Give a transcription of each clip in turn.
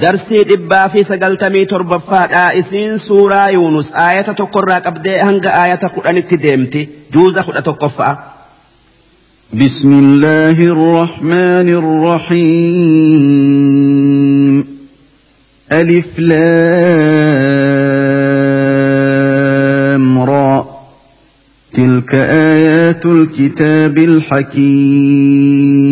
darsii dhibbaa fi sagaltamii torbaffaadhaa isiin suuraa yuunus aayata tokkorraa qabdee hanga aayata kudhanitti deemti juuza kudha tokkoffa'a. بسم الله الرحمن الرحيم ألف لام را تلك آيات الكتاب الحكيم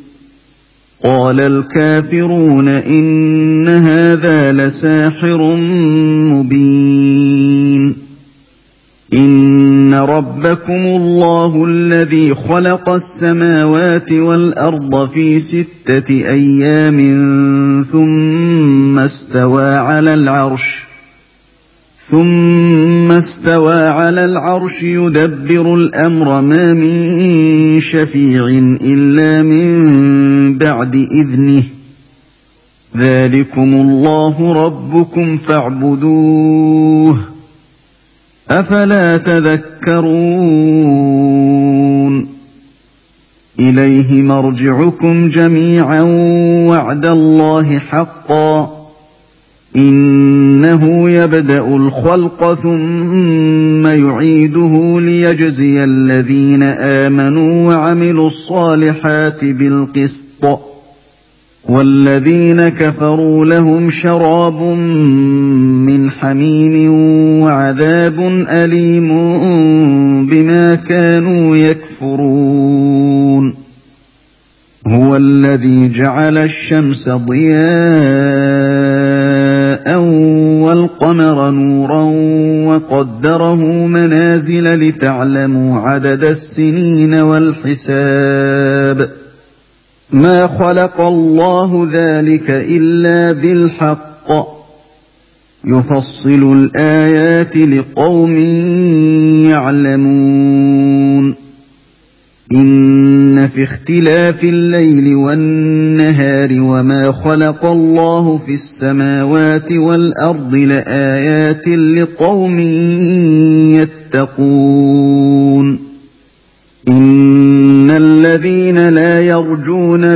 قال الكافرون إن هذا لساحر مبين. إن ربكم الله الذي خلق السماوات والأرض في ستة أيام ثم استوى على العرش ثم استوى على العرش يدبر الأمر. ما من شفيع إلا من بعد إذنه. ذلكم الله ربكم فاعبدوه. أفلا تذكرون. إليه مرجعكم جميعا وعد الله حقا. إنه يبدأ الخلق ثم يعيده ليجزي الذين آمنوا وعملوا الصالحات بالقسط. والذين كفروا لهم شراب من حميم وعذاب أليم بما كانوا يكفرون. هو الذي جعل الشمس ضياء والقمر نورا وقدره منازل لتعلموا عدد السنين والحساب ما خلق الله ذلك الا بالحق يفصل الايات لقوم يعلمون إن في اختلاف الليل والنهار وما خلق الله في السماوات والأرض لآيات لقوم يتقون. إن الذين لا يرجون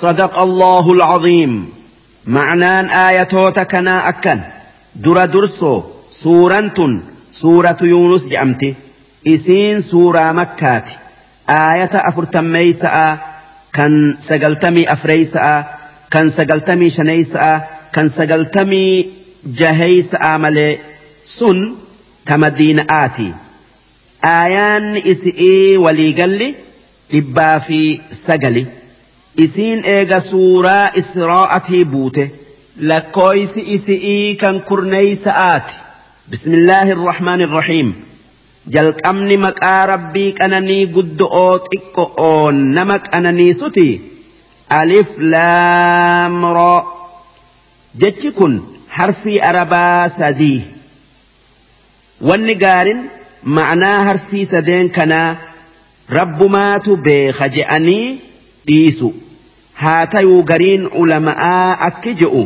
صدق الله العظيم. معنان آية تكنا أكن. در درسو. سورة سورة يونس جأمتي إسين سورة مكة آية أفرتميسا. كان سجلتمي أفريسا. كان سجلتمي شنيسا. كان سجلتمي جهيس آملي سن تمدين آتي آيان إسئي ولي قلي إبا في سجلي isiin eega suuraa israa'atii buute lakkooysi isi'ii kan kurneeysa'aati bismillaahi irrahmaani irrahiim jalqabni maqaa rabbii qananii guddo'oo xiqqo'oo nama qananiisuti alif laamroo jechi kun harfii arabaa sadii wanni gaarin ma'anaa harfii sadeen kanaa rabbumaatu beeka je'anii dhiisu haa tayuu gariin ulama'aa akki je'u.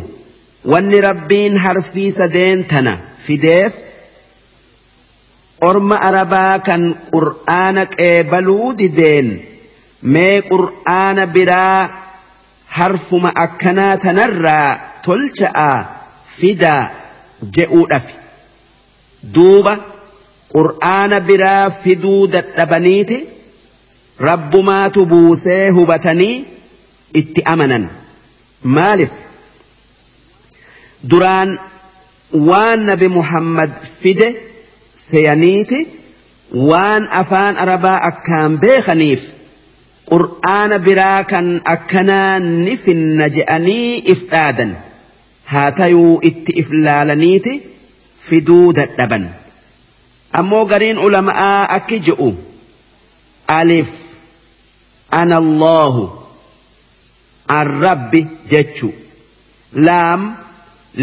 Wanni rabbiin harfii sadeen tana fideef orma arabaa kan qur'aana qeebaluu dideen mee qur'aana biraa harfuma akkanaa tanarraa tolcha'a fidaa je'uudhafi duuba qur'aana biraa fiduu dadhabaniiti rabbumaatu buusee hubatanii itti amanan maalif duraan waan nabi muhammad fide seyaniiti waan afaan arabaa akkaan beekaniif qur'aana biraa kan akkanaa ni finna je'anii if dhaadan haa tayuu itti if laalaniiti fiduu dadhaban ammoo gariin ulama'aa akki je'u alif ana allahu arrabbi jechu. Laam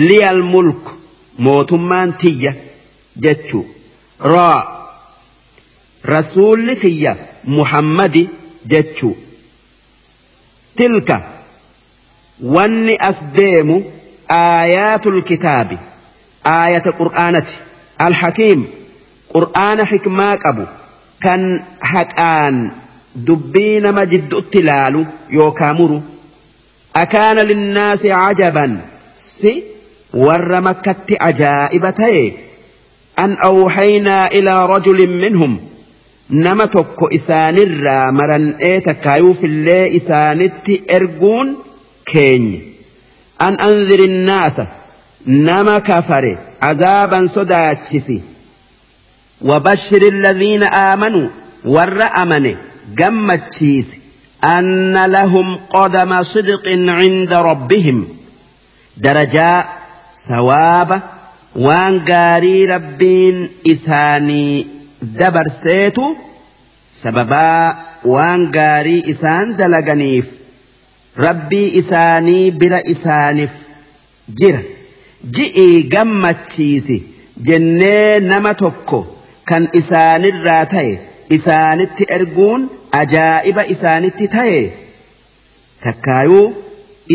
liyal mulk mootummaan tiyya jechu. Raa rasuulli kiyya muhammadi jechu. Tilka wanni as deemu aayaatul kitaabi aayata qur'aanati alhakiim qur'aana xikmaa qabu kan haqaan dubbii nama jidduutti laalu yookaa muru أكان للناس عجبا. سي ور مكة عجائبتي أن أوحينا إلى رجل منهم. نمتك إسان الرامر إيتك في الله إسانت إرجون كين. أن أنذر الناس. نما كفر. عذابا سداتشسي وبشر الذين آمنوا. ور أمني جمتشيسي أن لهم قدم صدق عند ربهم. درجاء ثواب وان قاري ربين إساني دبر سيتو. سببا وان قاري إسان دلقنيف rabbii isaanii bira isaaniif jira ji'ii gammachiisi jennee nama tokko kan isaanirraa ta'e isaanitti erguun ajaa'iba isaanitti ta'e takkaayuu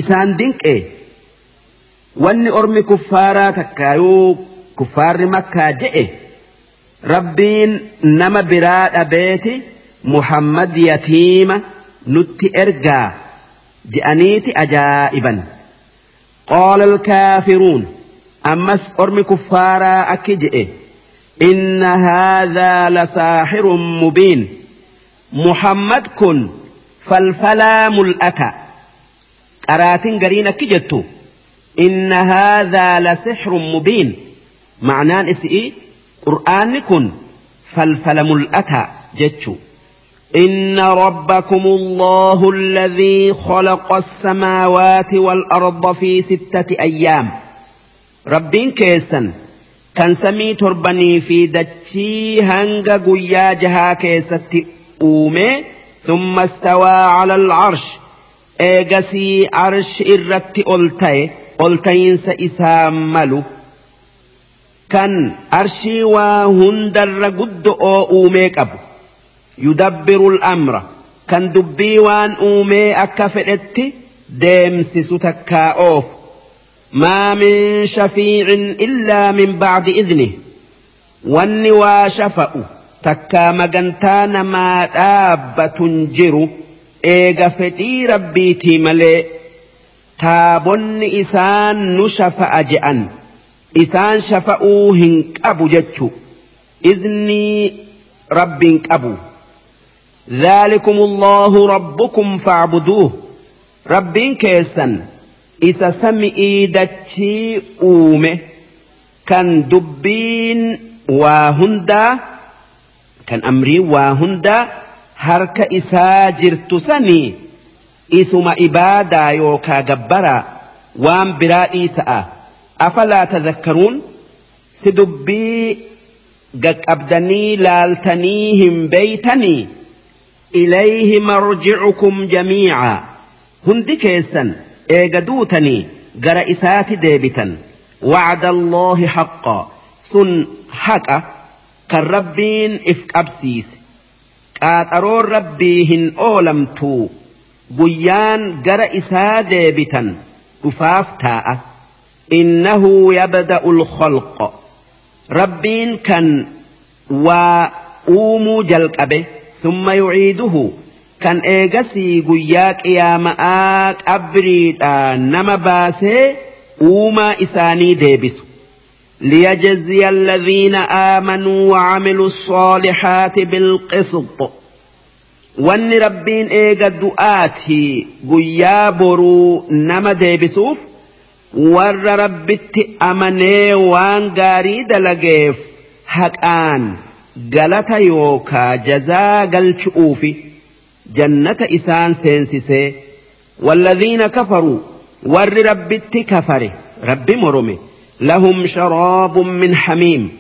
isaan dinqee wanni ormi kuffaaraa takkaayuu kuffaarri makkaa je'e. Rabbiin nama biraa dhabeeti muhammad yatiima nutti ergaa je'aniiti ajaa'iban. Qaala alkaafiruun ammas ormi kuffaaraa akki je'e. Inna haadhaa lasaaxirun mubiin محمد كن فالفلا ملأتا أراتن قرينة كجتو إن هذا لسحر مبين. معنى إسئي قرآن كن فالفلا ملأتا جتشو. إن ربكم الله الذي خلق السماوات والأرض في ستة أيام. ربين كيسا كان سمي تربني في دتشي هنجا قويا جها كيستي. Uume ثم استوى على العرش eegasii arshi irratti ol ta'e ol ta'iinsa isaa malu kan arshii waa hundarra guddo'oo uumee qabu yudabbiru al'amra kan dubbii waan uumee akka fedhetti deemsisu takkaa oofu ما من شفيع إلا من بعد إذنه واني واشفأ تكا مغنتان ما دابة تنجر إيغا فتي ربيتي ملي تابن إسان نشفأ جأن إسان شفأوا هنك أبو جتشو إذني رب أبو ذلكم الله ربكم فاعبدوه رب كيسن sami'ii dachii uume kan dubbiin waa hundaa isaa jirtu sanii isuma ibaadaa yookaa gabbaraa waan biraa dhiisa'a afalaa tadhakkaruun si dubbii gaqqabdanii laaltanii hin beeytanii ilayhi marji'ukum jamiica hundi keessan eega duutanii gara isaati deebitan wacda allaahi haqqa sun haqa kan rabbiin if qabsiise. Qaaxaroon rabbii hin oolamtuu guyyaan gara isaa deebitan dhufaaf taa'a. يبدأ الخلق ربين كان وأومو جلق أبه ثم يعيده كان إيغسي قياك يا مآك أبريد نما باسي أوما إساني ديبسو ليجزي الذين آمنوا وعملوا الصالحات بالقسط rabbiin eega du'aati guyyaa boruu nama deebisuuf warra rabbitti amanee waan gaarii dalageef haqaan galata yookaa jazaa galchu'uufi jannata isaan seensisee والذين كفروا ور ربت كفر رب مرمي لهم شراب من حميم.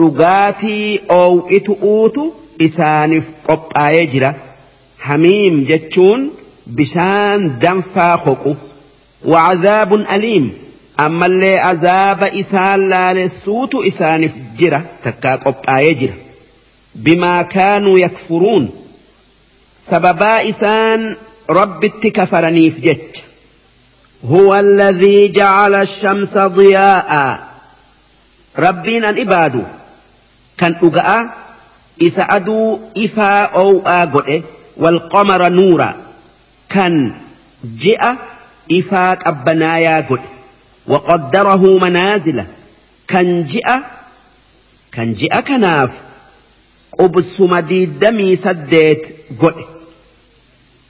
رقاتي أو إتؤوتو إسانف قبع يجرى حميم جتشون بسان دم فاخوكو وعذاب أليم. أما اللي عذاب إسان لا للسوت إسانف جرى تكا قبع يجرى بما كانوا يكفرون. سببا إسان رب التكفرني في جتش. هو الذي جعل الشمس ضياء. ربنا إباد كان أقع إسعدوا إفا أو آقعه إيه. والقمر نورا. كان جاء إفا أبنا يا قل وقدره منازل. كان جاء كان جاء كناف. قبس دي دمي سديت قل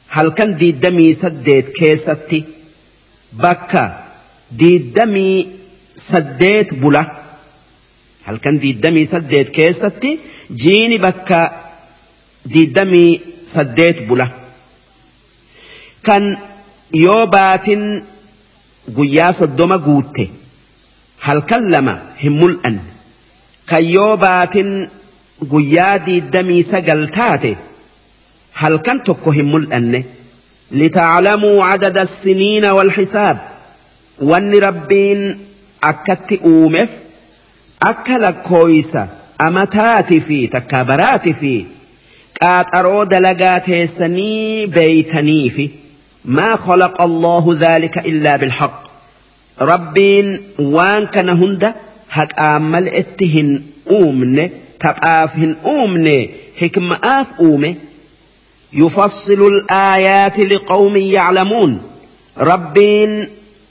هل كان دي دمي سديت كيستي؟ Bakka diiddamii saddeet bula halkan diiddamii saddeet keessatti jiini bakka diddamii saddeet bula kan yoo baatin guyyaa soddoma guutte halkan lama hin mul'anne kan yoo baatin guyyaa diddamii sagal taate halkan tokko hin mul'anne لتعلموا عدد السنين والحساب. وان ربين اكت أومف أكل كويسة امتات في تكابرات في. قات ارود سني بيتني في. ما خلق الله ذلك إلا بالحق. ربين وان كان هند هك آمل إتهن أومن تقاف هن أومن حكم آف أومن. يفصل الآيات لقوم يعلمون. ربين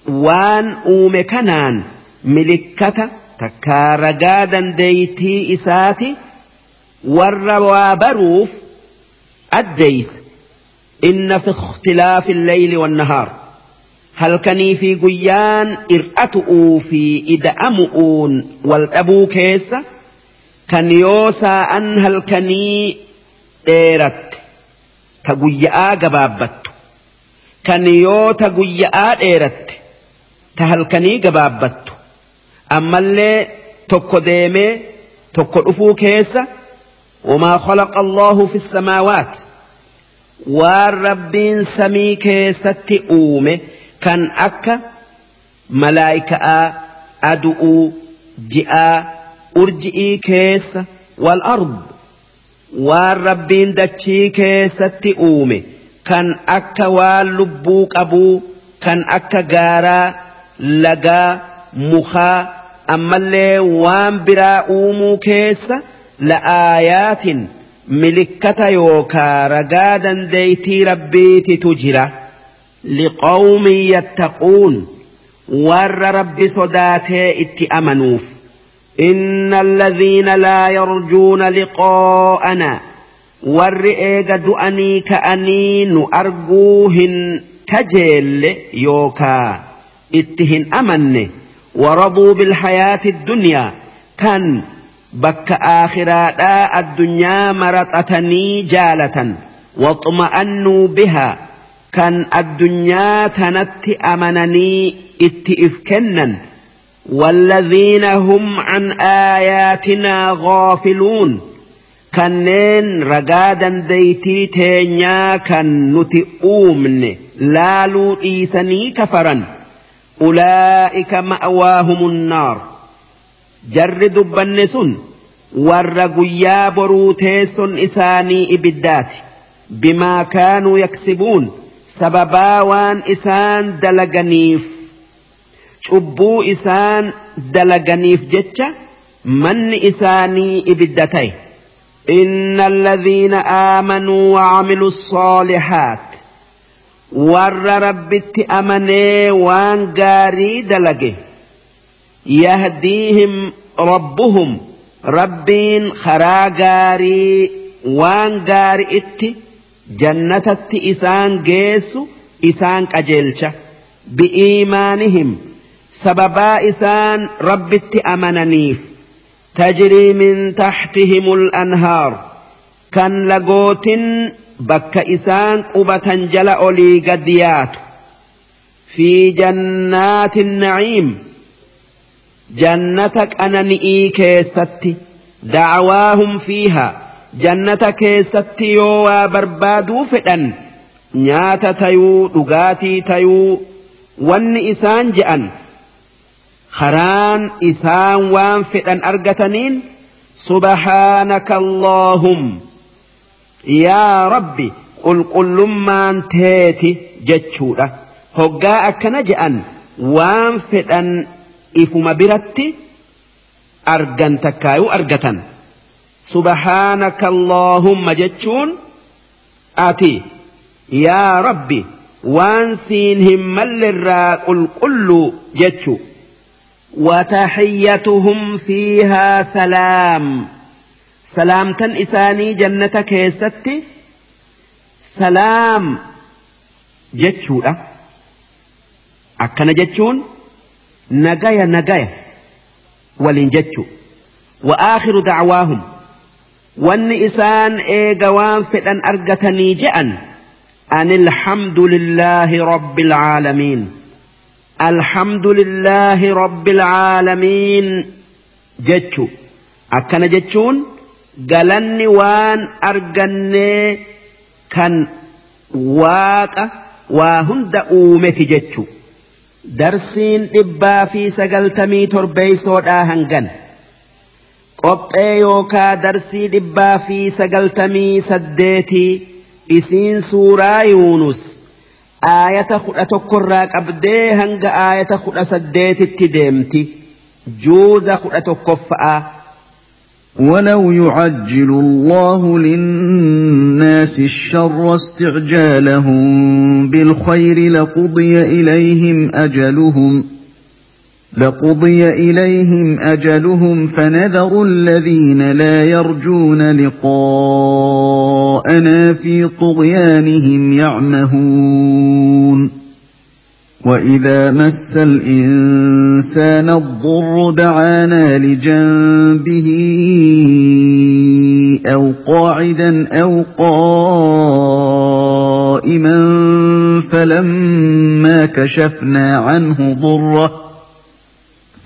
وان أومكنان ملكة تكارجادا ديتي إساتي والروابروف الديس. إن في اختلاف الليل والنهار. هل كني في قيان إرأتؤ في إدأمؤون والأبو كيس كان يوسى أن هل كني إيرت. Ta guyya'aa gabaabbattu kan yoo ta guyya'aa dheeratte ta halkanii gabaabbattu ammallee tokko deemee tokko dhufuu keessa wamaa khalaqa allahu fi samaawaat waan rabbiin samii keessatti uume kan akka malaayika'aa adu'uu ji'aa urji'ii keessa wal ard waan rabbiin dachii keessatti uume kan akka waan lubbuu qabuu kan akka gaaraa lagaa mukaa ammallee waan biraa uumuu keessa la'aayaatin milikkata yookaa ragaa dandeeytii rabbiititu jira. Liqawmin yattaquun warra rabbi sodaatee itti amanuuf إن الذين لا يرجون لقاءنا إيغا دؤني كأني نأرجوهن كجيل يوكا. إتهن أمنه ورضوا بالحياة الدنيا. كان بك آخراء الدنيا مرتأتني جالة واطمأنوا بها. كان الدنيا تنت أمنني اتئفكنا والذين هم عن آياتنا غافلون. Ragaa dandeeytii teenyaa kan nuti uumne laaluu dhiisanii kafaran. أولئك مأواهم النار جر دبن سن ور قيا بروتيس إساني إبدات بما كانوا يكسبون سببا وان إسان دلقنيف cubbuu isaan dalaganiif jecha manni isaanii ibidda ta'e. إن الذين آمنوا وعملوا الصالحات ور ربت أمني وان قاري دلقه يهديهم ربهم ربين خرا قاري وان قاري إت جنة إسان قيس إسان أجلش بإيمانهم سببا إسان ربت أمننيف. تجري من تحتهم الأنهار. كان لقوت بك إسان قبة جل أولي قديات في جنات النعيم. جنتك أنا نئي كيستي. دعواهم فيها. جنة كيستي يوا بربادو فتن نيات تيو دقاتي تيو. ون إسان جأن. إسان وان فئن أرقتنين سبحانك اللهم يا ربي قل قل ما تيتي جتشورة هقا أكنا جأن وان فئن إفما برتي أرقن تكايو أرقتن سبحانك اللهم جتشون آتي يا ربي وان سينهم ملرا قل قل جتشو وتحيتهم فيها سلام. سلامة إساني جنة كيستي. سلام. جتشو أكنا جتشون. نجايا نجايا ولين جتشو. وآخر دعواهم. وان إسان إيقوان فتن أرقتني جأن. أن الحمد لله رب العالمين. alhamdulillaahi rabbil caalamiin jechu. Akkana jechuun galanni waan argannee kan waaqa waa hunda uumeti jechu. Darsiin dhibbaa fi sagaltamii torbeeysoodhaa hangan. Qophee yookaa darsii dhibbaa fi sagaltamii saddeetii isiin suuraa yuunus aayata kudha tokkorraa qabdee hanga aayata kudha saddeetitti deemti juuza kudha tokkoffa'aa. ولو يعجل الله للناس الشر استعجالهم بالخير لقضي إليهم أجلهم لقضي إليهم أجلهم فنذر الذين لا يرجون لقاءنا في طغيانهم يعمهون. وإذا مس الإنسان الضر دعانا لجنبه أو قاعدا أو قائما فلما كشفنا عنه ضره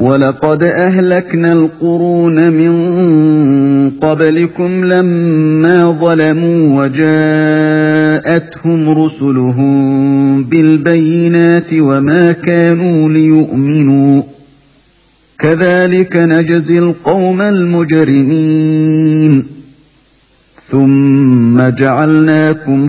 ولقد أهلكنا القرون من قبلكم لما ظلموا وجاءتهم رسلهم بالبينات وما كانوا ليؤمنوا كذلك نجزي القوم المجرمين ثم جعلناكم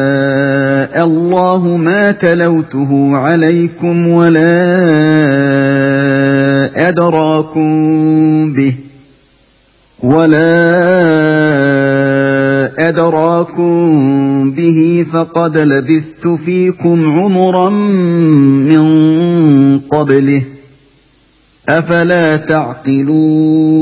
الله ما تلوته عليكم ولا أدراكم به ولا أدراكم به فقد لبثت فيكم عمرا من قبله أفلا تعقلون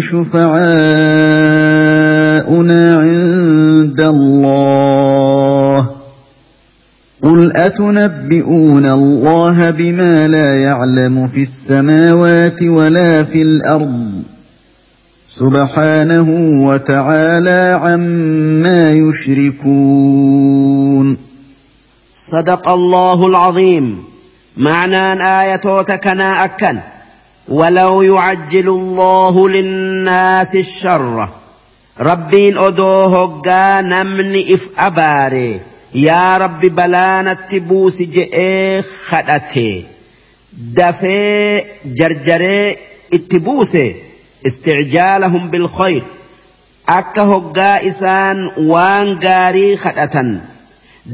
شفعاؤنا عند الله. قل أتنبئون الله بما لا يعلم في السماوات ولا في الأرض؟ سبحانه وتعالى عما يشركون. صدق الله العظيم. معنى آية تكنا أكن. ولو يعجل الله للناس الشر. ربين أدوه نمن إف أباري. يا رب بلانا تبوس جئ خدته. دفي جرجري اتبوس استعجالهم بالخير. akka hoggaa isaan waan gaarii kadhatan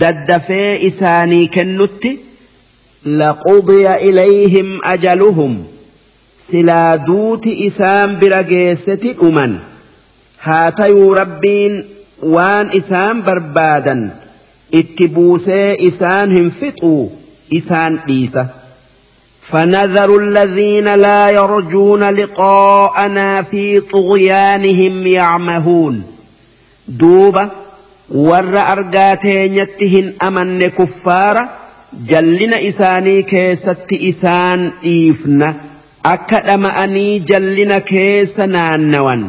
daddafee isaanii kennutti laqudiya ilayhim ajaluhum silaa duuti isaan bira geesseti dhuman haa tayuu rabbiin waan isaan barbaadan itti buusee isaan hin fixuu isaan dhiisa فنذر الذين لا يرجون لقاءنا في طغيانهم يعمهون دوبة ور أرقاتين أمن كفار جلنا إساني كيست إسان إيفنا akka dhama'anii jallina keessa naannawan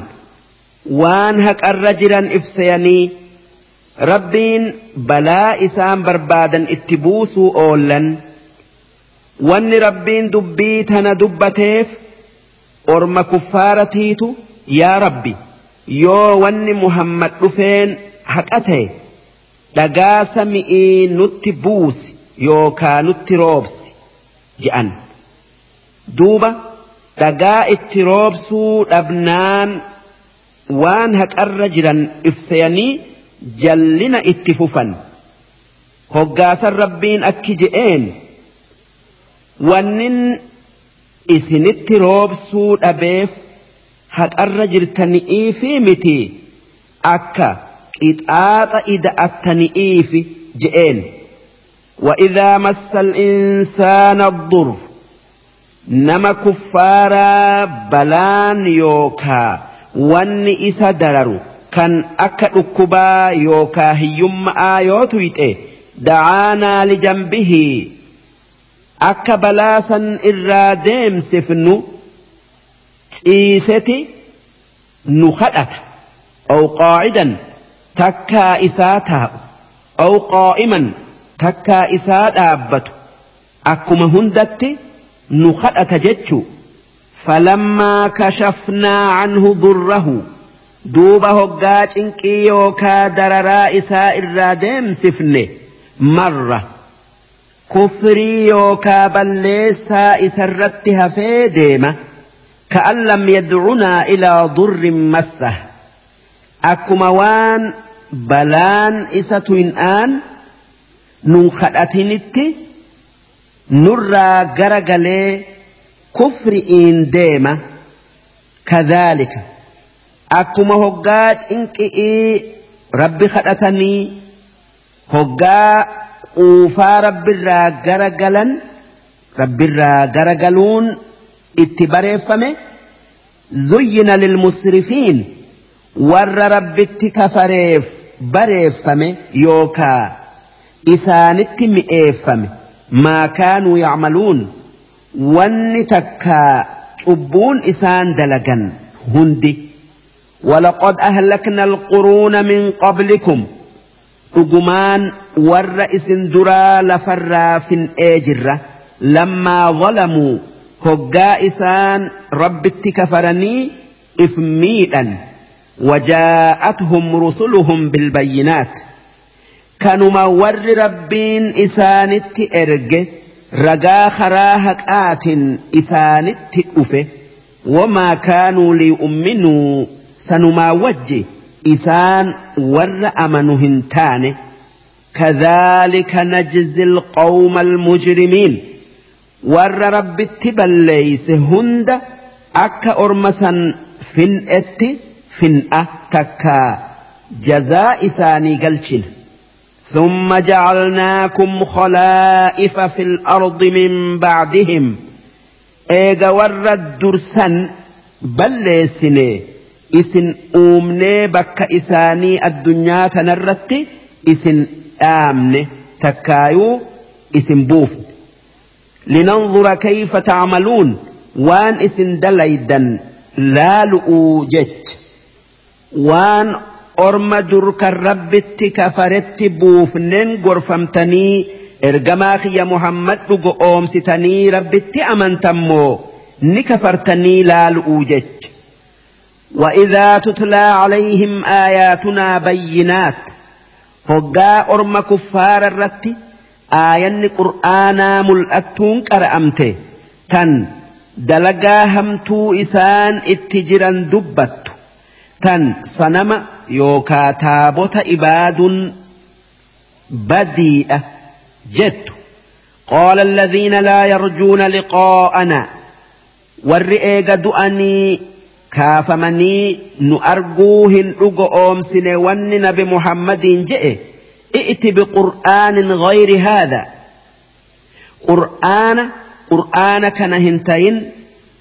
waan haqarra jiran ibsayanii rabbiin balaa isaan barbaadan itti buusuu oollan wanni rabbiin dubbii tana dubbateef orma kuffaaratiitu yaa rabbi yoo wanni muhammad dhufeen haqa ta'e dhagaa sami'ii nutti buusi yookaa nutti roobsi je'an. duuba dhagaa itti roobsuu dhabnaan waan haqarra jiran ibseyanii jallina itti fufan. Hoggaasan rabbiin akki je'een wannin isinitti roobsuu dhabeef haqarra jirtani'ii fi miti akka qixaaxa ida'attani'ii fi je'een. وإذا مس الإنسان الضر nama kuffaaraa balaan yookaa wanni isa dararu kan akka dhukkubaa yookaa hiyyummaa yoo tuyxe dacaanaa lijambihi akka balaa san irraa deemsifnu ciiseti nu kadhata aw qaacidan takkaa isaa taa'u. Aw qaa'iman takkaa isaa dhaabbatu. Akkuma hundatti kashafnaa canhu durrahu duuba hoggaa cinqii yookaa dararaa isaa irraa deemsifne marra kufrii yookaa balleessaa isarratti hafee deema ka'an lam yadcunaa ilaa durrin massah akkuma waan balaan isa tuyin'aan nun kadhatinitti nurraa gara galee kufri'iin deema. Kadhaalika akkuma hoggaa cinqi'ii rabbi kadhatanii hoggaa quufaa rabbirraa gara galan rabbirraa gara galuun itti bareeffame zuyyina lilmusrifiin warra rabbitti kafareef bareeffame yookaa isaanitti mi'eeffame kaanuu yacmaluun wanni takkaa cubbuun isaan dalagan hundi ولقد أهلكنا القرون من قبلكم. أجمان والرئيس درا لفرا في أجرة لما ظلموا هجائسان رب كفرني إفميدا. وجاءتهم رسلهم بالبينات. كانوا ور ربين إسانت إرجه ragaa karaa haqaatin isaanitti dhufe wamaa kaanuu liyu'minuu sanumaa wajji isaan warra amanu hin taane كذلك نجزي القوم المجرمين ور ربت بليس هند أكا أرمسا فن ات فن أتكا جزاء ساني قلشن ثم جعلناكم خلائف في الأرض من بعدهم. إيغا ور الدرسن بلسني إسن أومني بك إساني الدنيا تنرت إسن آمن تكايو. إسن بوف لننظر كيف تعملون. وان إسن دليدا لا لؤوجت وان orma dur kan rabbitti kafaretti buufneen gorfamtanii ergamaa kiyya muhammad dhugo oomsitanii rabbitti amantammoo ni kafartanii laalu'uu jech وإذا تتلى عليهم آياتنا بينات هقا أرم كفار الرت آيان قرآنا ملأتون كرأمته تن دلقا همتو إسان اتجرا دبت تن صنم yookaa taabota ibaaduun badiidha jettu qaala alladhiina laa yarjuuna liqaa'ana warri eega du'anii kaafamanii nu arguu hin dhugo oomsine wanni nabi muhammadiin je'e i'ti biqur'aanin gayri haadha qur'aana qur'aana kana hin tayin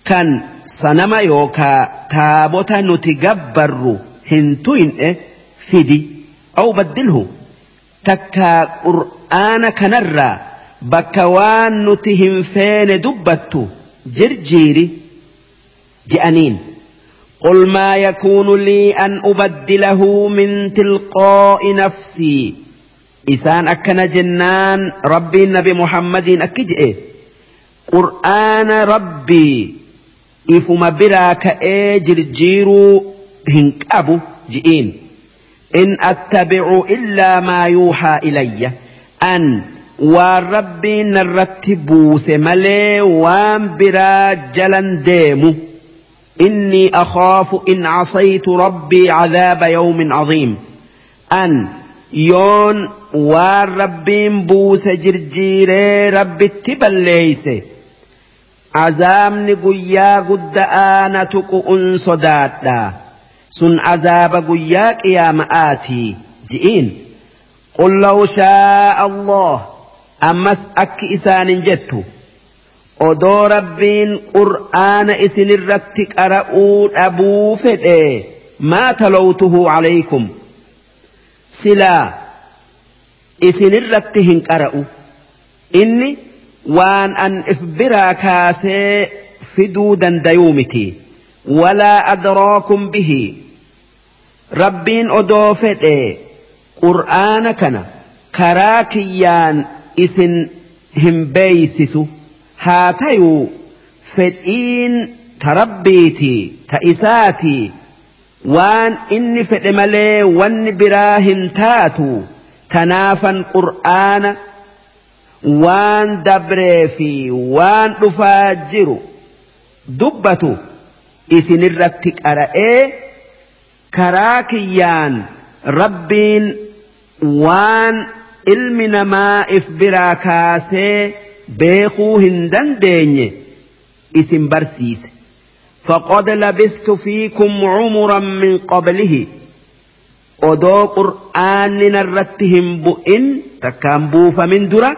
kan sanama yookaa taabota nuti gabbarru هنتوين فدي أو بدله تكا قرآن كنرى بكوان نتهم فين دبتو جرجيري جأنين قل ما يكون لي أن أبدله من تلقاء نفسي إسان أكن جنان ربي النبي محمد أكجئ قرآن ربي إفما براك إيه جرجيرو هن أبو جئين. إن أتبع إلا ما يوحى إلي. أن وربي نرت بوس ملي برا جلن ديمو. إني أخاف إن عصيت ربي عذاب يوم عظيم. أن يون وربي بوس جرجيري ربي تبل ليس عزام نقيا قد آنتك أنصدات sun azaaba guyyaa qiyaama'aatii ji'iin. Qul law shaa allah ammas akki isaanin jettu. Odoo rabbiin qur'aana isinirratti qara'uu dhabuu fedhe maa talowtuhu calaykum silaa isinirratti hin qara'u. Inni waan an if biraa kaasee fiduu dandayuu miti ولا أدراكم به. ربين أدوفت إيه قرآن كان كراكيان إسن هم بيسسو هاتيو فدئين تربيتي تئساتي waan inni fedhe malee wanni biraa hin taatu tanaafan qur'aana waan dabree fi waan dhufaa jiru dubbatu. isin irratti qara'ee karaa kiyyaan rabbiin waan ilmi namaa if biraa kaasee beekuu hin dandeenye isin barsiise. Faqad labistu fiikum cumuran min qablihi. Odoo qur'aanni narratti hin bu'in takkaan buufamin dura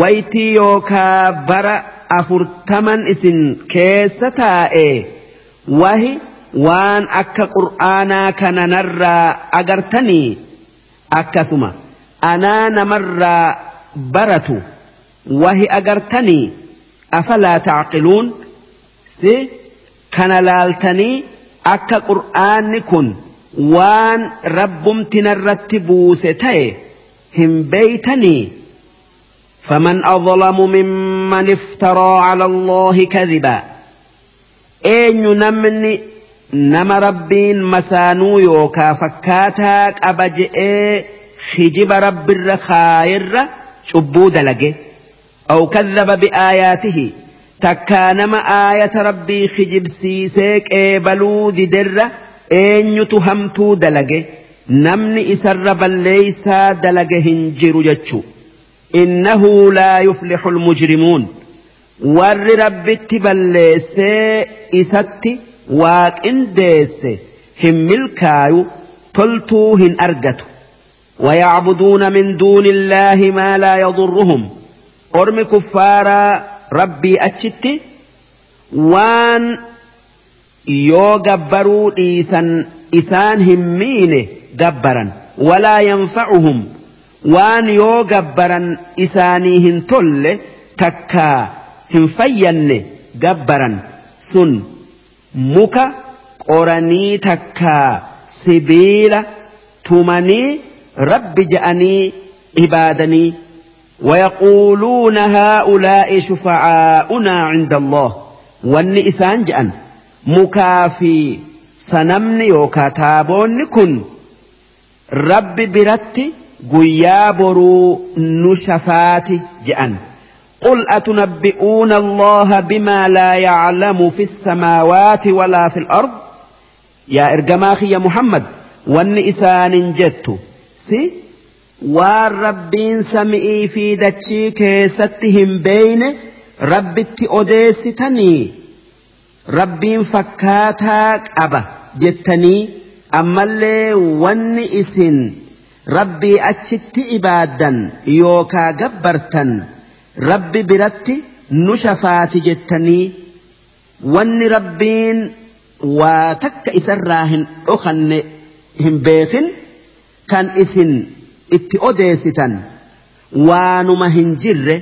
waytii yookaa bara afurtaman isin keessa taa'e وهي وان اكا قرآنا كان نرى اغرتني اكا سما أنا نمر برتو وهي اغرتني افلا تعقلون سي كان لالتني اكا قرآن كن وان ربم تنرتبو ستاي هم بيتني فمن أظلم ممن افترى على الله كذباً eenyu namni nama rabbiin masaanuu yookaa fakkaataa qaba je'ee hijiba rabbirra kaayirra cubbuu dalage أو كذب بآياته تكانم آية ربي خجب سيسيك إيبلو ذي درة إن يتهمتو دلقه نمني إسر بل ليس دلقه هنجر جتشو إنه لا يفلح المجرمون warri rabbitti balleessee isatti waaqindeesse hin milkaayu toltuu hin argatu ويعبدون من دون الله ما لا يضرهم أرم كفارا waan yoo gabbaruu dhiisan isaan hin miine gabbaran walaa yanfa'uhum waan yoo gabbaran isaanii hin tolle takkaa hin fayyanne gabbaran sun muka qoranii takkaa sibiila tumanii rabbi ja'anii ibaadanii ويقولون هؤلاء شفعاؤنا عند الله وان إسان جأن مكافي sanamni yookaa taaboonni kun rabbi biratti guyyaa boruu nu shafaati je'an قل أتنبئون الله بما لا يعلم في السماوات ولا في الأرض؟ يا إرجماخي يا محمد والنئسان جت. سي والربين سمئي في دتشي كيستهم بين رب أوديستني ربين فكاتاك أبا جتني أما اللي ونئسن ربي أتشت إبادا يوكا جبرتن rabbi biratti nu shafaati jettanii wanni rabbiin waa takka isarraa hin dhokanne hin beekin kan isin itti odeessitan waanuma hin jirre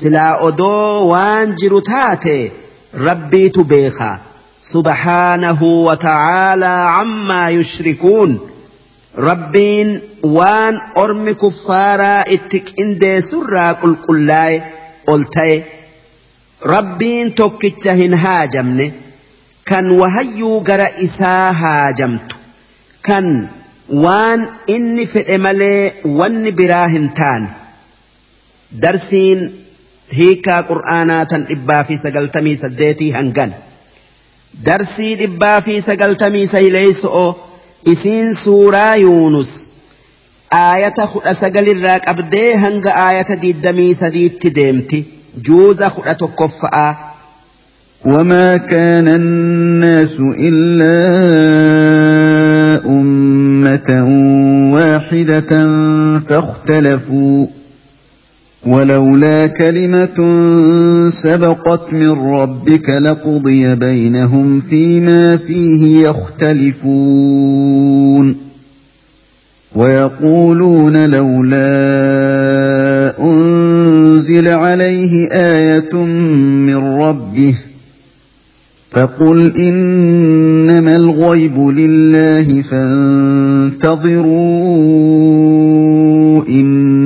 silaa odoo waan jiru taate rabbiitu beeka subhaanahu wa ta'aalaa cammaa yushrikuun rabbiin waan ormi kuffaaraa itti qindeessurraa qulqullaa'e ol ta'e rabbiin tokkicha hin haajamne kan wahayyuu gara isaa haajamtu kan waan inni fedhe malee wanni biraa hin taane. Darsiin hiikaa qur'aanaa tan dhibbaa fi sagaltamii saddeetii hangan. Darsii dhibbaa fi sagaltamii sayleeyso'o إسين سورة يونس آية خُرَ سَقَلِ الرَّاكَ أَبْدَي هَنْغَ آية دِي الدَّمِي سَدِي تِدَيْمْتِ جُوزَ خُرَ تُكُفَّأَ وَمَا كَانَ النَّاسُ إِلَّا أُمَّةً وَاحِدَةً فَاخْتَلَفُوا ولولا كلمة سبقت من ربك لقضي بينهم فيما فيه يختلفون. ويقولون لولا أنزل عليه آية من ربه فقل إنما الغيب لله فانتظروا إني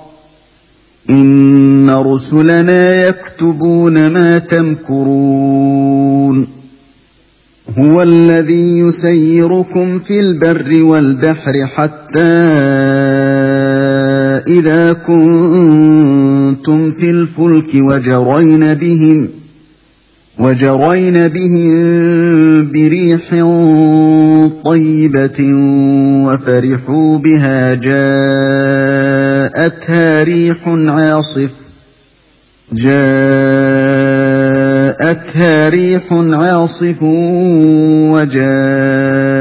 إن رسلنا يكتبون ما تمكرون هو الذي يسيركم في البر والبحر حتى إذا كنتم في الفلك وجرين بهم وجرين بهم بريح طيبة وفرحوا بها جاءتها ريح عاصف. جاءتها ريح عاصف وجاءتها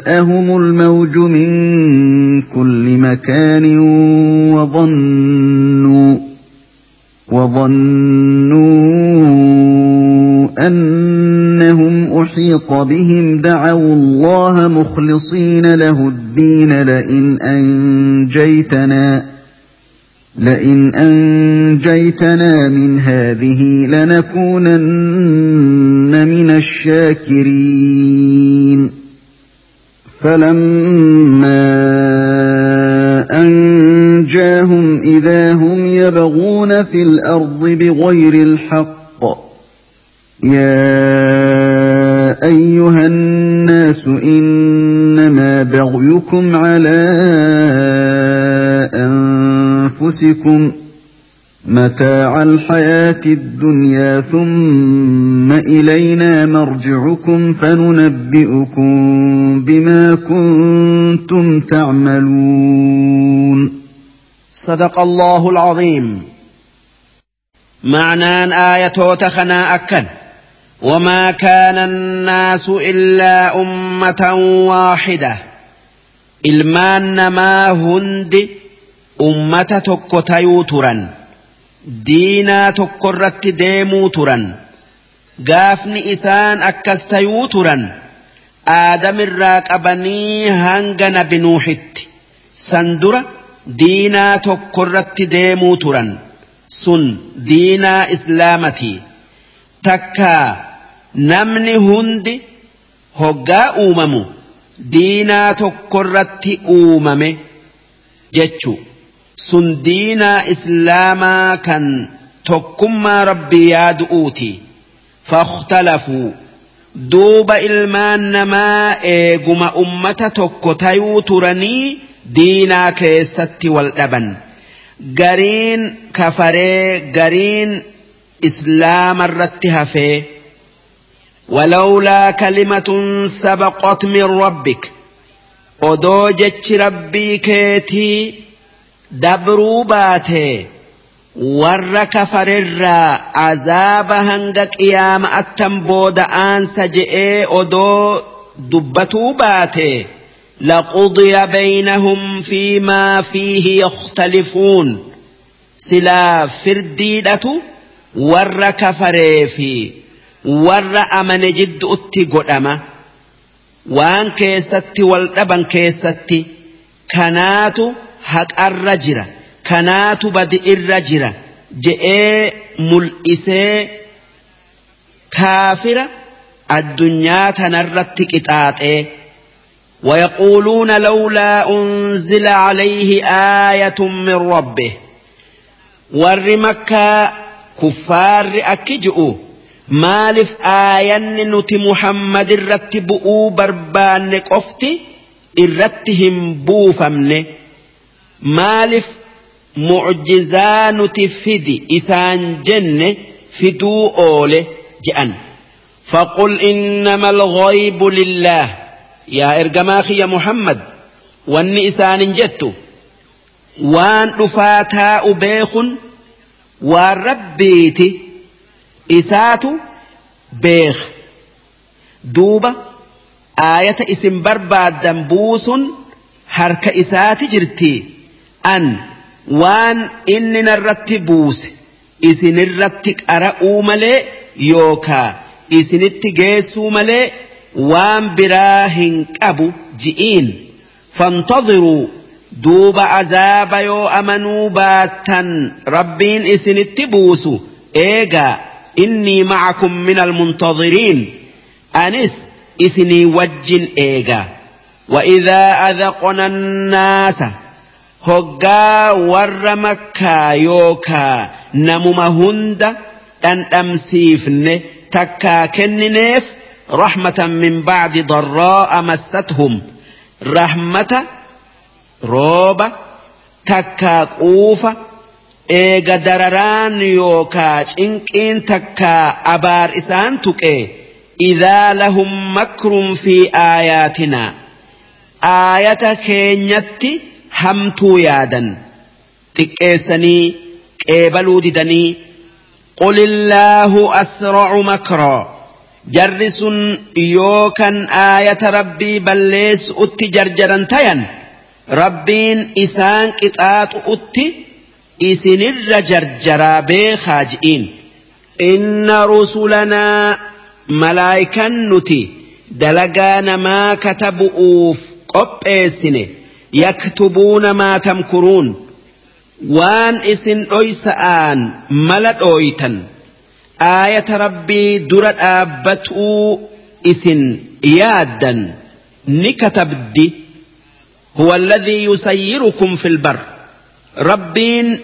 جاءهم الموج من كل مكان وظنوا وظنوا أحيط بهم دعوا الله مخلصين له الدين لئن أنجيتنا لئن أنجيتنا من هذه لنكونن من الشاكرين. فلما أنجاهم إذا هم يبغون في الأرض بغير الحق يا أيها الناس إنما بغيكم على أنفسكم متاع الحياة الدنيا ثم إلينا مرجعكم فننبئكم بما كنتم تعملون. صدق الله العظيم. معنى آية تخنا أكن وما كان الناس إلا أمة واحدة. إلمان نما هند أمة تكتيو ترا دينا تكرت ديمو ترا gaafni isaan akkas tayuu turan aadamirraa qabanii hanga nabi nuuxitti san dura diinaa tokkorratti deemuu turan sun diinaa islaamati takkaa namni hundi hoggaa uumamu diinaa tokkorratti uumame jechu. Sun diinaa islaamaa kan tokkummaa rabbii yaadu'uuti. Fakhtalafuu duuba ilmaan namaa eeguma ummata tokko tayuu turanii diinaa keessatti wal dhaban. Gariin kafaree gariin islaamarratti hafee ولولا كلمة سبقت من ربك أدوجت ربي كيتي دبروا باتي كفر عذاب هنگك قيام التنبود آن سجئ أدو دبتوا باتي لقضي بينهم فيما فيه يختلفون سلا فرديدة ور كفر فيه warra amane jidduutti godhama waan keessatti wal dhaban keessatti kanaatu haqarra jira kanaatu badi'irra jira je'ee mul'isee kaafira addunyaa tanarratti qixaaxee ويقولون لولا أنزل عليه آية من ربه ور مكة كفار أكجؤوا maaliif aayanni nuti muhammad irratti bu'uu barbaanne qofti irratti hin buufamne maaliif mucjizaa nuti fidi isaan jenne fiduu oole je'an فقل إنما الغيب لله يا إرجماخي يا محمد واني إسان جدت وان رفاتا أبيخ وربيتي isaatu beeka duuba aayata isin barbaaddan buusun harka isaati jirti. An waan inni narratti buuse isinirratti qara'uu malee yookaa isinitti geessuu malee waan biraa hin qabu ji'iin. Fantadhiruu duuba azaaba yoo amanuu baattan rabbiin isinitti buusu. Eegaa إني معكم من المنتظرين. أنس إسني وجن إيغا. وإذا أذقنا الناس هقا ور مكا يوكا. نمم هند أن أمسيفن تكا كننيف رحمة من بعد ضراء مستهم. رحمة روبة تكا قوفة eega dararaan yookaa cinqiin takkaa abaar isaan tuqe. Idaa lahum makrun fi aayaatinaa aayata keenyatti hamtuu yaadan. Xiqqeessanii qeebaluu didanii qul illaahu asracu makraa jarri sun yoo kan aayata rabbii balleessuutti jarjaran tayan rabbiin isaan qixaaxu'utti isinirra jarjaraa beekaa ji'iin inna rusulanaa malaayikan nuti dalagaa namaa katabu'uuf qopheessine yaktubuuna maa tamkuruun waan isin dhoysa'aan mala dhooytan aayata rabbii dura dhaabbatuu isin yaaddan ni katabdi هو الذي يسيركم في البر ربين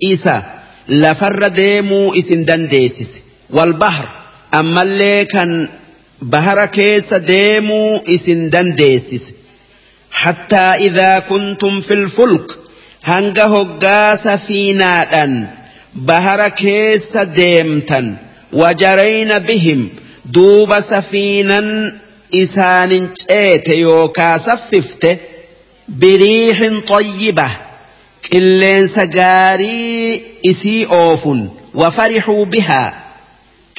isa lafarra deemuu isin dandeessise. Walbahar ammallee kan bahara keessa deemuu isin dandeessise. Hattaa idhaa kuntum filfulk hanga hoggaa safiinaadhaan bahara keessa deemtan wajarayna bihim duuba safiinan isaanin ceete yookaa saffifte biriixin xayyibah qilleensa gaarii isii oofun wafarixuu bihaa.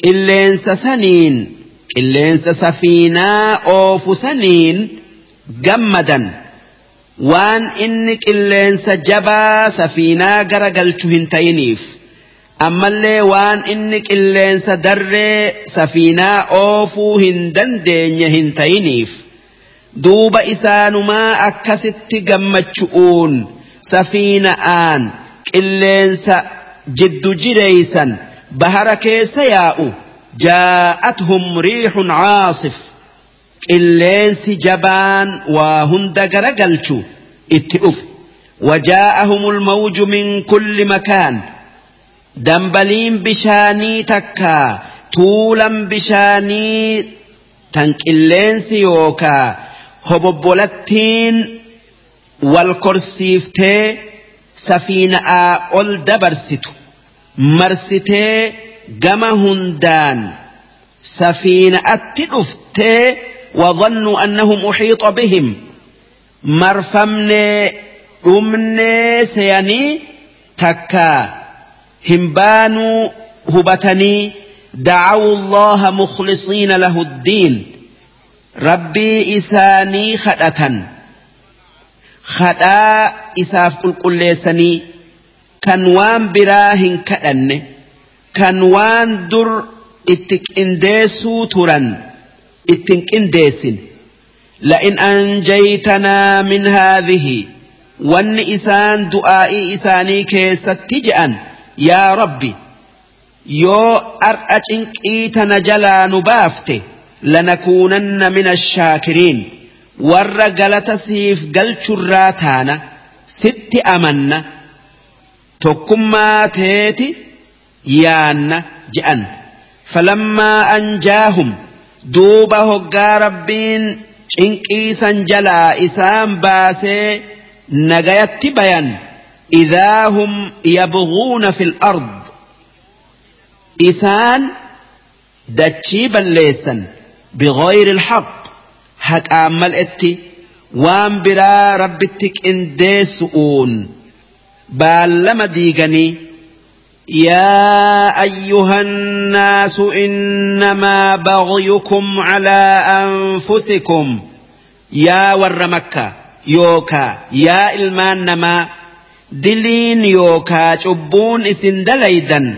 Qilleensa saniin qilleensa safiinaa oofu saniin gammadan. Waan inni qilleensa jabaa safiinaa gara galchu hin ta'iniif. Ammallee waan inni qilleensa darree safiinaa oofuu hin dandeenye hin ta'iniif. Duuba isaanumaa akkasitti gammachu'uun. Safiina'aan qilleensa jiddu jireeysan bahara keessa yaa'u jaa'athum riixun caasif qilleensi jabaan waa hunda garagalchu itti dhufe وجاءهم الموج من كل مكان دنبلين بشاني تكا طولا بشاني تنقلين يوكا hobobbolattiin wal korsiiftee safiina'aa ol dabarsitu marsitee gama hundaan safiina'atti dhuftee وظنوا أنهم أحيط بهم مرفمني أمني سيني تكا همبانوا هبتني دعوا الله مخلصين له الدين rabbii isaanii kadhatan خدأ إساف قُلْ سني كان وان براهن كأن كان وان در اتك اندسو تران اتك اندسن لئن أنجيتنا من هذه وان إسان دعائي إساني كيست يا ربي يو أرأتنك إيتنا جلا نبافته لنكونن من الشاكرين ور قلت سيف قل شراتانا ست أمنا تكما تيتي يان جأن فلما أنجاهم دوب هقا ربين شنقيسا جلا إسام باسي نغيت بيان إذا هم يبغون في الأرض إسان دتشي بليسن بغير الحق أمل اتي وان برا ربتك انديسؤون بالما ديغني يا أيها الناس إنما بغيكم على أنفسكم يا ور مكة يوكا يا إلمان نما دلين يوكا شبون اسن دليدا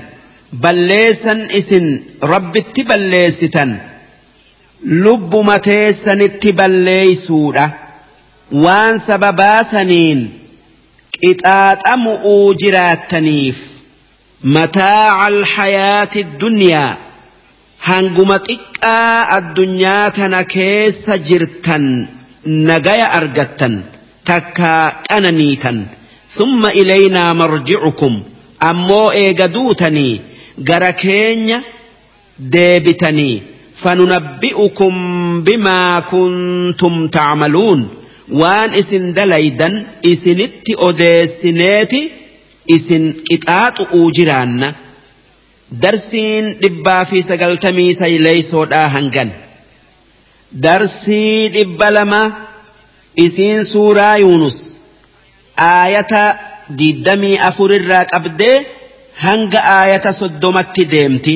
بليسا اسن ربتي بليستن lubbuma teessanitti balleeysuudha. Waan sababaa saniin qixaaxamu'uu jiraattaniif mataaca alhayaati dunyaa hanguma xiqqaa addunyaa tana keessa jirtan nagaya argattan takkaa qananiitan. Summa ilaynaa marji'ukum ammoo eega duutanii gara keenya deebitanii. فننبئكم بما كنتم تعملون. waan isin dalaydan isinitti odeessineeti isin qixaaxu'uu jiraanna darsiin dhibbaa fi sagaltamii sayleeysoodhaa hangan darsii dhibba lama isiin suuraa yuunus aayata diiddamii afurirraa qabdee hanga aayata soddomatti deemti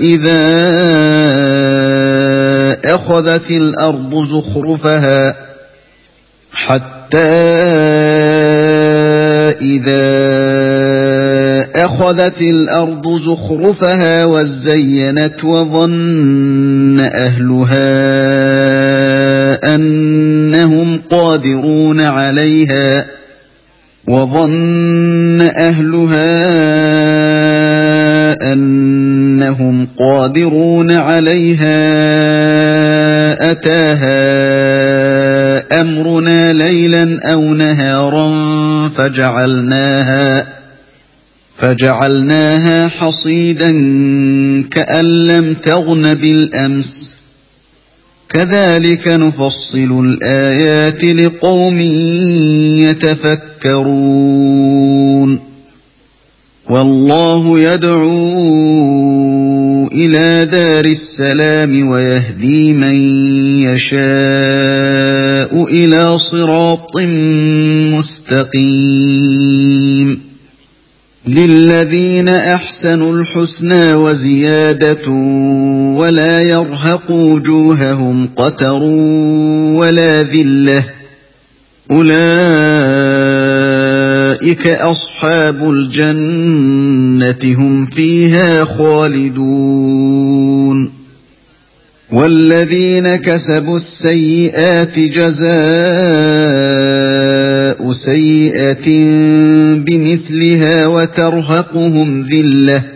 إذا أخذت الأرض زخرفها حتى إذا أخذت الأرض زخرفها وزينت وظن أهلها أنهم قادرون عليها وظن أهلها أنهم قادرون عليها أتاها أمرنا ليلا أو نهارا فجعلناها فجعلناها حصيدا كأن لم تغن بالأمس. كذلك نفصل الآيات لقوم يتفكرون. والله يدعو إلى دار السلام ويهدي من يشاء إلى صراط مستقيم. للذين أحسنوا الحسنى وزيادة ولا يرهق وجوههم قتر ولا ذلة أولئك أصحاب الجنة هم فيها خالدون. والذين كسبوا السيئات جزاء سيئة بمثلها وترهقهم ذلة.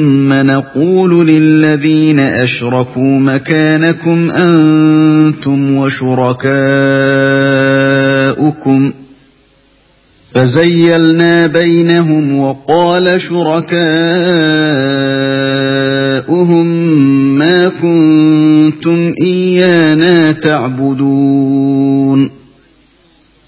نقول للذين أشركوا مكانكم أنتم وشركاؤكم فزيلنا بينهم وقال شركاؤهم ما كنتم إيانا تعبدون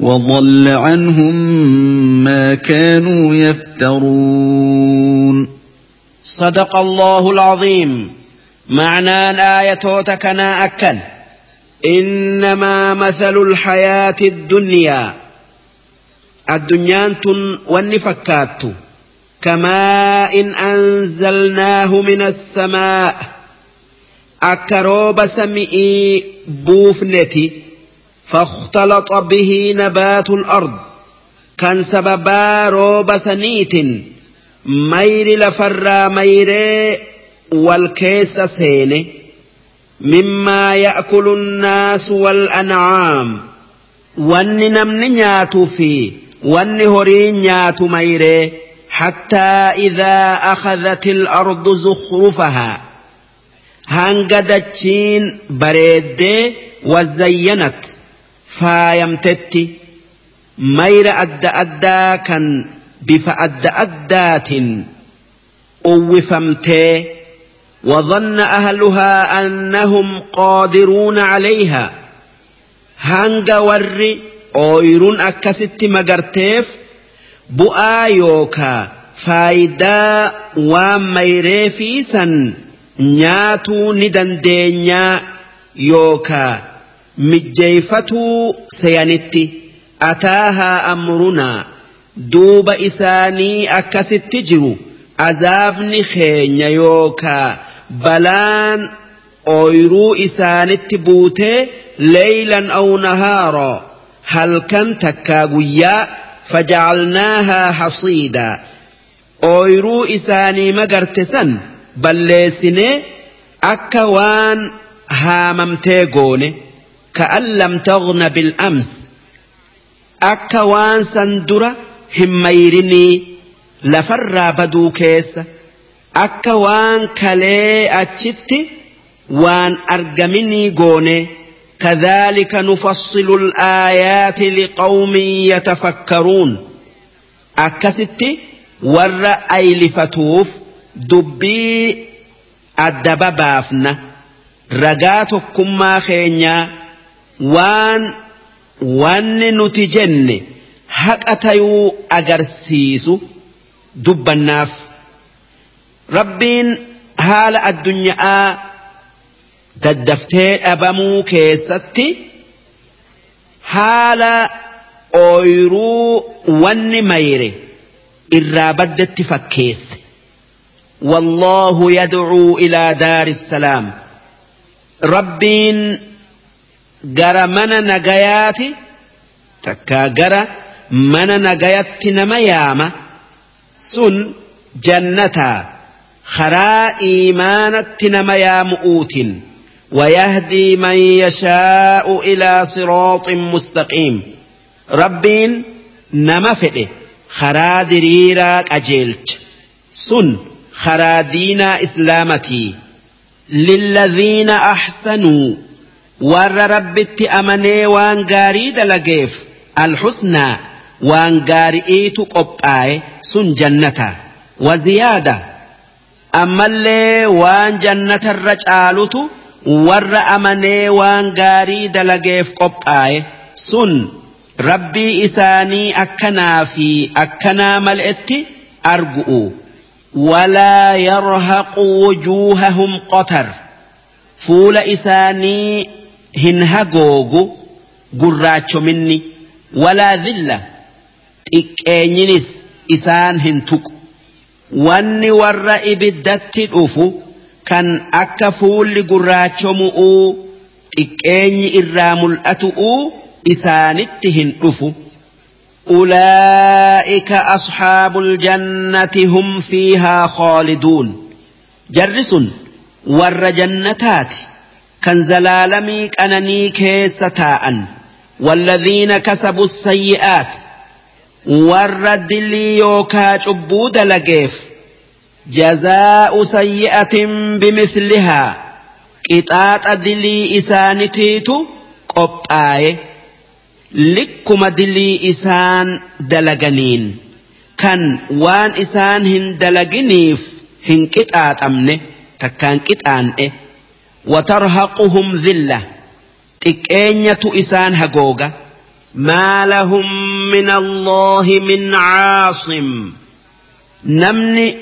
وضل عنهم ما كانوا يفترون. صدق الله العظيم. معنى الآية تكنا أكل. إنما مثل الحياة الدنيا. الدنيا والنفكات. كماء إن أنزلناه من السماء. أكروب سمئي بوفنتي. فاختلط به نبات الأرض كان سببا روب سنيت مير لفر ميري والكيس سينه مما يأكل الناس والأنعام وان نمن نياتو في وان هرين نياتو ميري حتى إذا أخذت الأرض زخرفها هنقدتشين بريد وزينت فايمتت مير أد أدا كان بف أد أدات أوفمتي وظن أهلها أنهم قادرون عليها هنگ ور أويرون أكست مغرتيف بؤا يوكا فايدا وميري فيسا نياتو ندندينيا يوكا mijjeeyfatuu seeyanitti ataahaa amrunaa duuba isaanii akkasitti jiru azaabni keenya yookaa balaan ooyiruu isaanitti buutee leeylan aw nahaaroo halkan takkaa guyyaa fajacalnaahaa hasiidaa ooyiruu isaanii magarte san balleessinee akka waan haamamtee goone. كأن لم تغن بالأمس. أكا وان سندرا هميرني لفر بدو كيس. أكا وان كالي أتشت وان أرقمني غوني. كذلك نفصل الآيات لقوم يتفكرون. أكست ور أي لفتوف دبي الدبابافنا رقاتكم ما خينيا. وان وان نتجن هكأتيو أجرسيسو دبناف ربين هال الدنيا daddaftee dhabamuu keessatti haala ooyruu wanni mayre irraa baddetti fakkeesse والله يدعو إلى دار السلام ربين جرى من نجيات تكا جرى من نجيات نميامة سن جنتا خرا إيمانة نميام أوتٍ ويهدي من يشاء إلى صراط مستقيم ربين نما فئه خرا دريرا أجيلت سن خرا دينا إسلامتي للذين أحسنوا warra rabbitti amanee waan gaarii dalageef alxusnaa waan gaari'iitu qophaa'e sun jannata. Waziyaada ammallee waan jannatarra caalutu warra amanee waan gaarii dalageef qophaa'e sun rabbii isaanii akkanaa fi akkanaa mal'etti argu'u walaa yarhaqu wujuuhahum qotar. Fuula isaanii hin hagoogu gurraachominni walaa zilla xiqqeenyinis isaan hin tuqu. Wanni warra ibiddatti dhufu kan akka fuulli gurraachomu'uu xiqqeenyi irraa mul'atu'uu isaanitti hin dhufu. Ulaa'ika asxaabul jannati hum fiihaa khaaliduun. Jarri sun warra jannataati. kan zalaalamii qananii keessa taa'an walladhiina kasabu sayyi'aat warra dilii yookaa cubbuu dalageef jazaa'u sayyi'atin bimithlihaa qixaaxa dilii isaanitiitu qophaa'e likkuma dilii isaan dalaganiin kan waan isaan hin dalaginiif hin qixaaxamne takkaan qixaan'e. وترهقهم ذلة. تكينية إسان هقوغا ما لهم من الله من عاصم. نمني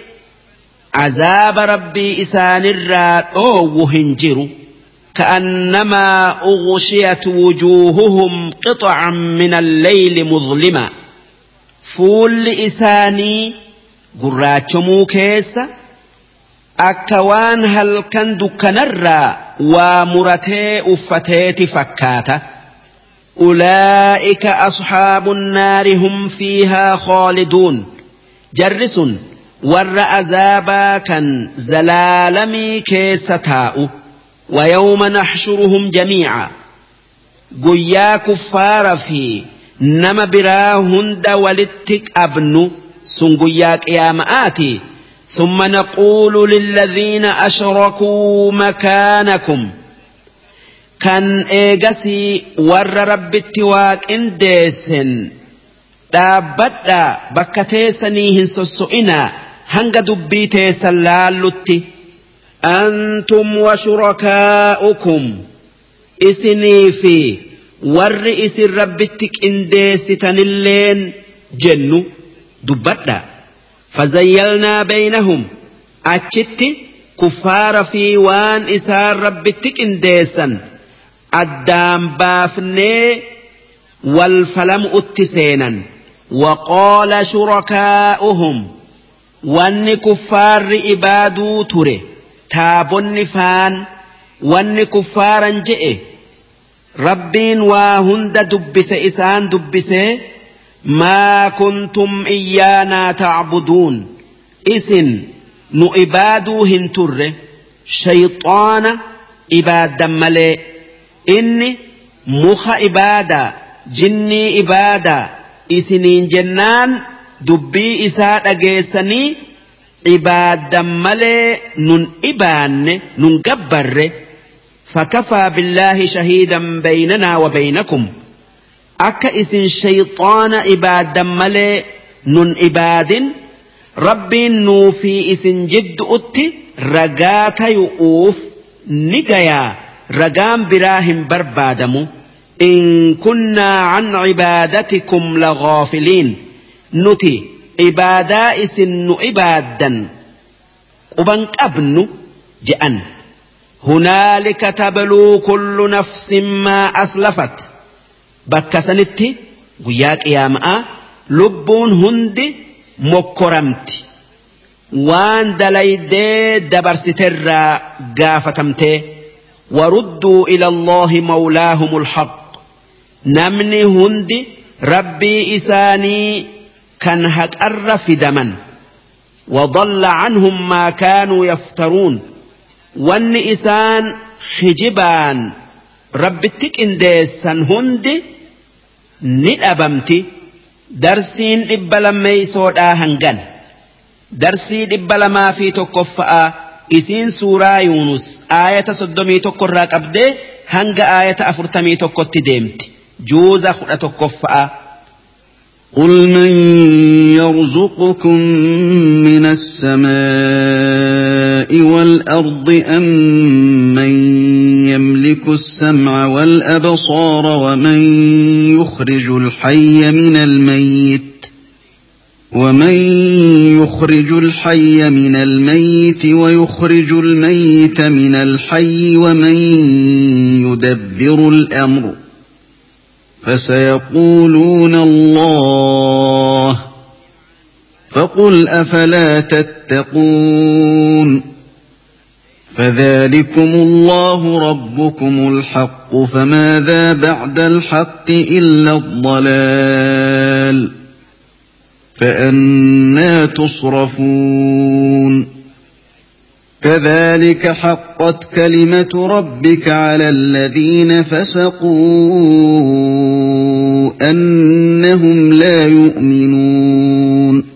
عذاب ربي إسان الراد هنجر كأنما أغشيت وجوههم قطعا من الليل مظلما. فول إساني قراتشمو كيس أكوان هل كان دكنرا ومرتي أفتيت فكاتا أولئك أصحاب النار هم فيها خالدون جرس warra azaabaa kan zalaalamii keessa taa'u ويوم نحشرهم جميعا guyyaa kuffaaraa fi nama biraa hunda walitti qabnu sun guyyaa qiyaama'aati ثم نقول للذين أشركوا مكانكم كان إيجسي ور رب التواك إنديسن دابدا بكتيسني هنسسئنا هنگ دبي تيسن لالتي أنتم وشركاؤكم إسني في ور إسن ربتك إنديستن اللين جنو دبدا فزيلنا بينهم. أتشت كفار في وان إسان ربتك إنديسن. أدام بافني والفلم اتسينا وقال شركاؤهم وان كفار إبادو تره. تابن فان وان كفارا جئ ربين وهند دبس إسان ما كنتم إيانا تعبدون. إسن نؤبادو هنتر. شيطان إبادا ملئ. إني مخ إبادا جني إبادا. إسنين جنان دبي إساء أجيسني إبادا ملئ. نن إبان نن فكفى بالله شهيدا بيننا وبينكم أكا إسن شيطان إبادا ملئ نن إباد ربي نوفي إسن جد أتي رقات يؤوف نقيا رقام براهم بربادم إن كنا عن عبادتكم لغافلين نتي عبادا إسن عبادا قبن أبن جأن هنالك تبلو كل نفس ما أسلفت بكسنتي وياك يا ماء لبون هندي مكرمت وان دليدي دبرستر قافتمتي وردوا إلى الله مولاهم الحق نمني هندي ربي إساني كان هكأر في دمن وضل عنهم ما كانوا يفترون وان إسان خجبان ربي تك انديسان هندي ندأبمتي درسين إبلا ميسودا هنغن درسي إبلا ما في تكفأ isiin suuraa yuunus aayata soddomii tokko irraa qabdee hanga aayata afurtamii tokkotti deemti juuza kudha tokkoffa'a. قل من يرزقكم من السماء والأرض أم من يملك السمع والأبصار ومن يخرج الحي من الميت ومن يخرج الحي من الميت ويخرج الميت من الحي ومن يدبر الأمر فسيقولون الله فقل أفلا تتقون فذلكم الله ربكم الحق فماذا بعد الحق إلا الضلال فأنا تصرفون كذلك حقت كلمة ربك على الذين فسقوا أنهم لا يؤمنون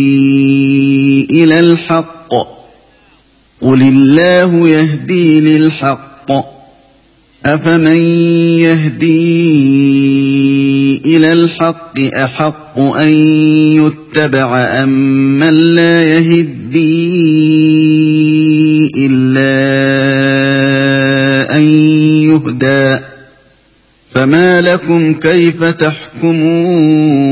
إلى الحق. قل الله يهدي للحق. أفمن يهدي إلى الحق أحق أن يتبع أم من لا يهدي إلا أن يهدى؟ فما لكم كيف تحكمون؟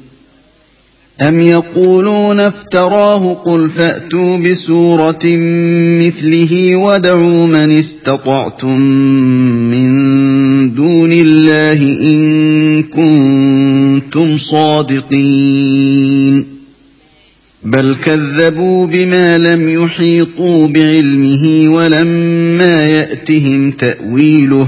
أم يقولون افتراه قل فأتوا بسورة مثله ودعوا من استطعتم من دون الله إن كنتم صادقين بل كذبوا بما لم يحيطوا بعلمه ولما يأتهم تأويله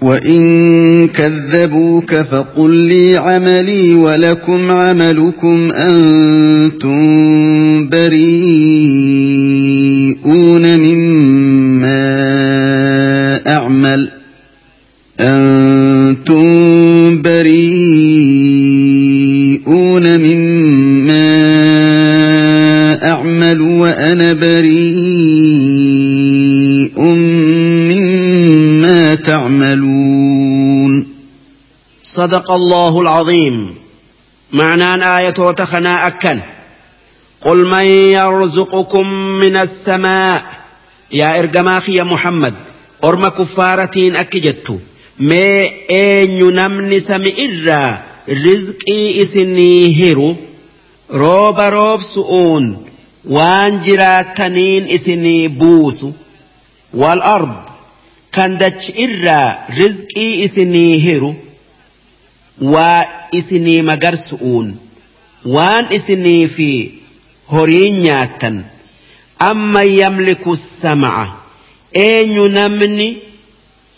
وإن كذبوك فقل لي عملي ولكم عملكم أنتم بريئون مما أعمل أنتم بريئون مما أعمل وأنا بريء صدق الله العظيم معنى آية وتخنا أكن. قل من يرزقكم من السماء. يا إرجماخي يا محمد أرم كفارتين أكجتو. ما أين نمني سمئرا رزقي إسني هيرو. روب روب سؤون. waan jiraataniin isinii buusu wal ard kan rizqii isinii hiru waa isinii magarsu'uun waan isinii fi horii nyaattan amma yamliku sama'a eenyu namni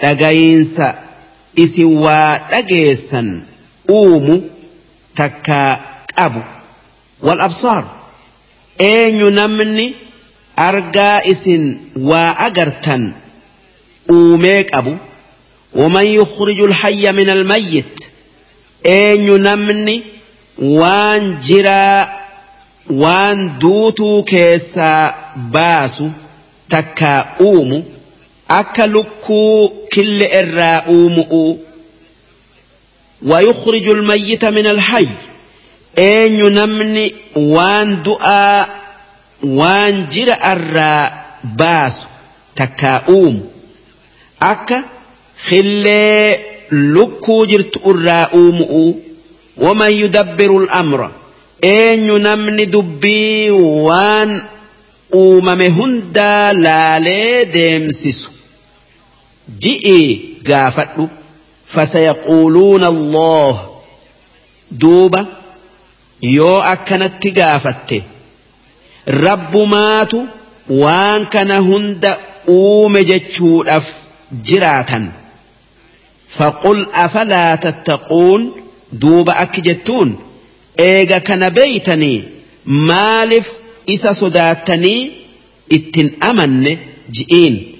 dhagayinsa isin waa dhageessan uumu takkaa qabu. Wal absaar eenyu namni argaa isin waa agartan uumee qabu. ومن يخرج الحي من الميت eenyu namni waan jiraa waan duutuu keessaa baasu takkaa uumu akka lukkuu kille irraa uumu'u ويخرج الميت من الحي namni waan du'aa waan jira irraa baasu takkaa uumu akka khillee lukkuu jirtu irraa uumu'u waman yudabbiru al'amra eenyu namni dubbii waan uumame hundaa laalee deemsisu. Ji'ii gaafadhu. Fasayaquuluuna allah duuba yoo akkanatti gaafatte rabbumaatu waan kana hunda uume jechuudhaaf jiraatan فقل أفلا تتقون؟ دوب أكجتون إيغا كان بيتني مالف إسا سداتني إتن أمن جئين.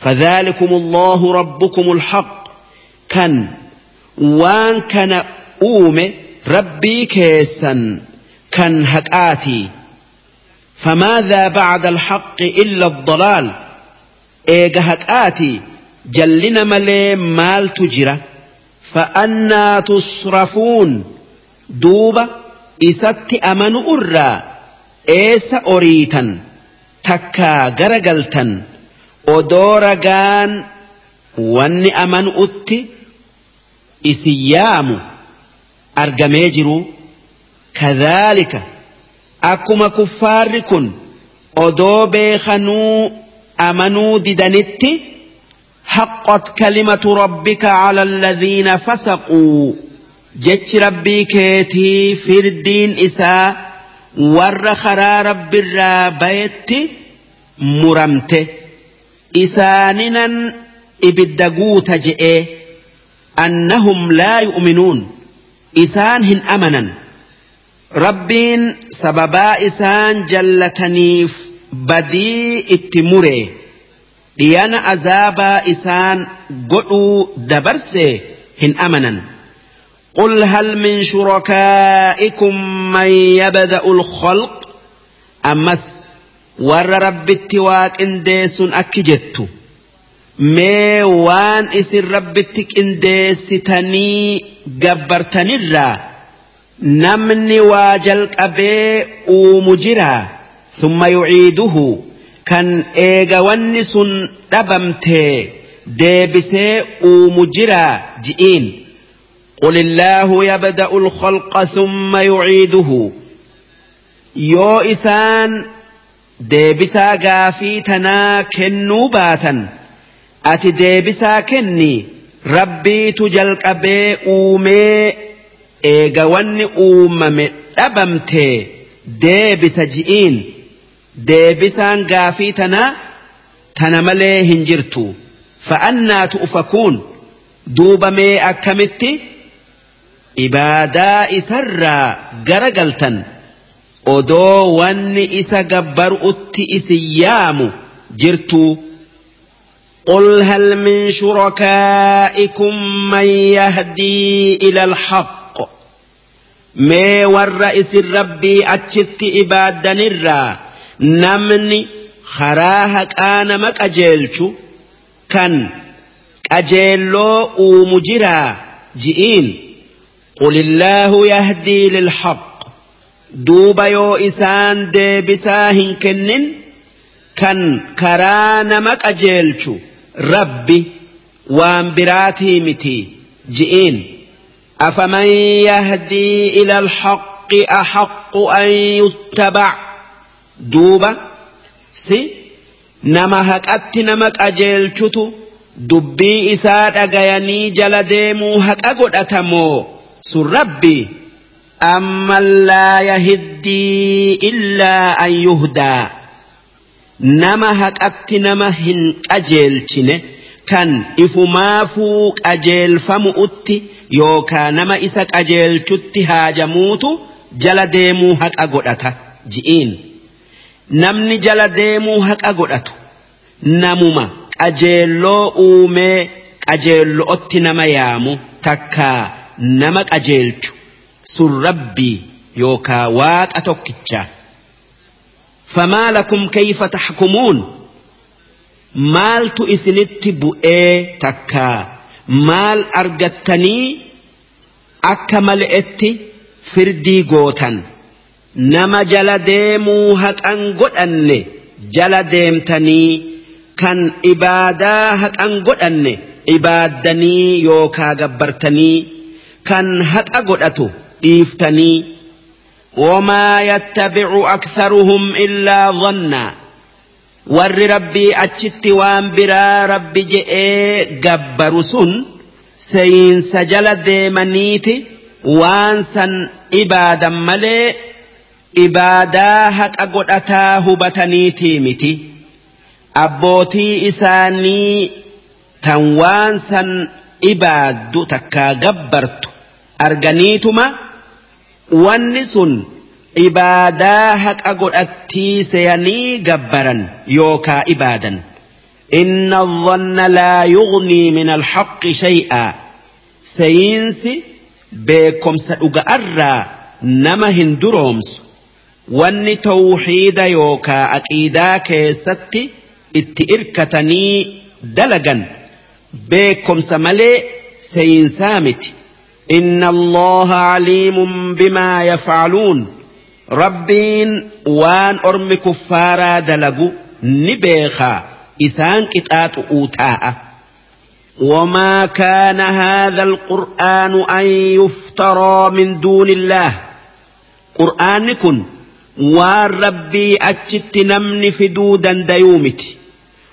فذلكم الله ربكم الحق. كان وان كان أوم ربي كيسا كان هكاتي. فماذا بعد الحق إلا الضلال؟ إيغا هكاتي. جلنا ملي مال تجرى فأنا تصرفون. دوبا إسات أمن أرى إيس أريتا تكا غرقلتا ودورغان واني أمن أتي إسيامو argamee jiru kadhaalika akkuma kuffaarri kun odoo beekanuu amanuu didanitti حقت كلمة ربك على الذين فسقوا. جتش ربي كيتي في الدين إساء ورخرا رب الرابيت مرمت. إساننا إبدقوت جئ أنهم لا يؤمنون. إسانهن أمنا ربين سببا إسان جلتني بدي التمره dhiyana azaabaa إسان godhuu dabarse هن amanan. قل هل من شركائكم من يبدا الخلق امس ور رب التواك انديس اكجت ما وان اس ربتك انديس تني جبرتني نمني واجل ابي ومجرا ثم يعيده kan eega wanni sun dhabamtee deebisee uumu jiraa ji'iin قل الله يبدأ الخلق ثم يعيده yoo isaan deebisaa gaafii tanaa kennuu baatan ati deebisaa kenni rabbiitu jalqabee uumee eega wanni uumame dhabamtee deebisa ji'iin. deebisaan gaafii tanaa tana malee hin jirtu. Fa'annaa tu'ufakuun duuba mee akkamitti? Ibaadaa isarraa gara galtan odoo wanni isa gabbaru'utti isin yaamu jirtuu قل هل من شركائكم من يهدي إلى الحق ما ور ربي أتشت إبادا الرّ نمني خراها كان مك أجيلشو كان أجيلو ومجرى جئين قل الله يهدي للحق duuba yoo isaan deebisaa hin kennin kan karaa nama qajeelchu rabbi waan biraatii miti ji'iin afaman yahdii ila alhaqqi ahaqqu an yuttabac duuba si nama haqatti nama qajeelchutu dubbii isaa dhagayanii jala deemuu haqa godhatamoo? Sun rabbi amma laa yahiddii illaa an yuhdaa. Nama haqatti nama hin qajeelchine kan ifumaafuu qajeelfamu utti yookaa nama isa qajeelchutti haajamuutu jala deemuu haqa godhata. Ji'iin. namni jala deemuu haqa godhatu namuma qajeelloo uumee qajeello'otti nama yaamu takkaa nama qajeelchu sun rabbii yookaa waaqa tokkicha. famaa lakum كيف تحكمون maaltu isinitti bu'ee takkaa maal argattanii akka male'etti firdii gootan? Nama jala deemuu haqan godhanne jala deemtanii kan ibaadaa haqan godhanne ibaaddanii yookaa gabbartanii kan haqa godhatu dhiiftanii wamaa yattabicu aktharuhum illaa dhanna. Warri rabbii achitti waan biraa rabbi je'ee gabbaru sun seeyinsa jala deemaniiti waan san ibaadan malee ibaadaa haqa godhataa hubataniitii miti abbootii isaanii tan waan san ibaaddu takkaa gabbartu arganiituma wanni sun ibaadaa haqa godhattii seyanii gabbaran yookaa ibaadan. Inna dhanna laa yugnii min alxaqi shay'a seeyiinsi beekomsa dhuga'arraa nama hin duroomsu. سأقرى نما هندرومس واني توحيد يوكا أكيدا كيستي اتئركتني دلقا بكم سملي سينسامتي إن الله عليم بما يفعلون ربين وان أرم كفارا دلقوا نبيخا إسان كتات أوتاء وما كان هذا القرآن أن يفترى من دون الله قرآن كن وان ربي أجت نمن فدودا ديومت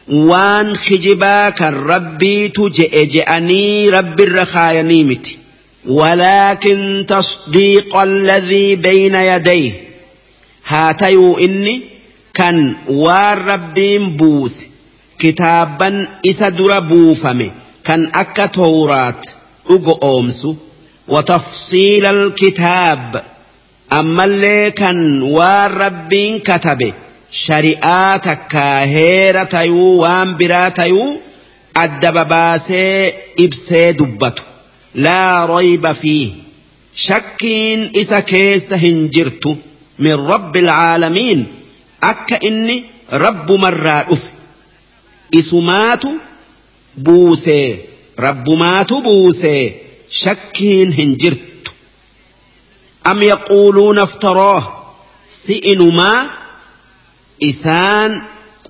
وان خجباك الربي تجئ جأني رب الرخايا متي ولكن تصديق الذي بين يديه هاتيو إني كان والربين بوس كتابا إسدر بوفمي كان أكا تورات أقو أومسو وتفصيل الكتاب ammallee kan waan rabbiin katabe shari'aa takkaa heera tayuu waan biraa tayuu addaba baasee ibsee dubbatu. Laa royba fiihi. Shakkiin isa keessa hin jirtu. Min rabbi alcaalamiin akka inni rabbumarraa dhufe. Isumaatu buusee rabbumaatu buusee shakkiin hin jirtu. أم يقولون افتراه؟ سئن ما؟ إسان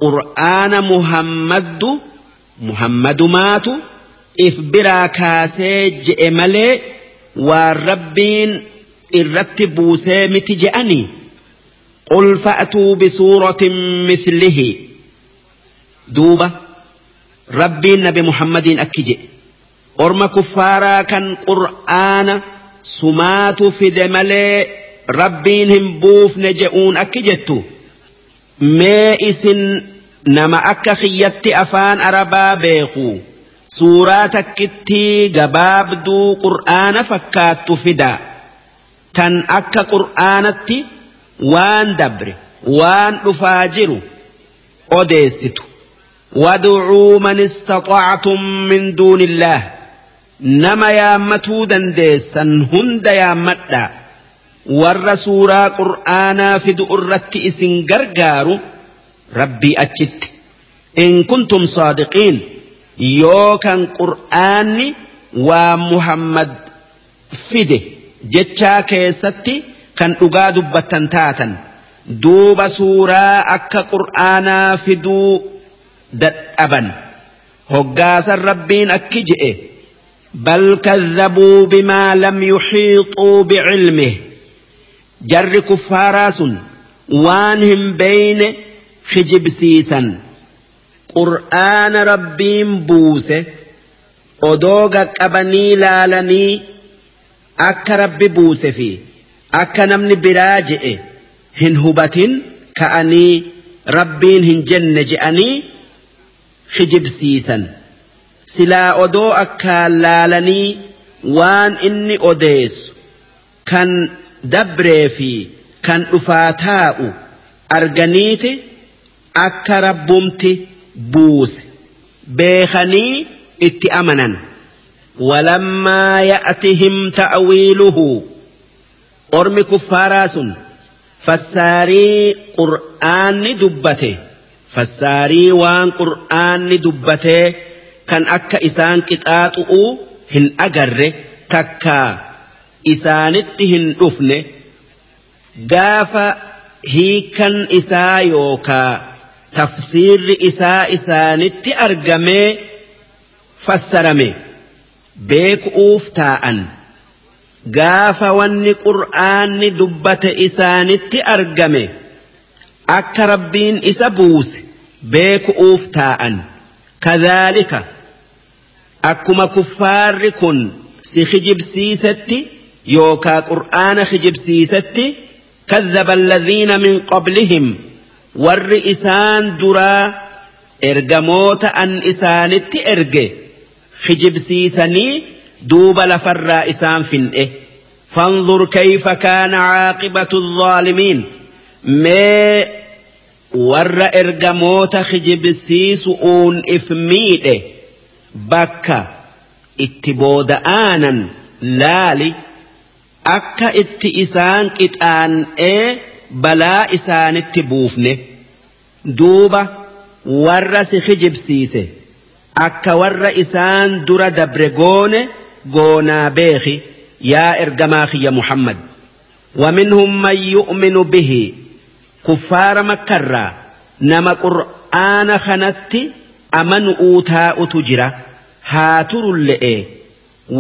قرآن محمد محمد مات إفبرا كاسي جئملي والربين إرتبوا سامت جأني. قل فأتوا بسورة مثله. دوبة ربي النبي محمد أكجئ. أرم كفارا كان قرآن sumaatu fide malee rabbiin hin buufne je'uun akki jettu. Mee isin nama akka kiyyatti afaan arabaa beeku. Suuraa takkittii gabaabduu qur'aana fakkaattu fida. Tan akka qur'aanatti waan dabre waan dhufaa jiru odeessitu. Wad'uu man istaxactum min duuni illaah nama yaammatuu dandeessan hunda yaammadhaa warra suuraa qur'aanaa fidu irratti isin gargaaru rabbii achitti. In kuntum saadiqiin. Yoo kan qur'aanni waa muhammad fide jechaa keessatti kan dhugaa dubbattan taatan. Duuba suuraa akka qur'aanaa fiduu dadhaban. Hoggaasan rabbiin akki je'e بل كذبوا بما لم يحيطوا بعلمه. جر كفاراس وانهم بين خجبسيسا قرآن ربهم بوسه odooga qabanii laalanii akka rabbi buuse fi akka namni biraa je'e hin hubatin ka'anii rabbiin hin jenne je'anii hijibsiisan. Silaa odoo akkaan laalanii waan inni odeessu kan dabree fi kan dhufaa taa'u arganiiti akka rabbumti buuse beekanii itti amanan. Walammaa ya'tihim ta'wiiluhu ormi kuffaaraa sun fassaarii qur'aanni dubbate fassaarii waan qur'aanni dubbatee kan akka isaan qixaaxu'uu hin agarre takkaa isaanitti hin dhufne gaafa hiikan isaa yookaa tafsiirri isaa isaanitti argamee fassarame beeku'uuf taa'an. Gaafa wanni qur'aanni dubbate isaanitti argame akka rabbiin isa buuse beeku'uuf taa'an. Kadhaalika akkuma kuffaarri kun si kijibsiisetti yookaa qur'aana kijibsiisetti كذب الذين من قبلهم ور إسان درا إرجموت أن إسانت إرجه خجب سيسني دوب لفر إسان فنئه فانظر كيف كان عاقبة الظالمين ما ور إرجموت خجب سيسؤون إفميده bakka itti booda aanan laali akka itti isaan qixaan'ee balaa isaanitti buufne duuba warra si hijibsiise akka warra isaan dura dabre goone goonaa beeki yaa ergamaa kiyya muhammad ومنهم من يؤمن به كفار مكرا نما قرآن خنت أمن أوتاء تجرى هاتر اللئي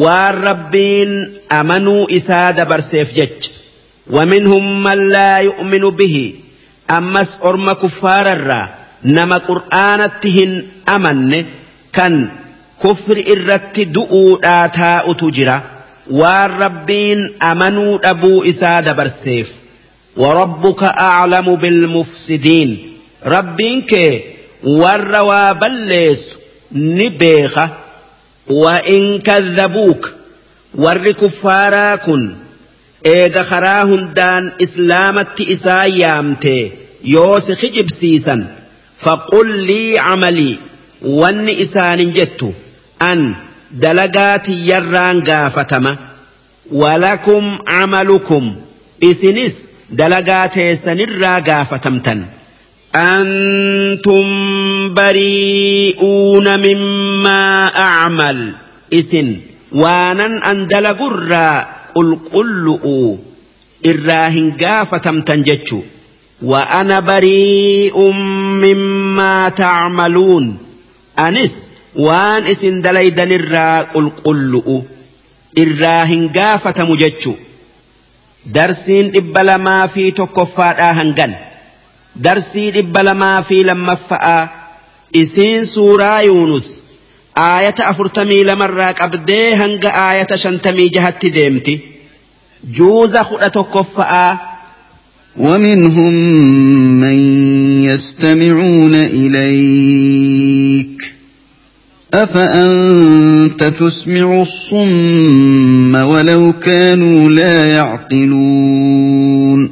waan rabbiin amanuu isaa dabarseef jecha. ومنهم من لا يؤمن به أمس أرم كفار الرا نما قرآنتهن أمن كان كفر إرت دؤو آتاء تجرى والربين أمنوا أبو إساد برسيف وربك أعلم بالمفسدين ربينك والروا بلس نبيخه وإن كذبوك ور كفارا كن إيغا خراهن دان إسلامت إسايامتي يوس خجب سيسا فقل لي عملي وان إسان جدت أن دلقات يران غافتما ولكم عملكم إسنس دلقات سنرا غافتمتن. أنتم بريئون مما أعمل. إسن وانا أندل قرى قل قلؤوا. إراهن قافتم تنجتشوا وأنا بريء مما تعملون. أنس waan isin dalaydan irraa qulqullu'u irraa hin gaafatamu jechu darsiin dhibba lamaa fi tokkoffaadhaa hangan. Darsii dhibba lamaa fi lammaffa'aa isiin suuraa yuunus aayata afurtamii lamarraa qabdee hanga aayata shantamii jahatti deemti juuza kudha tokkoffa'aa ومنهم من يستمعون إليك أفأنت تسمع الصم ولو كانوا لا يعقلون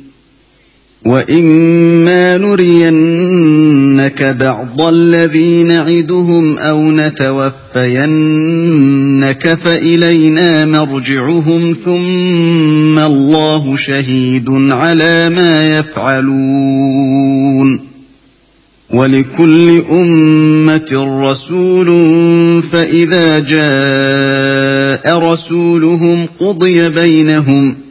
وإما نرينك بعض الذي نعدهم أو نتوفينك فإلينا مرجعهم ثم الله شهيد على ما يفعلون ولكل أمة رسول فإذا جاء رسولهم قضي بينهم ۖ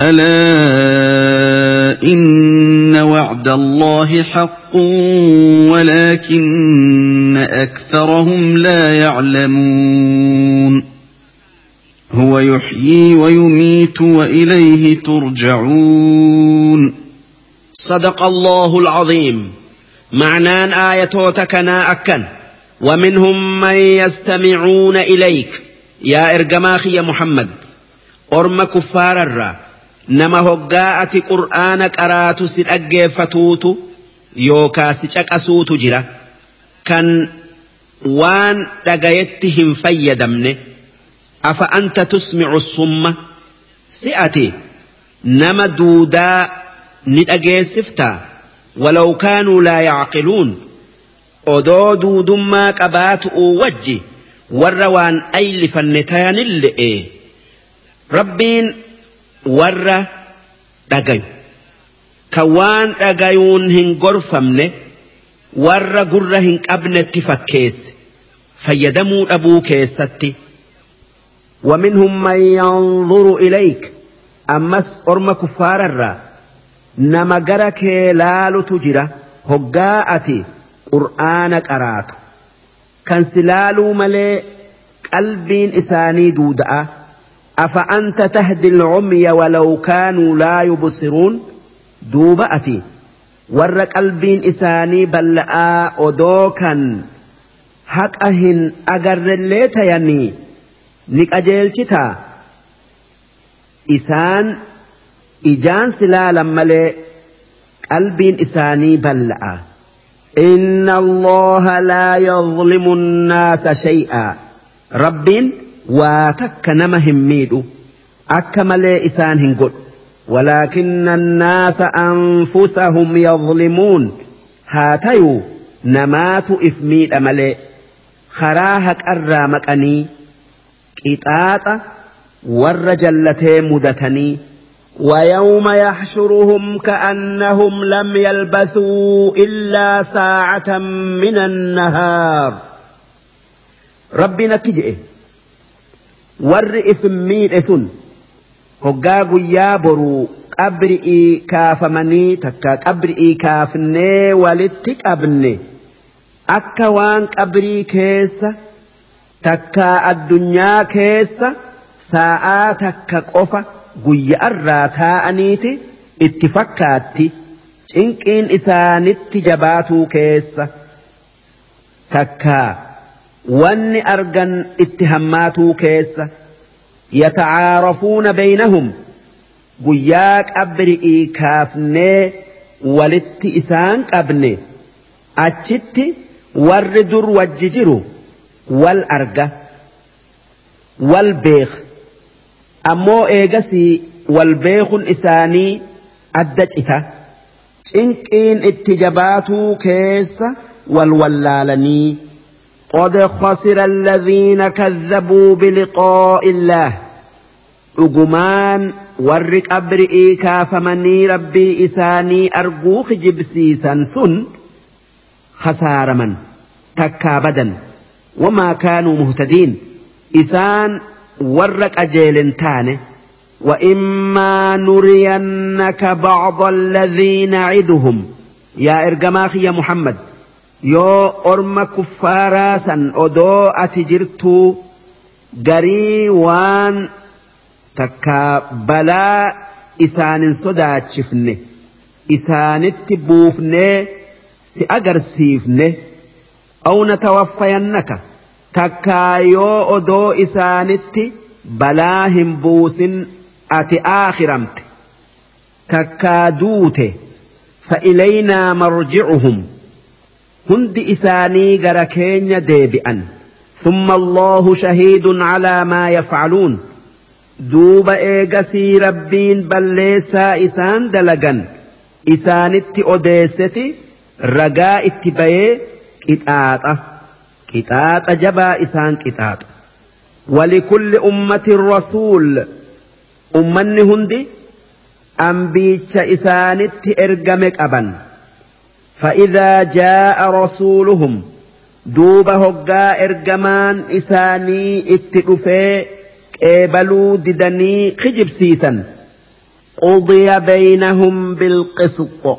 ألا إن وعد الله حق ولكن أكثرهم لا يعلمون. هو يحيي ويميت وإليه ترجعون. صدق الله العظيم. معنان آية تكنا أكن. ومنهم من يستمعون إليك. يا إرجماخي يا محمد. أرم كفار الرّ nama hoggaa ati qur'aana qaraatu si dhaggeeffatuutu yookaa si caqasuutu jira kan waan dhagayetti hin fayyadamne afa anta tusmicu summa si ati nama duudaa ni dhageessiftaa walaw kaanuu laa yacqiluun odoo duudummaa qabaatu'uu wajji warra waan aylifanne tayanille'e rabbiin warra dhagayu. Kan waan dhagayuun hin gorfamne warra gurra hin qabnetti fakkeesse. Fayyadamuu dhabuu keessatti. ومنهم من ينظر إليك أمس أرم كفار الرا نما جرك لال تجرى هجاءتي قرآنك أرات كان سلالو ملي قلبين إساني دودأ أفأنت تهدي العمي ولو كانوا لا يبصرون؟ دوبأتي ور قلبين إساني بلآ أدوكا حق أهن أجر الليت يني. نك أجيلتتا إسان إجان سلالا ملي قلبين إساني بلآ. إن الله لا يظلم الناس شيئا. ربٍ waa takka nama hin miidhu. Akka malee isaan hin godhu. ولكن الناس أنفسهم يظلمون هاتيو نمات إثميد أملي خراهك الرامك أني قطاطة والرجلتي مدتني ويوم يحشرهم كأنهم لم يلبثوا إلا ساعة من النهار ربنا كجئه warri ifin miidhe sun hoggaa guyyaa boruu qabri'ii kaafamanii takka qabri'ii kaafnee walitti qabne akka waan qabrii keessa takka addunyaa keessa saa'aa takka qofa guyya'arraa taa'aniiti itti fakkaatti cinqiin isaanitti jabaatuu keessa takkaa. Wanni argan itti hammaatuu keessa yatacaarafuuna baynahum guyyaa qabri'ii kaafnee walitti isaan qabne achitti warri dur wajji jiru wal arga wal beek ammoo eegasii wal beekun isaanii adda cita cinqiin itti jabaatuu keessa wal wallaalanii قد خسر الذين كذبوا بلقاء الله. أجمان ورق أبرئي كافمني ربي إساني أرجوخ جبسيسا سن. خسار من؟ تكابدا وما كانوا مهتدين. إسان ورق أجيل تاني. وإما نرينك بعض الذين نعدهم يا إرجماخي يا محمد. yoo orma kuffaaraa san odoo ati jirtuu garii waan takka balaa isaanin sodaachifne isaanitti buufnee si agarsiifne awna tawaffayannaka takkaa yoo odoo isaanitti balaa hin buusin ati aakhiramte. Takkaa duute fa ilaynaa marji'uhum. hundi isaanii gara keenya deebi'an ثم الله شهيد على ما يفعلون دوب إيغسي ربين بليسا إسان دلقا إسانت أديستي رقاء اتباية كتاتا كتاتا جبا إسان كتاتا ولكل أمة الرسول أمني هندي أنبيتش إسانت إرقمك أبن فإذا جاء رسولهم دوب هقا إرجمان إساني اتقفي قبلوا ددني خجب سيسا قضي بينهم بالقسط.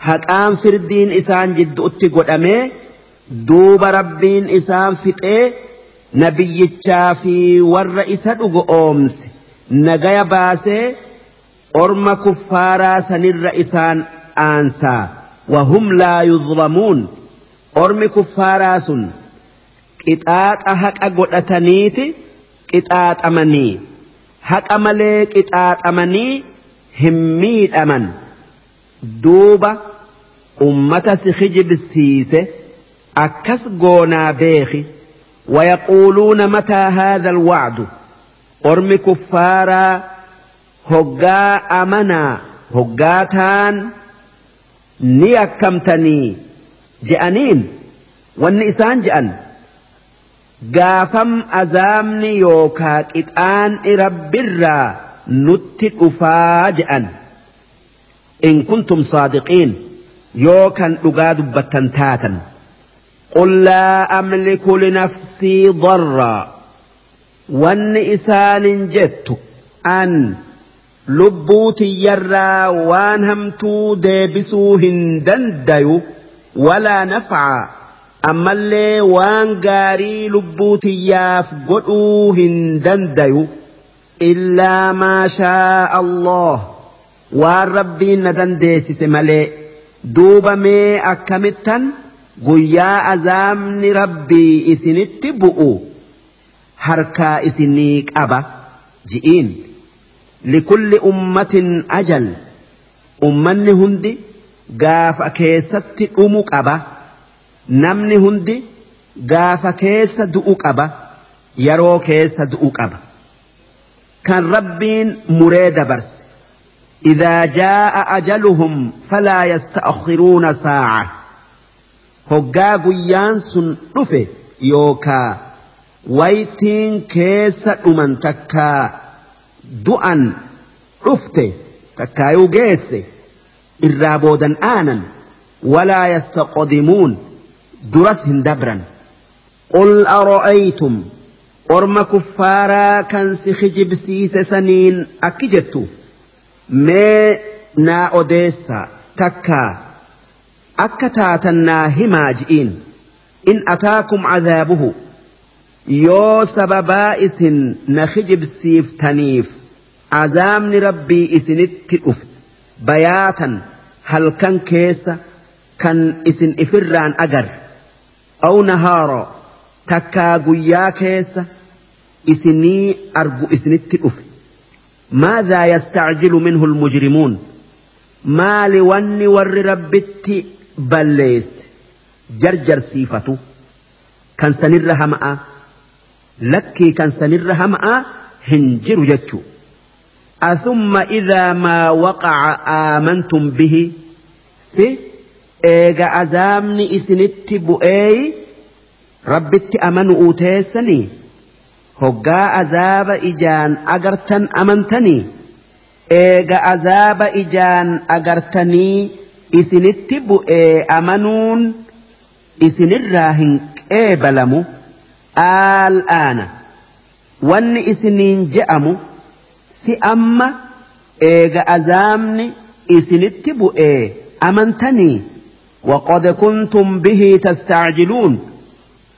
هكام فردين إسان جد اتقود أمي دوب ربين إسان فتئ نبي في والرئيس أومس. نجايا باسي أرم كفارا سنر إسان آنسا وهم لا يظلمون. أرم كفارا سن كتات أحق أقول كتات أمني. هك أملي كتات أمني. هميت أمن. دوبة أمة سخج بالسيسة أكس قونا بيخي. ويقولون متى هذا الوعد؟ أرم كفارا. هقا أمنا. هقاتان هجاة هقا تان نيكمتني جأنين والنئسان جأن قافم أزامني يوكا إتآن ربرا نتت أفاجأن إن كنتم صادقين يوكا أقاد بتنتاتا قل لا أملك لنفسي ضرا وان إسان lubbuu tiyyarraa waan hamtuu deebisuu hin dandayu walaa nafaa. Ammallee waan gaarii lubbuu tiyyaaf godhuu hin dandayu illaa maashaa allah. Waan rabbiin na dandeessise malee duubamee akkamittan guyyaa azaabni rabbii isinitti bu'u. Harkaa isinii qaba ji'iin. Likulli ummatin ajal ummanni hundi gaafa keessatti dhumu qaba namni hundi gaafa keessa du'u qaba yeroo keessa du'u qaba kan rabbiin muree dabarse إذا جاء أجلهم فلا يستأخرون ساعة guyyaan sun dhufe yookaa waytiin keessa dhuman takkaa du'an dhufte takkaayuu geesse irraa boodan aanan walaa yastaqdimuun duras hin dabran qul ara'aytum orma kuffaaraa kan si kijibsiise saniin akki jettu mee naa odeessa takkaa akka taatannaa himaa ji'iin in ataakum cadaabuhu yoo sababaa isin na kijibsiiftaniif azaabni rabbii isinitti dhufe bayaatan halkan keessa kan isin ifirraan agar aw nahaara takkaa guyyaa keessa isinii argu isinitti dhufe maadhaa yastacjilu minhu almujrimuun maali wanni warri rabbitti balleesse jarjarsiifatu kan sanirra hama'a lakkii kan sanirra hama'a hin jiru jechu athumma idaa maa waqaca aamantum bihi? Si eega azaabni isinitti bu'eeyi rabbitti amanu teessanii? Hoggaa azaaba ijaan agartan amantanii? Eega azaaba ijaan agartanii isinitti bu'ee amanuun isinirraa hin qeebalamu. Al'aana wanni isiniin je'amu si amma eega azaabni isinitti bu'ee amantanii وقد كنتم به تستعجلون.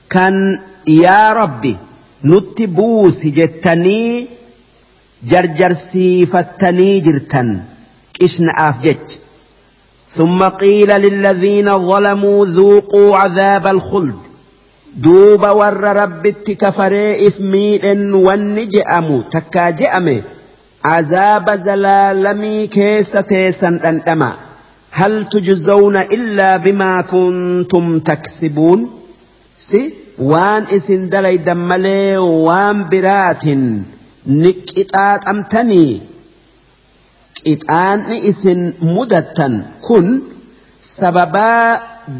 كان يا ربي نتبوس جتني جرجرسي فتني جرتن إشن أفجج. ثم قيل للذين ظلموا ذوقوا عذاب الخلد. دوب ور رب كفري إفميل والنجأم تكاجأم عذاب زلالمي كيس تيسا أنتما هل تجزون إلا بما كنتم تكسبون سي وان اسن دلي دملي وان برات نكتات أمتني qixaanni isin mudattan kun sababaa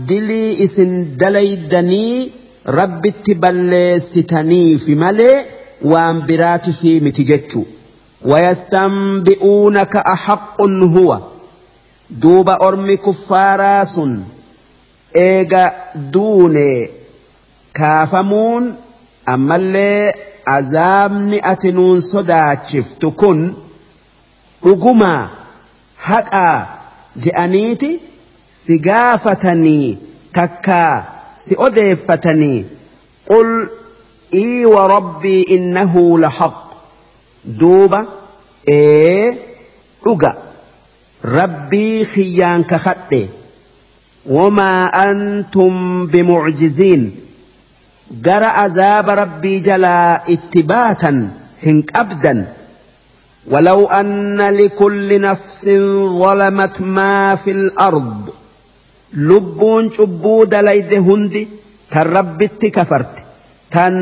dilii isin dalaydanii rabbitti balleessitaniifi malee waan biraatifi miti jechu wayastanbi'uunaka ahaqqun huwa duuba ormi kuffaaraa sun eega duune kaafamuun ammallee azaabni ati nuun sodaachiftu kun dhugumaa haqaa je'aniiti si gaafatanii takkaa سئذفتني قل إي وربي إنه لحق. دوبا إي أجا ربي خيان كخطي. وما أنتم بمعجزين. جرى عذاب ربي جلا اتباتا هنك أبدا. ولو أن لكل نفس ظلمت ما في الأرض. lubbuun cubbuu dalayde hundi tan rabbitti kafarte tan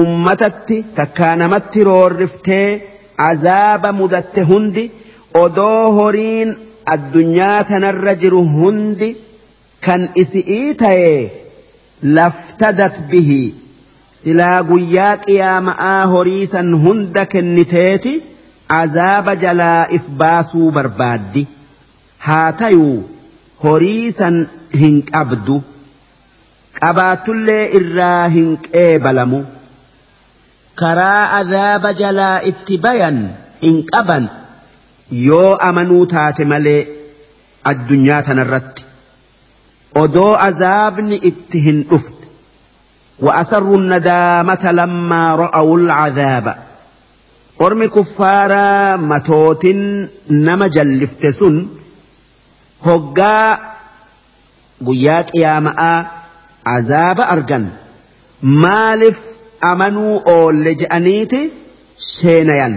ummatatti takkaa namatti roorriftee azaaba mudatte hundi odoo horiin addunyaa tanarra jiru hundi kan isi'ii ta'e laftadat bihi silaa guyyaa qiyaama'aa horiisan hunda kenniteeti azaaba jalaa if baasuu barbaaddi. Haa tayuu horii san hin qabdu qabaatullee irraa hin qeebalamu karaa azaaba jalaa itti bayan hin qaban yoo amanuu taate malee addunyaa tanarratti odoo azaabni itti hin dhufne وأسروا الندامة لما رأوا العذاب أرمي كفارا متوت نما جلفتسن hoggaa guyyaa qiyaama'aa azaaba argan maaliif amanuu oolle je'aniiti? Seenayan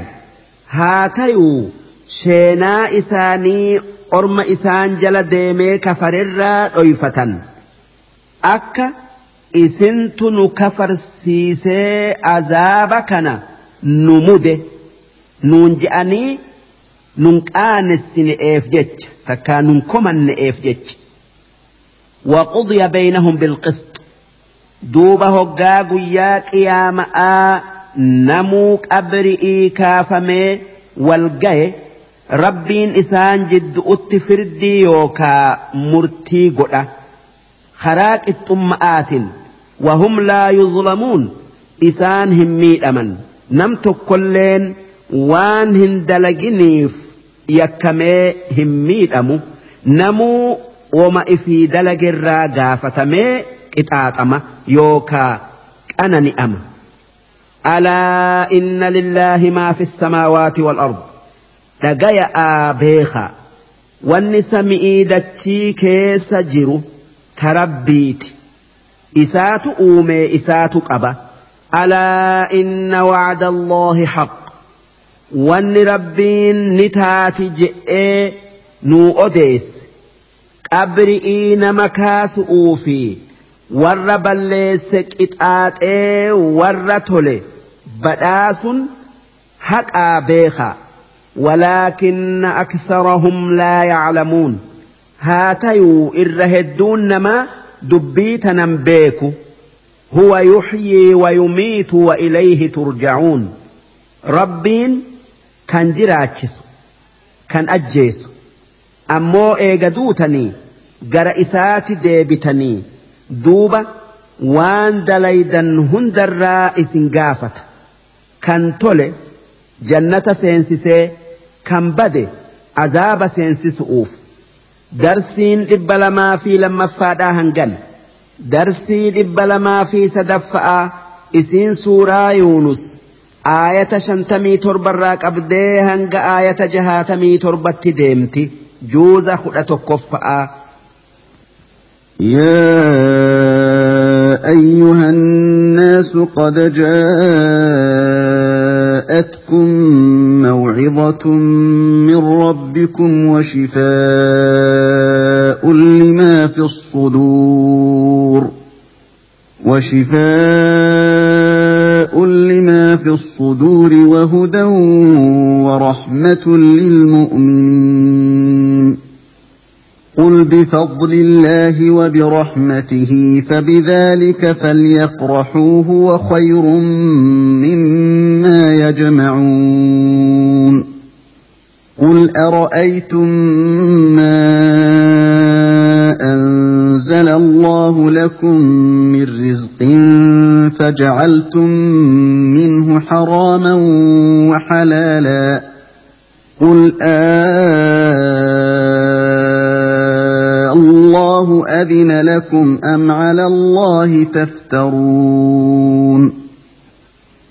haa tayuu sheenaa isaanii orma isaan jala deemee kafarerraa dhoyfatan. Akka isintu nu kafarsiisee azaaba kana nu mude nuun je'anii nun qaanessine'eef jecha takkaa nun komanne'eef jecha. Waqudiya baynahum bilqist duuba hoggaa guyyaa qiyaama'aa namuu qabri'ii kaafamee wal gaye rabbiin isaan jiddu'utti firdii yookaa murtii godha. Karaa qixxumma'aatiin wahum laa yuzlamuun isaan hin miidhaman. Nam tokkolleen waan hin dalaginiif yakkamee hin miidhamu namuu woma ifii dalagirraa gaafatamee qixaaxama yookaa qanani'ama alaa inna lillaahi maa fi السماوات والأرض dhagaya'aa beekaa wanni sami'ii dachii keessa jiru tarabbiiti isaatu uumee isaatu qaba alaa inna wacda allaahi haq wanni rabbiin ni taati je'ee nuu odeesse qabri'ii nama kaasu'uu fi warra balleesse qixaaxee warra tole badhaasun haqaa beekaa ولكن أكثرهم لا يعلمون هاتيو إرهدون نما دبيت نمبيك هو يحيي ويميت وإليه ترجعون ربين كان جراتشس كان أجيس أمو إيقدوتني قرئسات ديبتني دوبة وان دليدا هندر إسنقافة كان تولي جنة سينسسي kan bade azaaba seensisu'uuf darsiin dhibba lamaa fi lammaffaadhaa hangan darsii dhibba lamaa fi sadaffa'aa isiin suuraa yuunus aayata shantamii torbarraa qabdee hanga aayata jahaatamii torbatti deemti juuza kudha tokkoffa'aa. يا أيها الناس قد جاءتكم موعظة من ربكم وشفاء لما في الصدور وشفاء الصدور وهدى ورحمة للمؤمنين. قل بفضل الله وبرحمته فبذلك فليفرحوا هو خير مما يجمعون. قل ارايتم ما انزل الله لكم من رزق فجعلتم منه حراما وحلالا قل آه الله أذن لكم أم على الله تفترون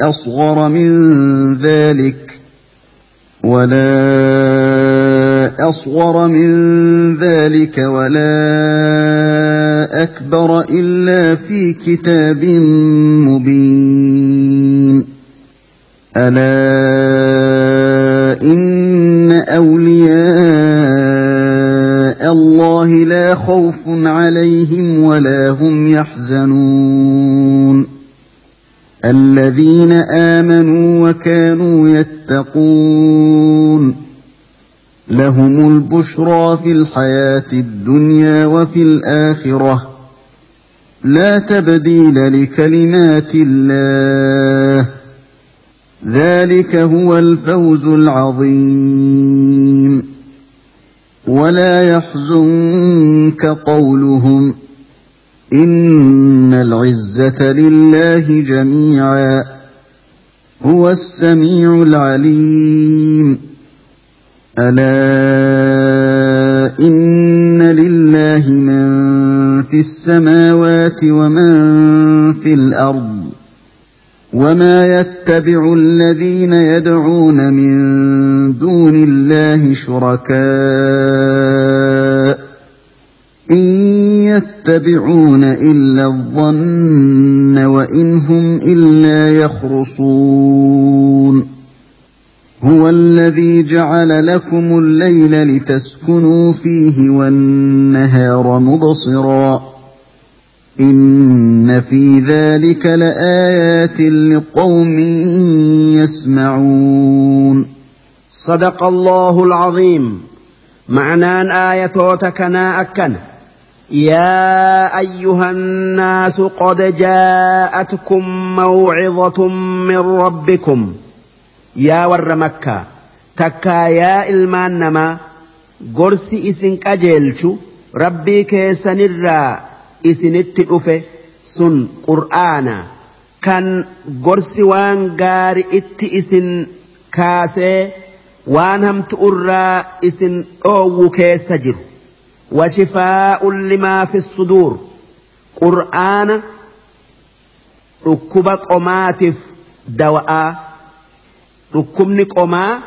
أصغر من ذلك ولا أصغر من ذلك ولا أكبر إلا في كتاب مبين. ألا إن أولياء الله لا خوف عليهم ولا هم يحزنون. الذين آمنوا وكانوا يتقون لهم البشرى في الحياة الدنيا وفي الآخرة. لا تبديل لكلمات الله. ذلك هو الفوز العظيم. ولا يحزنك قولهم إن العزة لله جميعا هو السميع العليم. ألا إن لله من في السماوات ومن في الأرض وما يتبع الذين يدعون من دون الله شركاء. يتبعون إلا الظن وإن هم إلا يخرصون. هو الذي جعل لكم الليل لتسكنوا فيه والنهار مبصرا. إن في ذلك لآيات لقوم يسمعون. صدق الله العظيم. معنى آية تكنا أكن. يا ايها الناس قد جاءتكم موعظه من ربكم. يا ور مكه تكا يا المان نما. gorsi isin qajeelchu rabbii keessanirraa isinitti dhufe sun qur'aana kan gorsi waan gaari itti isin kaasee waan hamtu irraa isin dhoowwu keessa jiru وشفاء لما في الصدور قرآن ركب قماتف دواء ركبني قما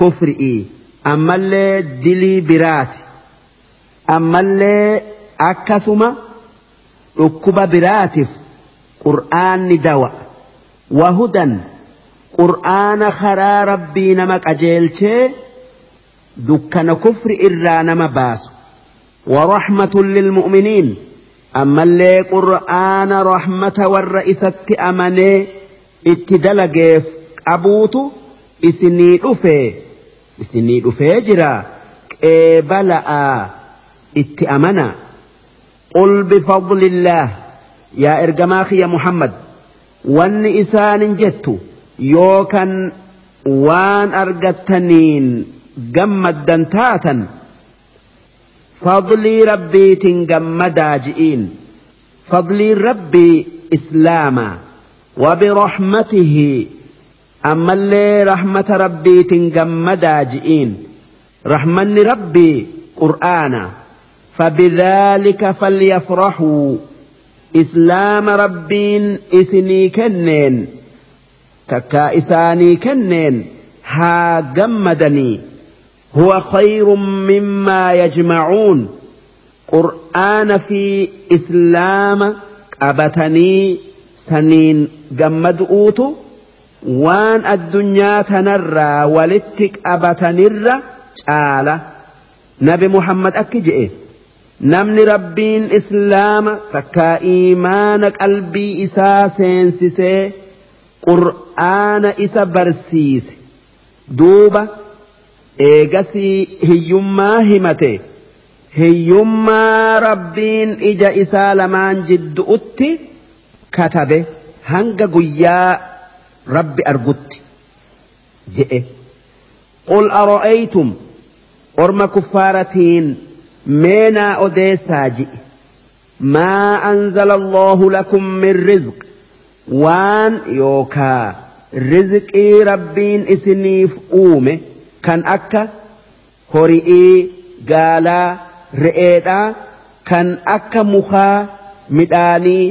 كفرئي أما اللي دلي براتي أما اللي أكسما ركب براتف قرآن دواء وهدى qur'aana karaa rabbii nama qajeelchee dukkana kufri irraa nama baasu ورحمة للمؤمنين. أما اللي قرآن رحمة والرئيسة أمني اتدلقيف أبوت إسني أفي إسني أفي جرا قبلأ اتأمنا قل بفضل الله يا إرجماخي يا محمد وان إسان جدت يوكا وان أرجتنين جمد دنتاتا فضلي ربي تنجمد جئين فضلي ربي إسلاما وبرحمته. أما اللي رحمة ربي تنجمد جئين رحمن ربي قرآنا. فبذلك فليفرحوا. إسلام ربين إسني كنين. تكا إساني كنين. ها جمدني هو خير مما يجمعون. قرآن في إسلام قبتني سنين جمد أوتو. وان الدنيا تنرى ولتك أبتنر تعالى نبي محمد أكجئ namni rabbiin islaama takkaa iimaana qalbii isaa seensisee qur'aana isa barsiise duuba eegasii hiyyummaa himate. Hiyyummaa rabbiin ija isaa lamaan jiddu'utti katabe. Hanga guyyaa rabbi argutti je'e. Qul ara'aytum orma kuffaaratiin meenaa odeessaa ji'i. Maa anzala allahu lakum min rizq? Waan yookaa rizqii rabbiin isiniif uume kan akka hori'ii gaalaa re'eedhaa kan akka mukaa midhaanii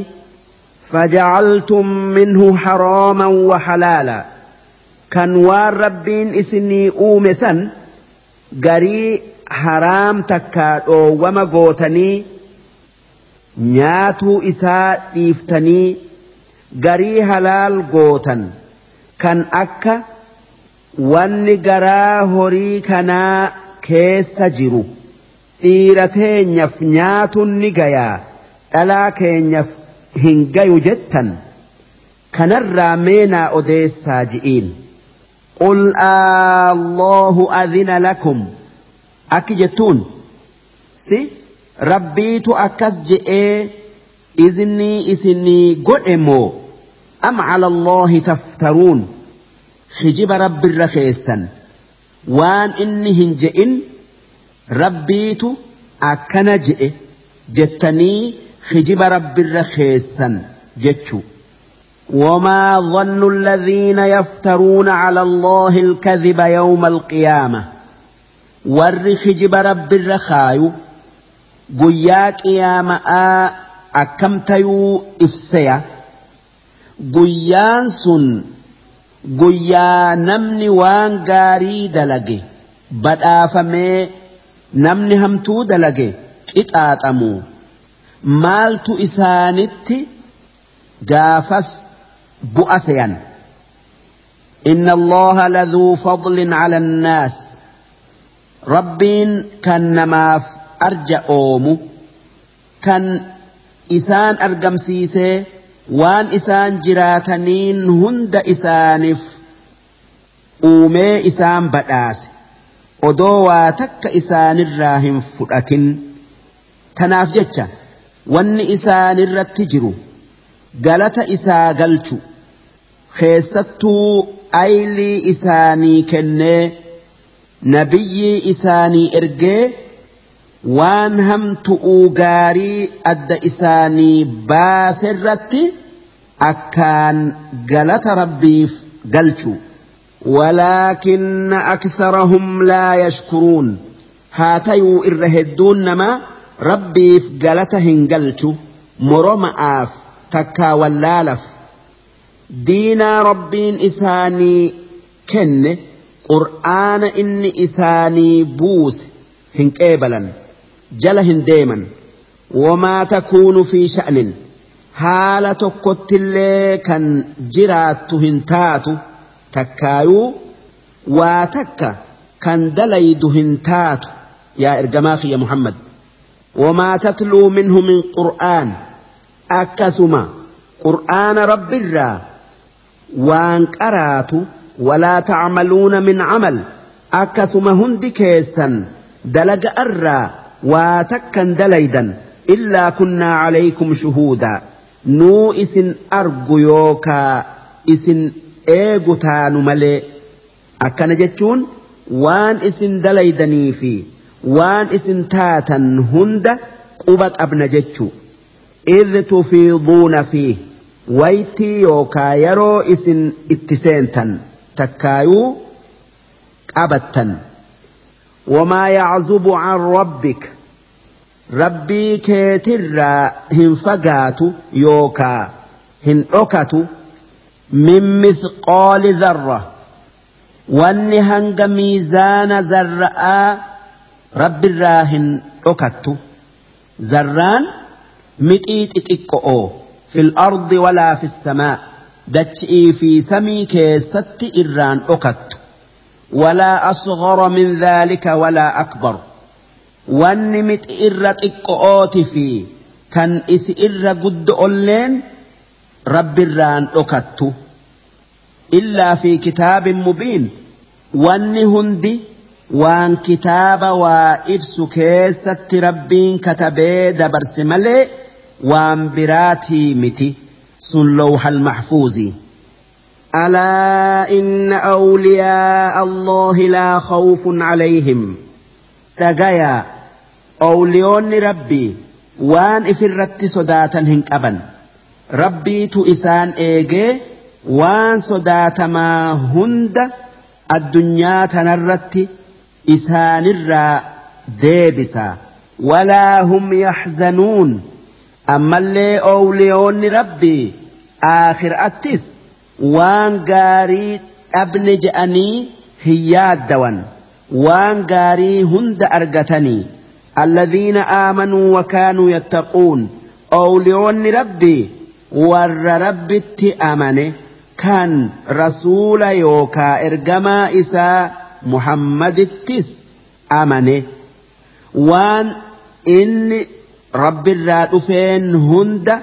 فجعلتم منه حراما وحلالا كان وان ربين اسني اومسا غري حرام تكا وما غوتني nyaatuu isaa dhiiftanii garii halaal gootan kan akka wanni garaa horii kanaa keessa jiru. Dhiira teenyaf nyaatuun ni gayaa dhalaa keenyaf hin gayu jettan. Kanarraa meenaa odeessaa ji'iin. Qul allahu adhina lakum. Akki jettuun? Si rabbiitu akkas je'ee iznii isinii godhe moo? Am cala allaahi taftaruun خجب رب الرخيصا وان إني هنجئن ربيتو أكنا جئ جتني خجب رب الرخيصا جتشو وما ظن الذين يفترون على الله الكذب يوم القيامة. ور خجب رب الرخاي قياك يا ماء أكمتيو إفسيا قيان سن guyyaa namni waan gaarii dalage badhaafamee namni hamtuu dalage qixaaxamu. Maaltu isaanitti gaafas bu'a seyan inna allaha laduu fadlin cala annaas. Rabbiin kan namaaf arja oomu kan isaan argamsiisee waan isaan jiraataniin hunda isaaniif uumee isaan badhaase. Odoo waa takka isaanirraa hin fudhatin. Tanaaf jecha wanni isaanirratti jiru galata isaa galchu keessattuu aylii isaanii kennee nabiyyii isaanii ergee waan hamtuu gaarii adda isaanii baase irratti akkaan galata rabbiif galchu. Walaakinna aktharahum laa yashkuruun. Haa tayuu irra hedduun namaa rabbiif galata hin galchu. Moroma'aaf takkaa wallaalaf diinaa rabbiin isaanii kenne qur'aana inni isaanii buuse hin qeebalan. جلهن دائما وما تكون في شأن. حالة قتل كان جرات هنتات تكايو واتك كان دليد هنتات يا إرجماخي يا محمد. وما تتلو منه من قرآن. أكسما. قرآن رب الرا. وانقرات ولا تعملون من عمل. أكسما هندكيسا دلق الرّا. Kunnaa calaykum shuhuudaa nuu isin argu yookaa isin eegu taanu malee akkana jechuun waan isin dalaydanii fi waan isin taatan hunda quba qabna jechuu idh tufiiduuna fiih waytii yookaa yeroo isin itti seentan takkaayuu qabattan وما يعزب عن ربك. ربي كيتر هن فقات يوكا. هن أكت من مثقال ذرة. ونهنق ميزان ذرة رب الراهن أكت زران متئت اتكؤو في الأرض ولا في السماء. دتشئي في سمي كيستي إران أكت ولا أصغر من ذلك ولا أكبر. ونمت إر تكؤوت في. تن إس إر قد أولين رب الران أكدت إلا في كتاب مبين. ون هندي وان كتاب وإبس كيسة ربين كتبه دبر سملي وان براتي متي. سن لوح المحفوظي. ألا إن أولياء الله لا خوف عليهم. دقايا أوليون ربي وان إفرت صداتا هنك أبا ربي تو إسان إيجي وان صداتا ما هند الدنيا تنرت إسان الرا ديبسا. ولا هم يحزنون. أما اللي أوليون ربي آخر أتس waan gaarii dhabne je'anii hin yaaddawan. Waan gaarii hunda argatanii alladhiina aamanuu wakaanuu yattaquun owliyoonni rabbii warra rabbitti amane kan rasuula yookaa ergamaa isaa muhammadittis amane. Waan inni rabbirraa dhufeen hunda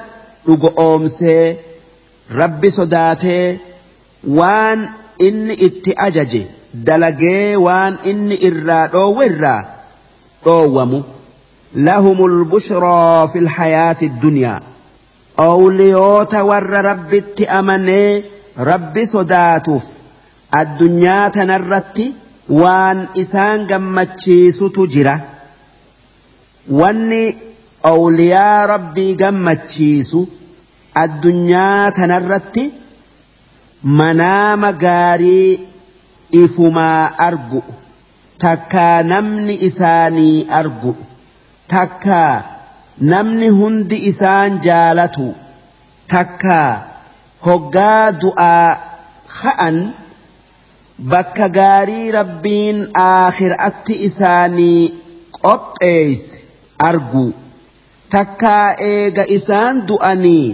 dhugo oomsee rabbi sodaatee waan inni itti ajaje dalagee waan inni irraa dhoowwe irraa dhoowwamu. Lahumul bushraa fil hayaati dunyaa awliyoota warra rabbitti amanee rabbi sodaatuuf addunyaa tanarratti waan isaan gammachiisutu jira. Wanni awliyaa rabbii gammachiisu addunyaa tanarratti manaama gaarii ifumaa argu. Takkaa namni isaanii argu. Takkaa namni hundi isaan jaalatu. Takkaa hoggaa du'aa ka'an bakka gaarii rabbiin aakhiraatti isaanii qopheeyse argu. Takkaa eega isaan du'anii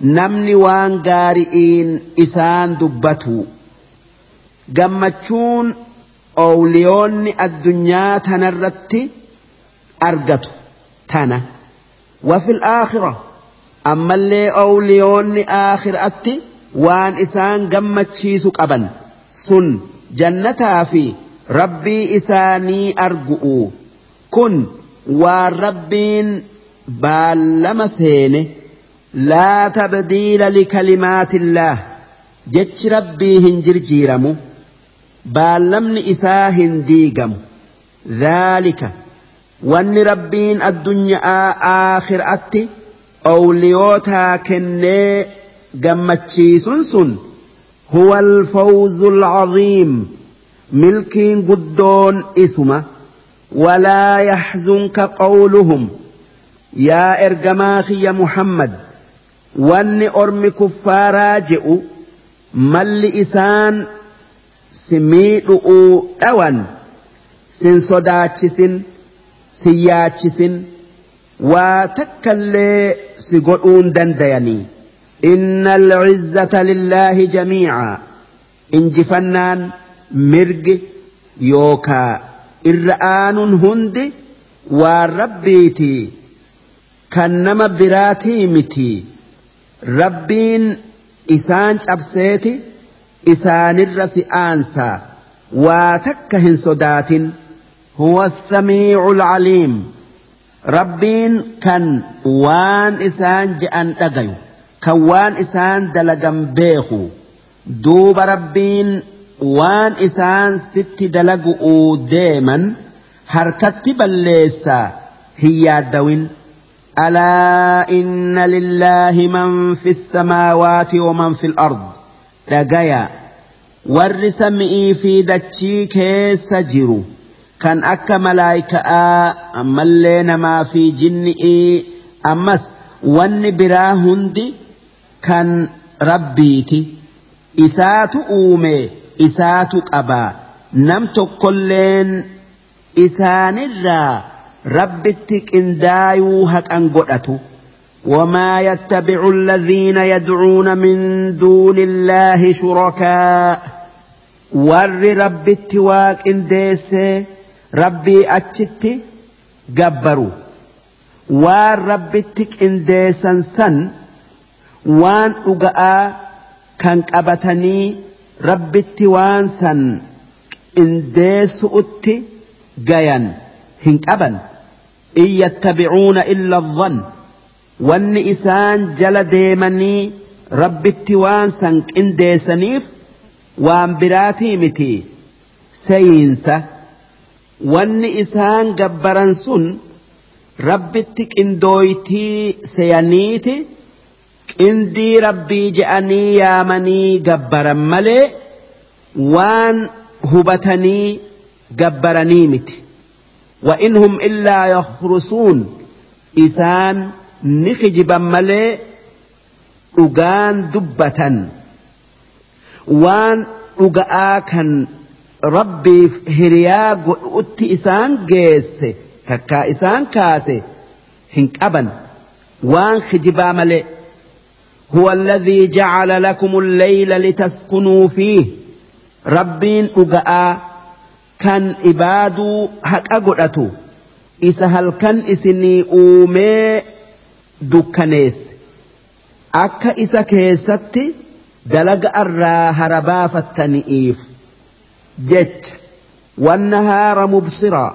namni waan gaari'iin isaan dubbatu gammachuun oowliyoonni addunyaa tanarratti argatu tana. Wafil aakhira ammallee oowliyoonni aakhiraatti waan isaan gammachiisu qaban. Sun jannataa fi rabbii isaanii argu'u. Kun waan rabbiin baallama seene. لا تبديل لكلمات الله. جتش ربي هنجر جيرمو. بالمن إساه ديقم ذلك. وان ربين الدنيا آخر أتي. أوليوتا كني قمتشي سنسن هو الفوز العظيم. ملكين قدون إثم ولا يحزنك قولهم. يا إرجماخي يا محمد. Wanni ormi kuffaaraa je'u malli isaan si miidhu'uu dhawan sin sodaachisin si yaachisin waa takkallee si godhuun dandayanii. Inna al'izzata lillaahi jamiica injifannaan mirgi yookaa irra aanuun hundi waan rabbiitii kan nama biraatii mitii rabbiin isaan cabseeti isaanirra si aansaa waa takka hin sodaatin. Huwa samiicu alcaliim rabbiin kan waan isaan je'an dhagayu kan waan isaan dalagan beeku. Duuba rabbiin waan isaan sitti dalagu'uu deeman harkatti balleessaa hin yaaddawin ألا إن لله من في السماوات ومن في الأرض. دقيا ور سمئي في دتشي كيس جرو كان أكا ملايكا أما اللين ما في جنئي أمس ون برا هندي كان ربيتي. إسات أومي إسات أبا. نمت كلين إسان الرّا rabbitti qindaayuu haqan godhatu وما يتبع الذين يدعون من دون الله شركاء ور رب التواك انديس ربي اتشت جبروا وار رب التك انديسا سن وان اقاء كان قبتني رب التوان سن انديس ات جيان hin qaban in yattabicuuna illa adhan wanni isaan jala deemanii rabbitti waan san qindeessaniif waan biraatii miti seeyinsa wanni isaan gabbaran sun rabbitti qindooytii seyaniiti qindii rabbii je'anii yaamanii gabbaran malee waan hubatanii gabbaranii miti وإنهم إلا يخرسون. إسان نخجبا ملي أغان دبة وان أغآ كان ربي هريا قلت إسان جيس ككا إسان كاسي هنك أبا وان خجبا ملي هو الذي جعل لكم الليل لتسكنوا فيه. ربين أغآ kan ibaaduu haqa godhatu. Isa halkan isinii uumee dukkaneesse. Akka isa keessatti dalaga irraa harabaafattani'iif jecha wannahaara mubsiraa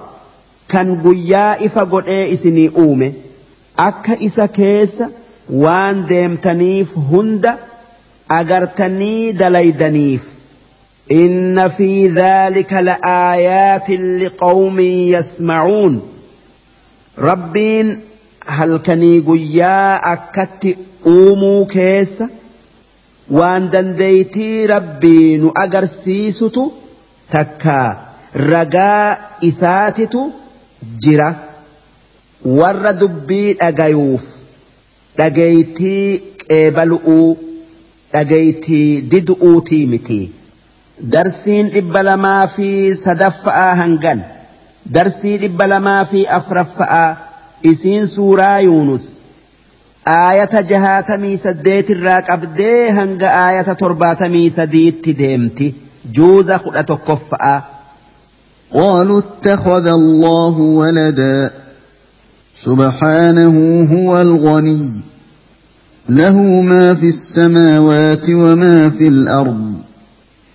kan guyyaa ifa godhee isinii uume akka isa keessa waan deemtaniif hunda agartanii dalaydaniif إن في ذلك لآيات لقوم يسمعون. ربين هل كني قيا أكت أومو كيس؟ وان دنديتي ربي نؤجر سيستو تكا رجاء إساتتو جرا. ور دبي أجيوف دجيتي قبلؤو دجيتي ددؤوتي متي درسين إبا لما في سدفا هنغن درسين إبا لما في أفرفا إسين سورة يونس آية جها تمي سديت الراك أبدي آية آية تربا تمي ديمتي تديمتي جوز كفأ قالوا اتخذ الله ولدا سبحانه هو الغني له ما في السماوات وما في الأرض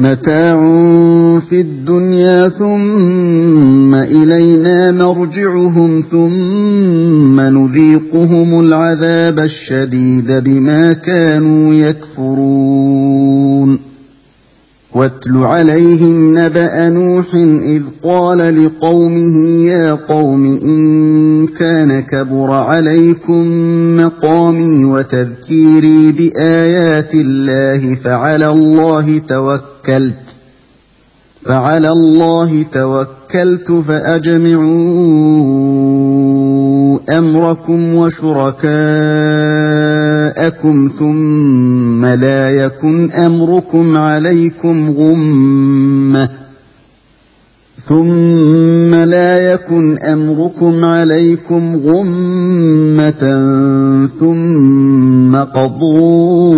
متاع في الدنيا ثم إلينا مرجعهم ثم نذيقهم العذاب الشديد بما كانوا يكفرون. واتل عليهم نبأ نوح إذ قال لقومه يا قوم إن كان كبر عليكم مقامي وتذكيري بآيات الله فعلى الله توكلت. فعلى الله توكلت فأجمعوا أمركم وشركاءكم ثم لا يكن أمركم عليكم غمة. ثم لا يكن أمركم عليكم غمة. ثم قضوا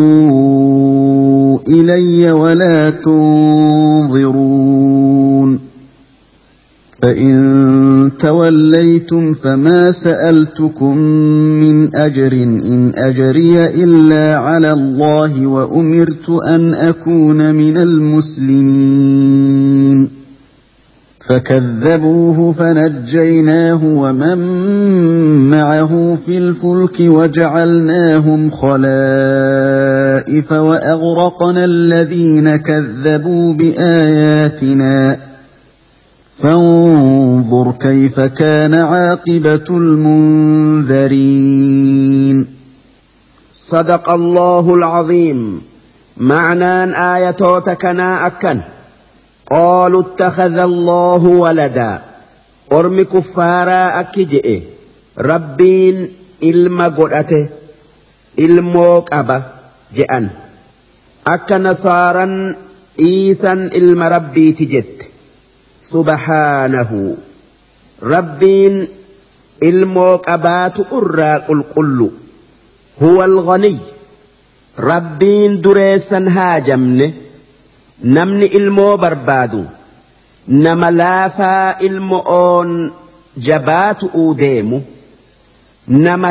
إلي ولا تنظرون فإن توليتم فما سألتكم من أجر إن أجري إلا على الله وأمرت أن أكون من المسلمين فكذبوه فنجيناه ومن معه في الفلك وجعلناهم خلائف وأغرقنا الذين كذبوا بآياتنا فانظر كيف كان عاقبة المنذرين صدق الله العظيم. معنى آية تكنا أكن. قالوا اتخذ الله ولدا. أرم كفارا أكجئ. ربين إلما قرأته إلموك أبا. جئن أك نصارا إيسا إلم ربي تجت سبحانه ربين ilmoo qabaatu irraa qulqullu. هو الغني ربين دريسا هاجمن نمني المو بربادو نما لافا المؤون جبات أوديمو نما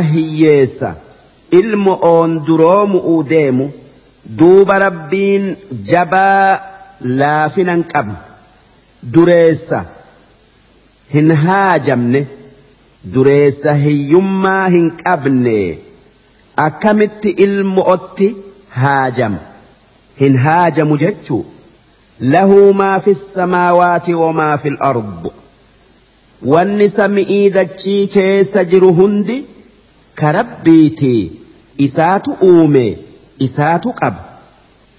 هييسا المؤون دروم أوديمو دوب ربين جبا لافنا قبل دريسا hin haajamne dureessa hiyyummaa hin qabne akkamitti ilmo'otti haajama hin haajamu jechuu lahu maa fi samaawaati wamaa fi al-ard wanni sami'ii dachii keessa jiru hundi ka rabbiitii isaatu uume isaatu qaba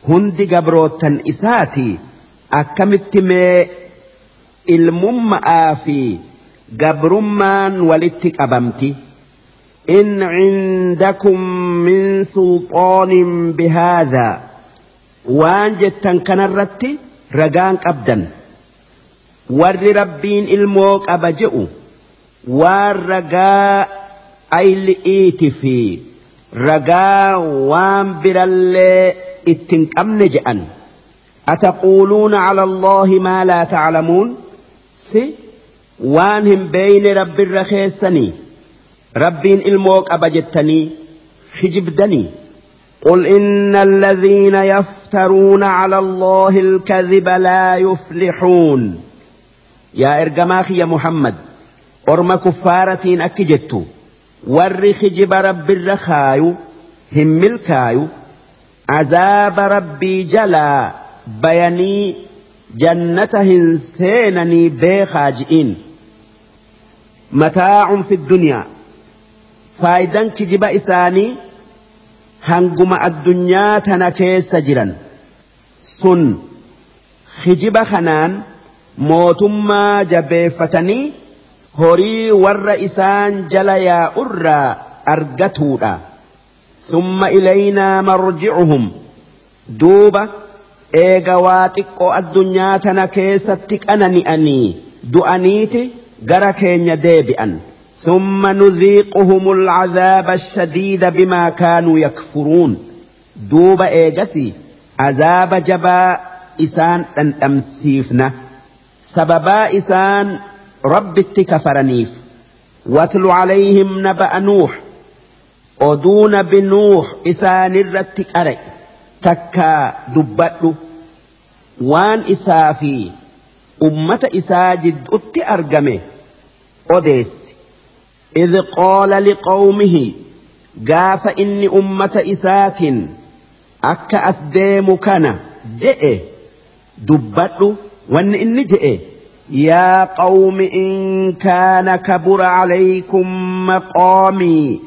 hundi gabroottan isaati akkamitti mee ilmumma'aa fi gabrummaan walitti qabamti in cindakum min sulxaanin bihaadaa waan jettan kanarratti ragaan qabdan warri rabbiin ilmoo qaba je'u waan أي لئيتي في رقا وام برل اتنكم نجأن. أتقولون على الله ما لا تعلمون؟ سي؟ وانهم بين رب الرخيصني. ربين الموك أبجتني. خجبدني قل إن الذين يفترون على الله الكذب لا يفلحون. يا إرجماخ يا محمد أرمى كفارتين أكجتو. ور خجب رب الرخايو هم الكايو عذاب ربي جلا بيني جنة هنسينني بيخاجئين متاع في الدنيا فايدا كجب إساني هنقم الدنيا تنكيس جرا سن خجب خنان موتما جبيفتني هوري ور إسان جليا أرى أرقتودا ثم إلينا مرجعهم دوبة eega waa xiqqoo addunyaa tana keessatti qanani'anii du'aniiti gara keenya deebi'an. ثم نذيقهم العذاب الشديد بما كانوا يكفرون دوب ايجسي عذاب جبا إسان أن أمسيفنا سببا إسان رب التكفرنيف واتل عليهم نبأ نوح أدون بنوح إسان الرتك takka dubbadhu waan isaa fi ummata isaa jidduutti argame odeessi إذ قال لقومه قاف إني أمة إسات أك أسديم كان جئ دبت وأن إني جئ يا قوم إن كان كبر عليكم مقامي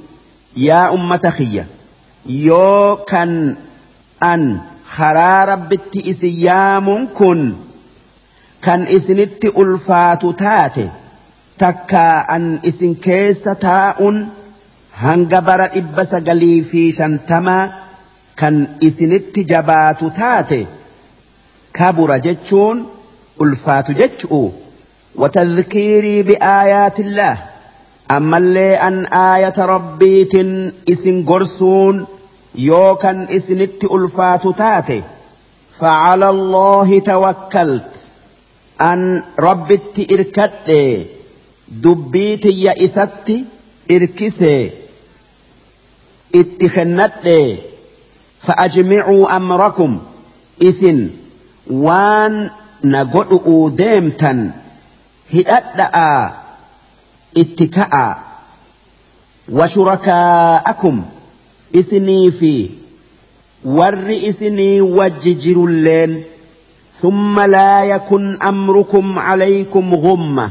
يا أمة خيّة يو كان rabbitti isin yaamuun kun kan isinitti ulfaatu taate takka an isin keessa taa'uun hanga bara dhibba sagalii fi shantamaa kan isinitti jabaatu taate kabura jechuun ulfaatu jechu'u? Watadhkiirii bi'aayaatillah. Ammallee an aayata rabbiitin isin gorsuun يوكن إسنت ألفات تاتي فعلى الله توكلت أن ربت إركت دبيت يا إست إركسي اتخنت فأجمعوا أمركم إسن وان na godhu'uu deemtan hidhadha'aa itti ka'aa washurakaa'akum isinii fi warri isinii wajji jirulleen ثم لا يكن أمركم عليكم غمة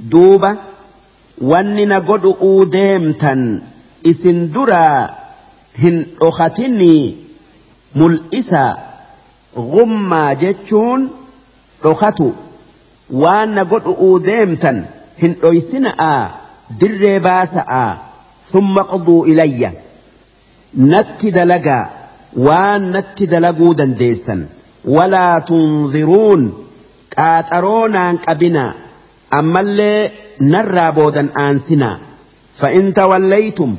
دوبة ونن قدؤوا ديمتا isin duraa hin أختني ملئسا غمة جتشون أختو وان قد أوديمتا هن أيسنا در باسا ثم قضوا إليّ natti dalagaa waan natti dalaguu dandeessan walaa tunziruun qaaxaroo naan qabinaa ammallee narraa boodan aansinaa fa'in tawallaytum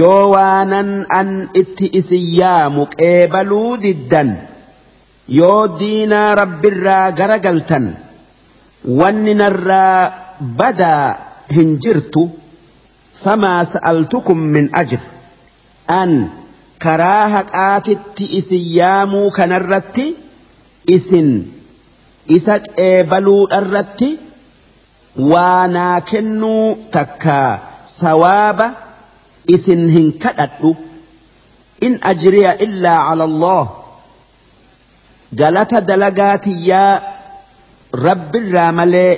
yoo waanan an itti isin yaamu qeebaluu diddan yoo diinaa rabbirraa garagaltan wanni narraa badaa hin jirtu famaa sa'altukum min ajr an karaa haqaatitti isin yaamuu kanarratti isin isa qeebaluudharratti waa naa kennuu takkaa sawaaba isin hin kadhadhu in ajriya illaa cala allah galata dalagaatiyyaa rabbirraa malee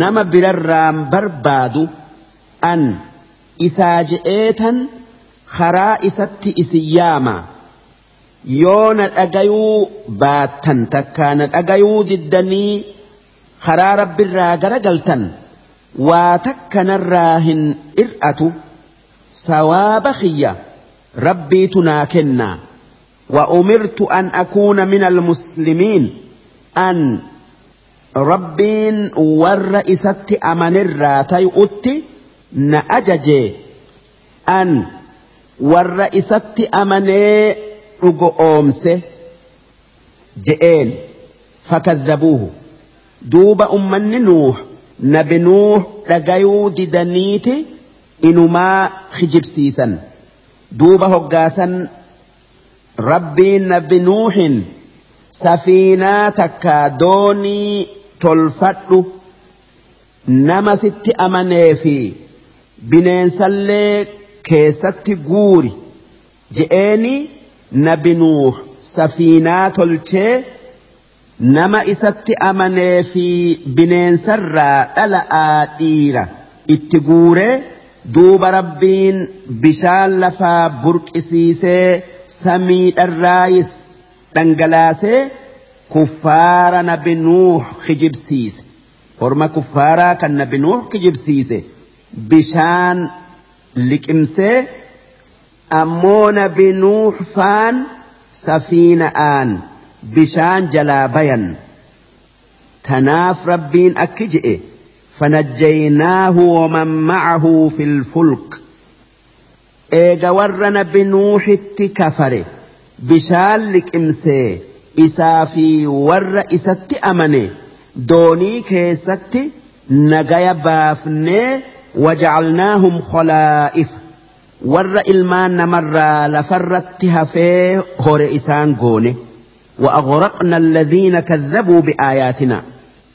nama birarraan barbaadu an isaa je'eetan karaa isatti isin yaama. Yoo na dhagayuu baattan takkaa na dhagayuu diddanii karaa rabbirraa garagaltan waa takka narraa hin ir'atu sawaaba kiyya rabbiitu naa kennaa وأمرت أن أكون من المسلمين. أن ربين ورئيست أمن الراتي أتي نأججي. أن ورئيست أمني أمسه جئين فكذبوه. duuba ummanni nuux nabi nuux dhagayuu didaniiti inumaa kijibsiisan duuba hoggaasan rabbiin nabi nuuxin safiinaa takka doonii tolfadhu nama sitti amanee fi bineensallee keessatti guuri je'eeni nabi nuux safiinaa tolchee nama isatti amanee fi bineensarraa dhala'aa dhiira itti guuree duuba rabbiin bishaan lafaa burqisiisee samiidharraayis dhangalaasee kuffaara nabi nuux kijibsiise horma kuffaaraa kan nabi nuux kijibsiise bishaan liqimsee ammoo nabi nuux faan safiina'aan bishaan jalaa bayan tanaaf rabbiin akki je'e فنجيناه ومن معه في الفلك eega warra nabi nuuxitti kafare bishaan liqimsee isaa fi warra isatti amane doonii keessatti nagaya baafnee wajacalnaahum khalaa'ifa warra ilmaan namarraa lafarratti hafee hore isaan goone وأغرقنا الذين كذبوا بآياتنا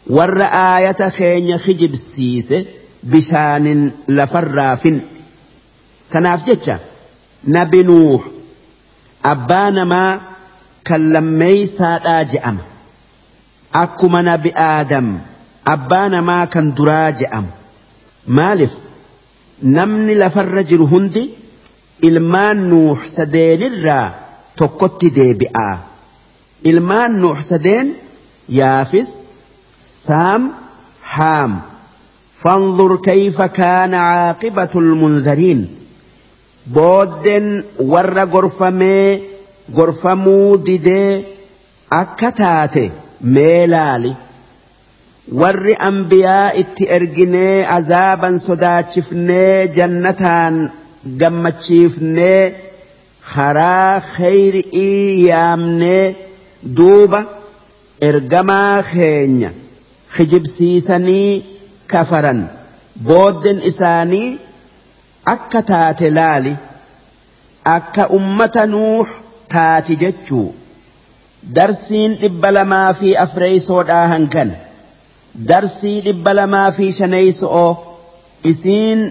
ور آية خين خجب سيس بشان لفرافن kanaaf jecha nabi nuux abbaa namaa kan lammeeysaadhaa je'ama akkuma nabi aadam abbaa namaa kan duraa je'amu maaliif namni lafarra jiru hundi ilmaan nuux sadeenirraa tokkotti deebi'aa ilmaan nuux sadeen yaafis saam haam فانظر كيف كان عاقبة المنذرين booddeen warra gorfamee gorfamuu didee akka taate mee laali warri ambiyaa itti erginee azaaban sodaachifnee jannataan gammachiifnee karaa kheyri'ii yaamnee duuba ergamaa keenya kijibsiisanii kafaran booddeen isaanii akka taate laali akka ummata nuux taati jechuu darsiin dhibba lamaa fi afreeysoodhaa hankan darsii dhibba lamaa fi shaneeyso'oo isiin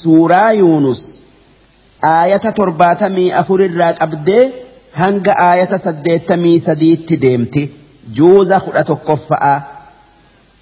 suuraa yuunus aayata torbaatamii afurirraa qabdee hanga aayata saddeettamii sadiitti deemti juuza kudha tokkoffa'a.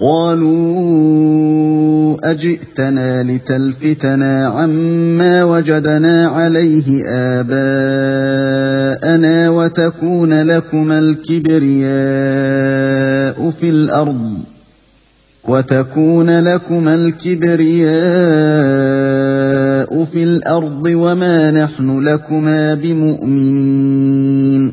قالوا أجئتنا لتلفتنا عما وجدنا عليه آباءنا وتكون لكما الكبرياء في الأرض وتكون لكما الكبرياء في الأرض وما نحن لكما بمؤمنين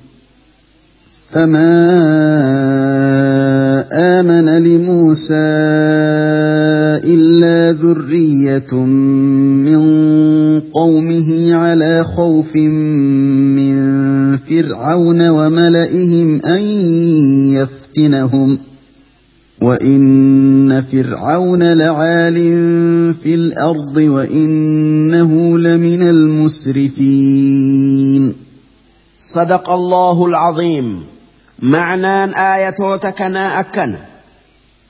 فما امن لموسى الا ذريه من قومه على خوف من فرعون وملئهم ان يفتنهم وان فرعون لعال في الأرض وانه لمن المسرفين صدق الله العظيم. معنى آيتوتكنا أكن.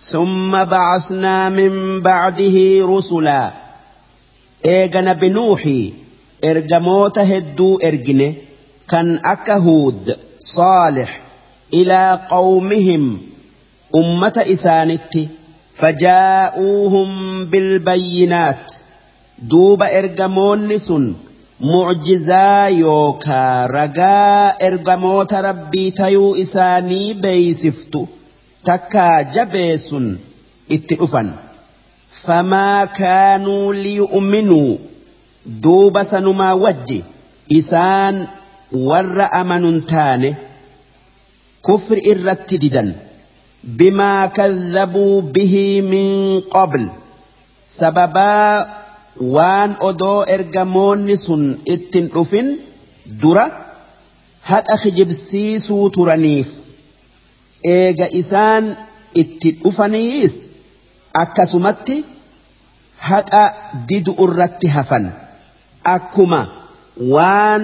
ثم بعثنا من بعده رسلا. إيغن بنوحي إرجموت هدو إرجنة. كان أكهود صالح إلى قومهم. أمة إسانت فجاءوهم بالبينات. دوب إرجمون سن mucjizaa yookaa ragaa ergamoota rabbii tayuu isaanii beeysiftu takkaa jabeessun itti dhufan. Famaa kaanuu liyu'minuu duuba sanumaa wajji isaan warra amanun taane kufri irratti didan. Bimaa kadhabuu bihii min qabl sababaa waan odoo ergamoonni sun ittin dhufin dura haqa kijibsiisuu turaniif eega isaan itti dhufaniis akkasumatti haqa didu irratti hafan akkuma waan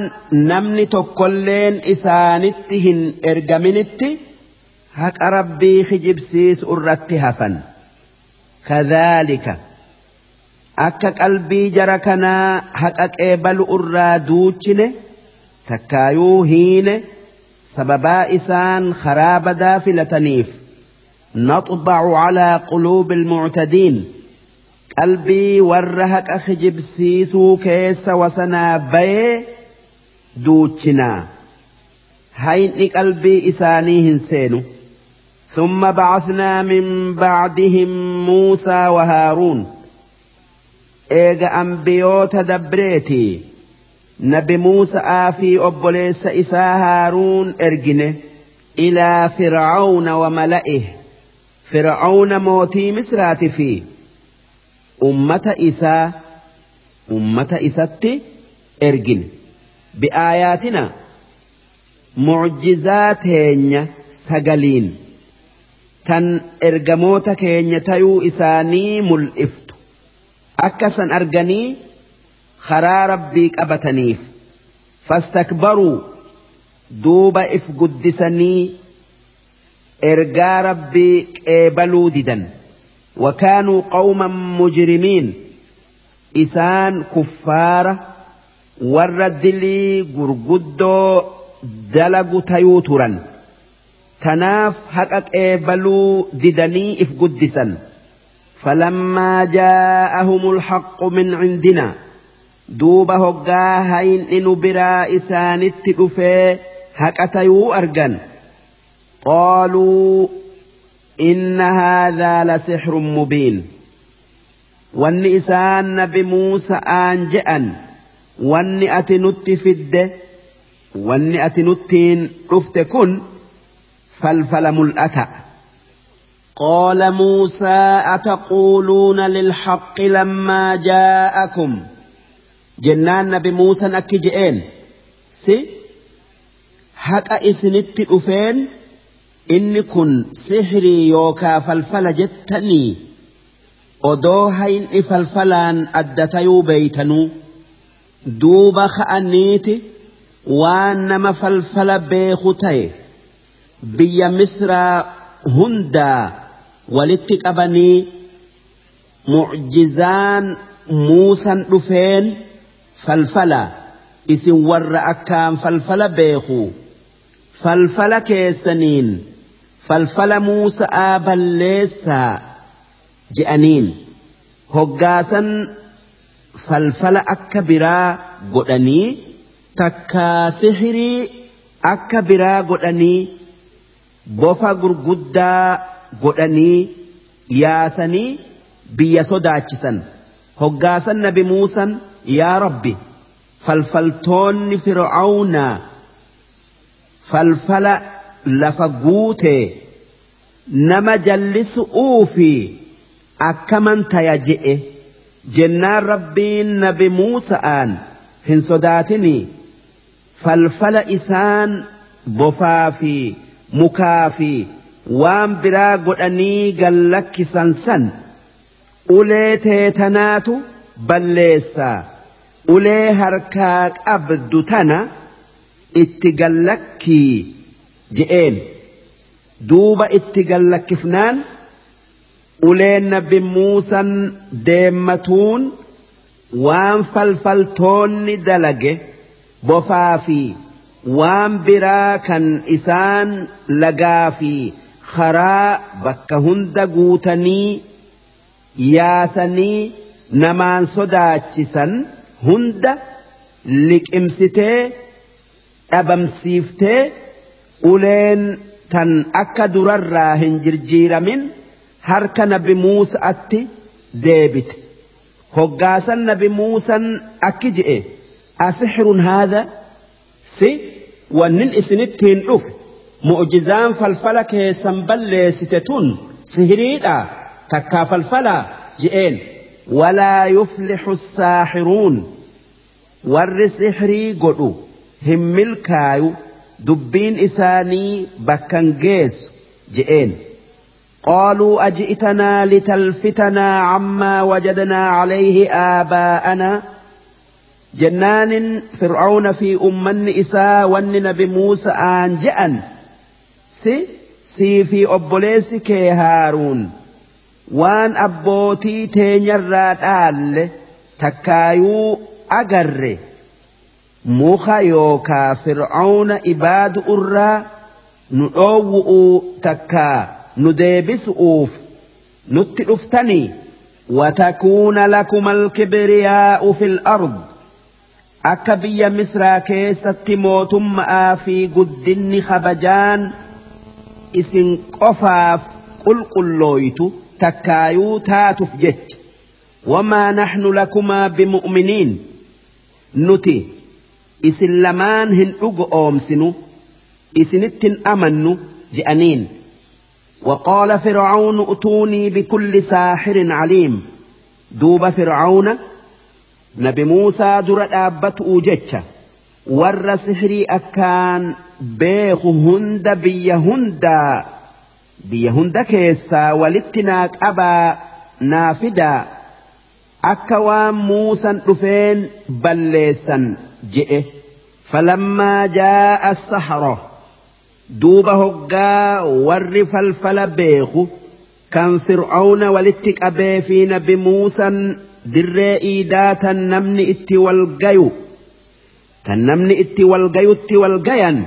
namni tokkolleen isaanitti hin ergaminitti haqa rabbii kijibsiisu irratti hafan kadhaalika akka qalbii jara kanaa haqa qeebalu irraa duuchine takkaayuu hiine sababaa isaan karaa badaa filataniif. نطبع على قلوب المعتدين قلبي ورهك خجب سيسو كيس وسنا بي دوتشنا هين قلبي إساني هنسينو ثم بعثنا من بعدهم موسى وهارون eega ambiyoota dabreeti nabi Muusa'aa fi obboleessa isaa Haaruun ergine ilaa Fir'aawna wa mala'ih. Fir'aawna mootii Misraati fi ummata isaa ummata isatti ergine. Bi'aayaatina mucjizaa teenya sagaliin. Tan ergamoota keenya tayuu isaanii mul'iftu akka san arganii خرا ربي قبتنيف فاستكبروا دوب إف قدسني إرجى ربي قبلوا ددا وكانوا قوما مجرمين إسان كفارة ورد لي قرقدو دلقوا تيوترا تناف حقق قبلوا ددني إف قدسا فلما جاءهم الحق من عندنا دوب هقا هين نبرا إسان التقفي هكتيو أرقا قالوا إن هذا لسحر مبين. وان إسان نبي موسى أنجأ وان أتنت فد. وان أتنت رفت كن. فالفلم الأتأ قال موسى أتقولون للحق لما جاءكم si haqa isinitti dhufeen inni kun sihrii yookaa falfala jettanii odoo hayni falfalaan adda tayuu beeytanuu duuba ka'aniiti waan nama falfala beeku ta'e biyya misraa hundaa walitti qabanii mucjizaan muusan dhufeen falfala isin warra akkaan falfala beeku falfala keessaniin falfala muusa'aa balleessaa je'aniin hoggaasan falfala akka biraa godhanii takkaa sihirii akka biraa godhanii bofa gurguddaa godhanii yaasanii biyya sodaachisan hoggaasan nabi muusan yaa rabbi falfaltoonni fir'aawnaa falfala lafa guutee nama jallisu'uu fi akkaman taya je'e jennaan rabbiin nabi muusa'aan hin sodaatinii. Falfala isaan bofaa fi mukaa fi waan biraa godhanii gallakkisan san ulee teetanaatu balleessaa ulee harkaa qabdu tana itti gallakkii je'een. Duuba itti gallakkifnaan uleen nabi muusan deemmatuun waan falfaltoonni dalage bofaa fi waan biraa kan isaan lagaa fi karaa bakka hunda guutanii yaasanii namaan sodaachisan hunda liqimsitee dhabamsiiftee uleen tan akka durarraa hin jirjiiramin harka nabi muusa'atti deebite. Hoggaasan nabi muusan akki je'e asixirun haadha? Si wannin isinittiin dhufe mu'jizaan falfala keessan balleessite tun sihiriidha takkaa falfalaa je'een walaa yuflixu saaxiruun warri sixrii godhu hin milkaayu dubbiin isaanii bakkan geessu je'een قالوا أجئتنا لتلفتنا عما وجدنا عليه آباءنا جنان فرعون في أمن إساء ون بموسى آن جأن si sii fi obboleessi kee haaruun waan abbootii teenyarraa dhaalle takkaayuu agarre muka yookaa fir'aawna ibaadu irraa nu dhoowwu'uu takkaa nu deebisuuf nutti dhuftanii watakuuna lakuma alkibriyaa'u fil ard akka biyya misraa keessatti mootummaa fi guddinni kabajaan isin qofaaf qulqullooytu takkaayuu taatuuf jecha wamaa naxnu lakumaa bimu'miniin nuti isin lamaan hin dhugo oomsinu isinittin amannu je'aniin وقال فرعون ائتوني بكل ساحر عليم دوب فرعون نبي موسى در دابت أوجتش ور سحري أكان بيخ هند بي هندا biyya hunda keessaa walitti naa qabaa naa fidaa akka waan muusan dhufeen balleessan je'e falammaa jaa'a sahara duuba hoggaa warri falfala beeku kan fir'auna walitti qabee fi nabi muusan dirree iidaa tan namni itti walgayu tan namni itti walgayutti walgayan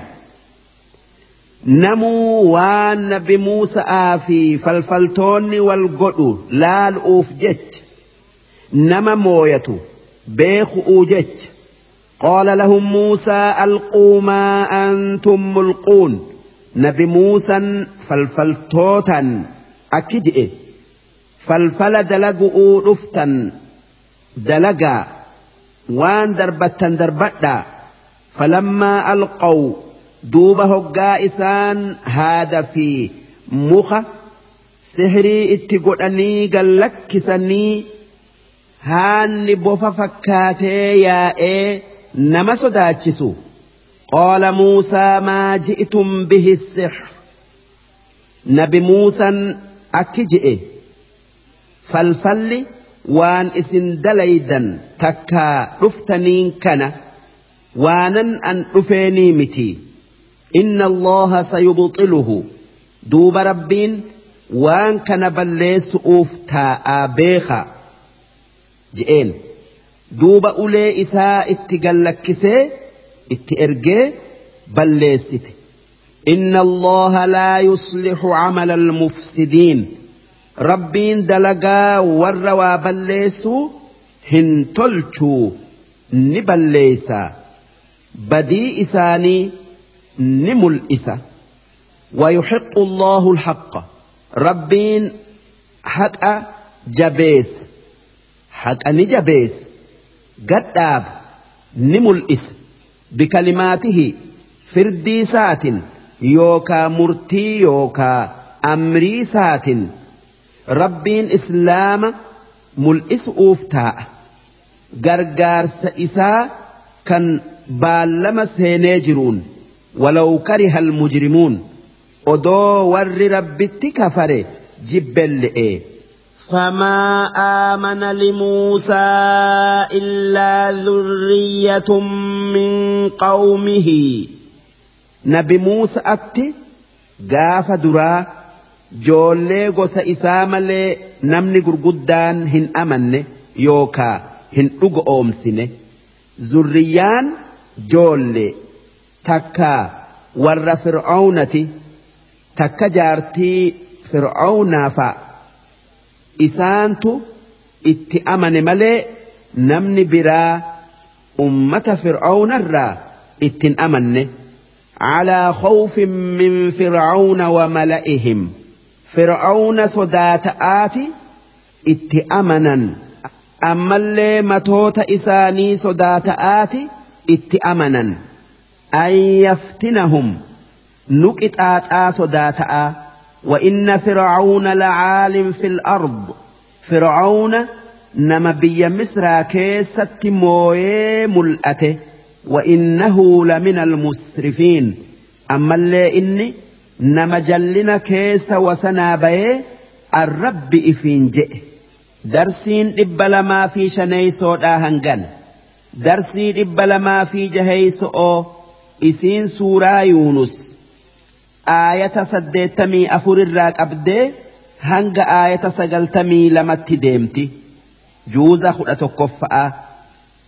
namuu waan nabi Muusa'aa fi falfaltoonni wal godhu laalu'uuf jecha nama mooyatu beeku'uu jecha lahum Muusaa alquu maa antum mulquun nabi Muusan falfaltootan akki je'e falfala dalagu'uu dhuftan dalagaa وان دربتا دربتا فلما القوا دوبا هجائسان هذا في مخا سحري اتقوني قلك سني هاني بوفا فكاتي يا إيه نمسو صداتشسو قال موسى ما جئتم به السحر نبي موسى اكجئ فالفلي waan isin dalaydan takkaa dhuftaniin kana waanan an dhufeenii miti inna allaha sayubxiluhu duuba rabbiin waan kana balleessu'uuf taa'aa beeka je'een duuba ulee isaa itti gallakkisee itti ergee balleessite إن الله لا ربين دلقا وروا بليسو هن تلشو نبليسا. بدي إساني نمل إسا. ويحق الله الحق. ربين حق جبيس. حق نجبيس قد نمل إس. بكلماته فردي سات يوكا مرتي يوكا أمري سات ربين إسلام ملئس أوفتاء gargaarsa isaa kan baallama seenee jiruun walaw kariha almujrimuun odoo warri rabbitti kafare jibbelle'e فما آمن لموسى إلا ذرية من قومه نبي موسى أتي قاف joollee gosa isaa malee namni gurguddaan hin amanne yookaa hin dhugo oomsine. Zurriyaan joolle takka warra fir'aawnati takka jaartii fir'aawnaafa isaantu itti amane malee namni biraa ummata fir'aawnarraa ittin amanne. Calaa khawfin min fir'aawna wa mala'ihim. فرعون صدات آتي اتأمنا ammallee matoota isaanii sodaata'aati itti amanan. An yaftinahum. Nu qixaaxaa sodaata'a. وإن فرعون لعال في الأرض فرعون نما بي مصر كيست موي ملأته وإنه لمن المسرفين أما اللي إني نما جلنا كيس وسنا بيه الرب إفين جئ darsiin dhibba lamaa fi shaneeysoodhaa hangan darsii dhibba lamaa fi jaheeyso'oo isiin suuraa yuunus aayata saddeettamii afurirraa qabdee hanga aayata sagaltamii lamatti deemti juuza kudha tokkoffa'a.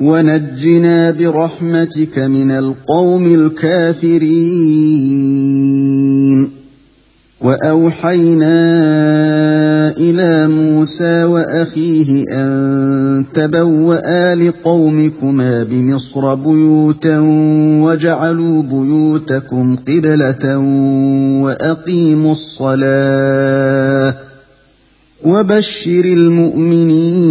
ونجنا برحمتك من القوم الكافرين. وأوحينا إلى موسى وأخيه أن تبوأ لقومكما بمصر بيوتا وجعلوا بيوتكم قبلة وأقيموا الصلاة وبشر المؤمنين.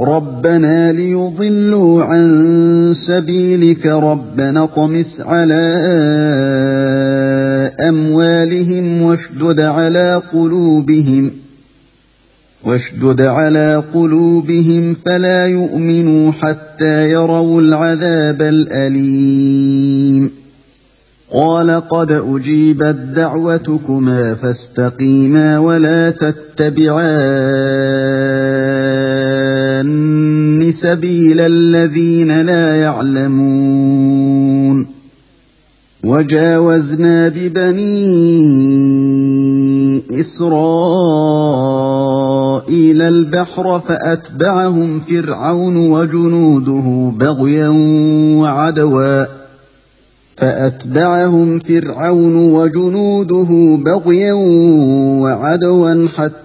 ربنا ليضلوا عن سبيلك ربنا طمس على اموالهم واشدد على قلوبهم واشدد على قلوبهم فلا يؤمنوا حتى يروا العذاب الاليم قال قد اجيبت دعوتكما فاستقيما ولا تتبعان سبيل الذين لا يعلمون وجاوزنا ببني اسرائيل البحر فاتبعهم فرعون وجنوده بغيا وعدوا فاتبعهم فرعون وجنوده بغيا وعدوا حتى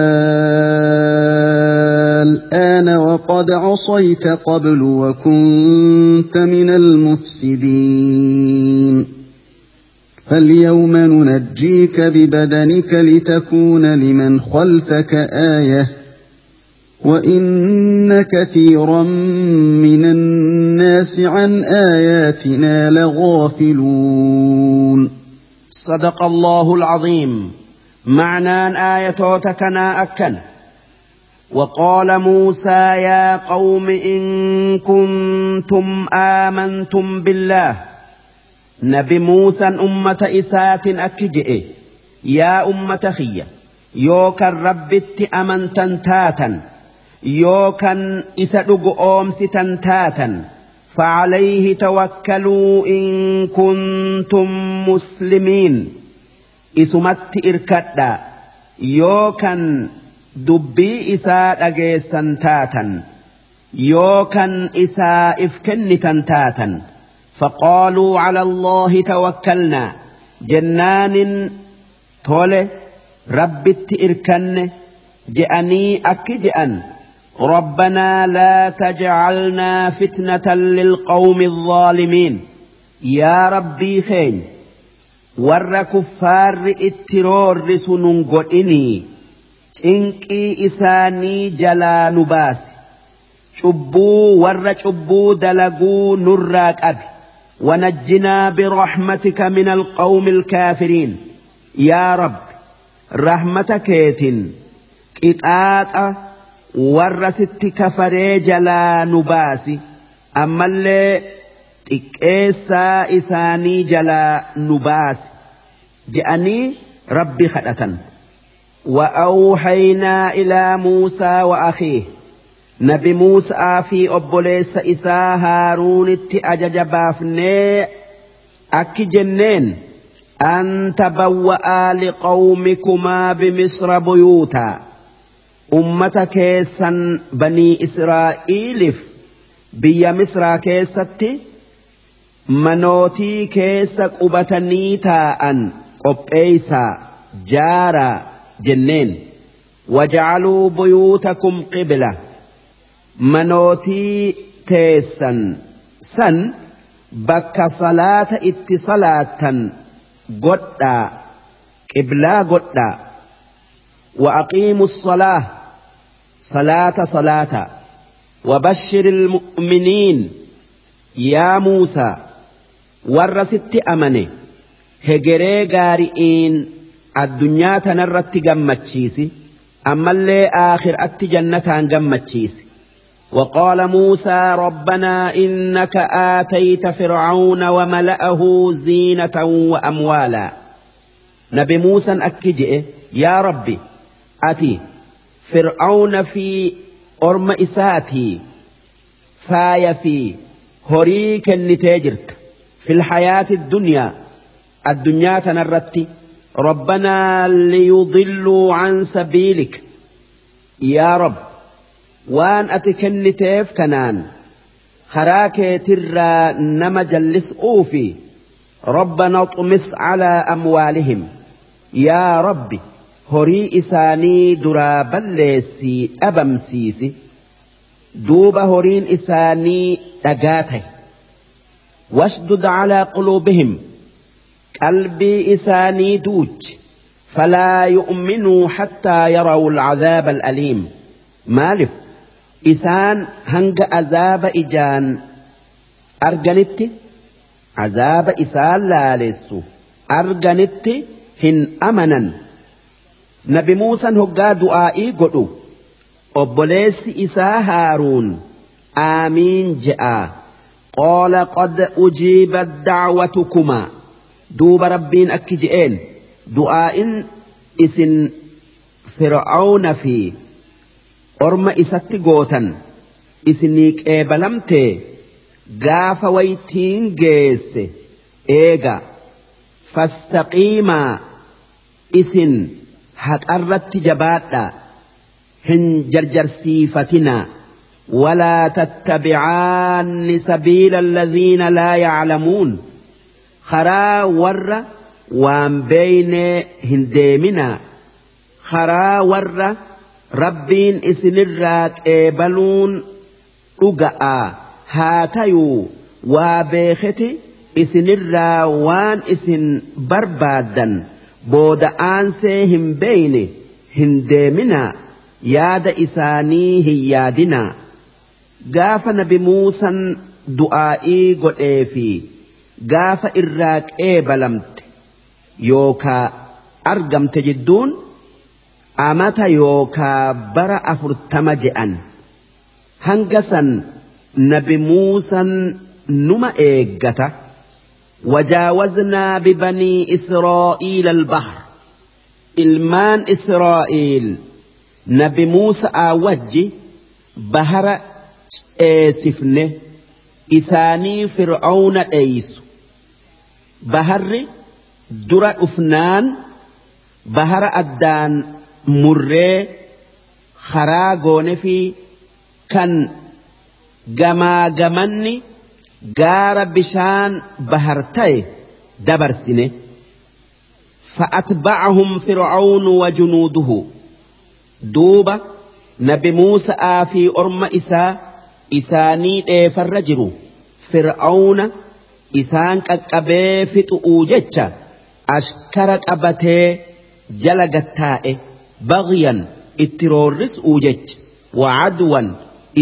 وقد عصيت قبل وكنت من المفسدين. فاليوم ننجيك ببدنك لتكون لمن خلفك آية وإن كثيرا من الناس عن آياتنا لغافلون. صدق الله العظيم. معنى آيتوتكنا أكن. وقال موسى يا قوم إن كنتم آمنتم بالله. نبي موسى أمة إسات أكجئ. يا أمة خية يوكا ربت أمنتا تاتا. يوكا إسدق أومستا تاتا. فعليه توكلوا إن كنتم مسلمين. إسمت إركدا. يوكا dubbii isaa dhageessan taatan yookan isaa if kennitan taatan. فقالوا على الله توكلنا جنان تولي ربت إركن جأني أكجأن ربنا لا تجعلنا فتنة للقوم الظالمين يا ربي خين ور كفار اترور سنن قدني cinqii isaanii jalaa nu baasi cubbuu warra cubbuu dalaguu nurraa qabi ونجنا برحمتك من القوم الكافرين يا رب رحمتك يتن قطاطة ورست كفري جلا نباسي أما اللي تكيسا إساني جلا نباسي جأني ربي خدأتن وأوحينا إلى موسى وأخيه. نبي موسى في أبوليس إسا هارون التأجج بافني أك جنين. أن تبوأ لقومكما بمصر بيوتا. أمتا كيسا بني إسرائيل بيا مصر كيستي. منوتي كيسك أبتني تاء قبئيسا جارا. Jenneen wajacaluu buyuutakum qibla manootii teessan san bakka salaata itti salaattan godhaa qiblaa godhaa وأقيموا الصلاة صلاة صلاة وبشر المؤمنين يا موسى ورست أمني هجري غارئين جمتشيسي أما اللي آخر أت جنة جمتشيسي وقال موسى ربنا إنك آتيت فرعون وملأه زينة وأموالا نبي موسى أكجئ يا ربي أتي فرعون في أرم إساتي فاي في هريك النتاجرت في الحياة الدنيا الدنيا تنرت ربنا ليضلوا عن سبيلك. يا رب وان أتكنتيف كنان. خراكي ترى نما جلس أوفي. ربنا اطمس على أموالهم. يا ربي هري إساني درا بلسي أبمسيسي دوب هورين إساني دقاته واشدد على قلوبهم. قلبي إساني دوج فلا يؤمنوا حتى يروا العذاب الأليم. مالف إسان هنگ عذاب إجان. أرجنت عذاب إسان لالسو. أرجنت هن أمنا نبي موسى هقا دعائي قدو. obboleessi isaa haaruun aamiin je'a qaala qad ujiibat dacwatukumaa duuba rabbiin akki je'een du'aa'in isin fir'aawna fi orma isatti gootan isinii qeebalamtee gaafa waytiin geesse eega fastaqiimaa isin haqarratti jabaadhaa hin jarjarsiifatina ولا تتبعان سبيل الذين karaa warra waan beeynee hin deeminaa karaa warra rabbiin isinirraa qeebaluun dhuga'aa haa tayuu waa beeketi isinirraa waan isin barbaaddan. Booda'aansee hin beeyne hin deeminaa yaada isaanii hin yaadinaa gaafa nabi muusan du'aa'ii godhee fi gaafa irraa qeebalamte yookaa argamte jidduun amata yookaa bara afurtama je'an hanga san nabi muusan numa eeggata وجاوزنا ببني إسرائيل البحر ilmaan إسرائيل nabi Muusaa wajji bahara ceesifne isaanii fir'auna dheeysu baharri dura dhufnaan bahara addaan murree haraa goone fi kan gamaa gamanni gaara bishaan bahar ta'e dabarsine. Fa'atba'ahum fir'aawnu wa junuuduhu. Duuba nabi muusa'aa fi orma isaa isaanii dheefarra jiru. Fir'aawna isaan qaqqabee fixu'uu jecha ashkara qabatee jala gattaa'e baghyan itti roorris'uu jecha wacadwan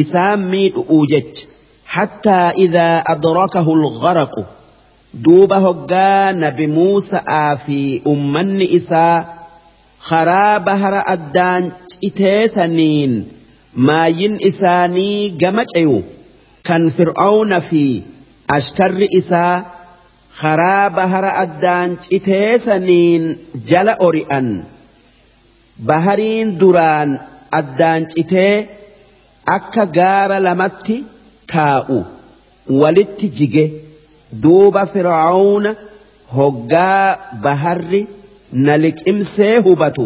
isaan miidhu'uu jecha حتى إذا أدركه الغرق دوب هقا نبي موسى في أمن إساء karaa bahara addaan citeesaniin maayin isaanii gama ceyu kan fir'aawna fi ashkarri isaa karaa bahara addaan citee saniin jala ori'an. Bahariin duraan addaan citee akka gaara lamatti taa'u. Walitti jige. Duuba fir'aawna hoggaa baharri na liqimsee hubatu.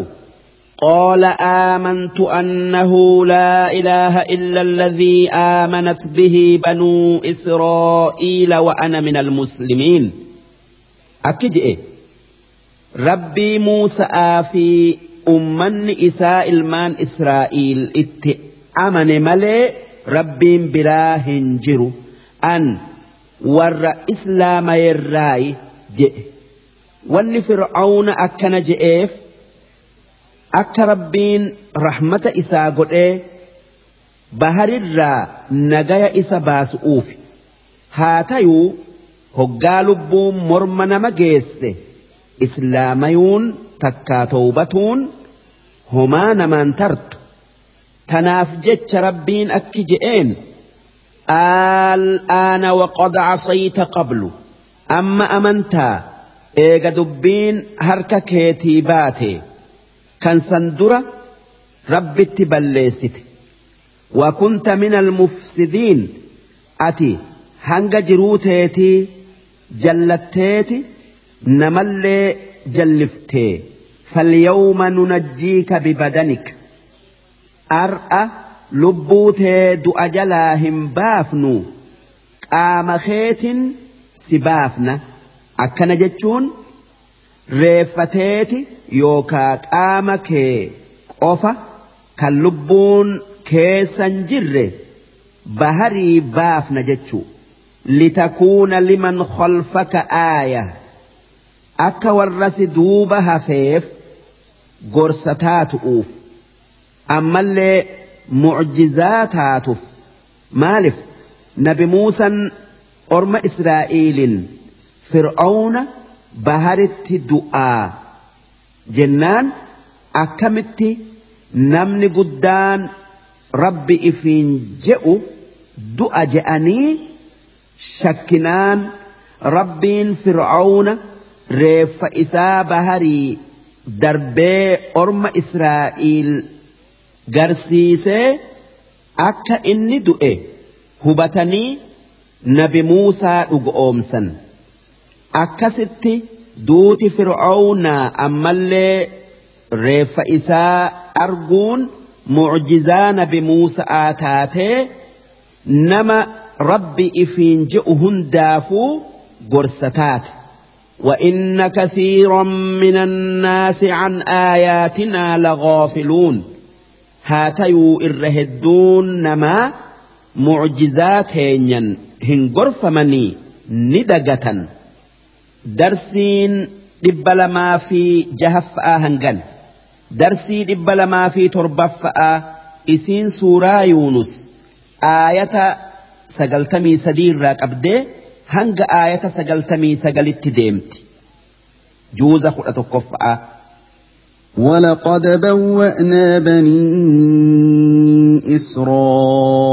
قال آمنت أنه لا إله إلا الذي آمنت به بنو إسرائيل وأنا من المسلمين. أكجئ ربي موسى في أمن إساء المان إسرائيل. إت أمن ملي ربي بلا هنجر. أن ور إسلام يراي جئ. wanni fir'aawna akkana je'eef akka rabbiin rahmata isaa godhee baharirraa nagaya isa baasu'uufi haa tayuu hoggaa lubbuun morma nama geesse islaamayuun takkaa toobatuun homaa namaan tartu tanaaf jecha rabbiin akki je'een al'aana waqad casayta qablu amma amantaa eega dubbiin harka keetii baate san dura rabbitti balleessite. وكنت من المفسدين أتي هنگ جروتيتي جلتيتي نملي جلفتي فاليوم ننجيك ببدنك أرأى لبوتي دؤ جلاهم بافنو قام خيت سبافنا أكن جتشون reeffateeti yookaa qaama kee qofa kan lubbuun keessan jirre baharii baafna jechuu. Litakuuna liman khalfaka aaya. Akka warrasi duuba hafeef gorsa taatu'uuf. Ammallee mucjizaa taatuuf. Maalif nabi muusan orma israa'iilin fir'auna baharitti du'aa jennaan akkamitti namni guddaan rabbi ifiin je'u du'a je'anii shakkinaan rabbiin fir'auna reeffa isaa baharii darbee orma israa'iil garsiisee akka inni du'e hubatanii nabi muusaa dhugoomsan akkasitti duuti fir'aawnaa ammallee reeffa isaa arguun mucjizaa nabi muusa'aa taatee nama rabbi ifiin je'u hundaafuu gorsa taate وإن كثيرا من الناس عن آياتنا لغافلون هاتيو إرهدون نما معجزات هين هنغرف مني ندقة درسين دبلما في جهف آهنغن dhibba lamaa fi torbaffa'a isiin suuraa yuunus aayata sagaltamii sadii irraa qabdee hanga aayata sagaltamii sagalitti deemti juuza kudha tokkoffa'a. ولقد بوأنا بني إسرائيل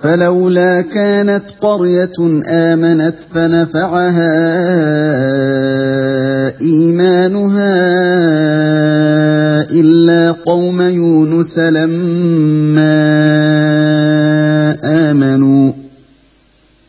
فلولا كانت قرية آمنت فنفعها إيمانها إلا قوم يونس لما آمنوا.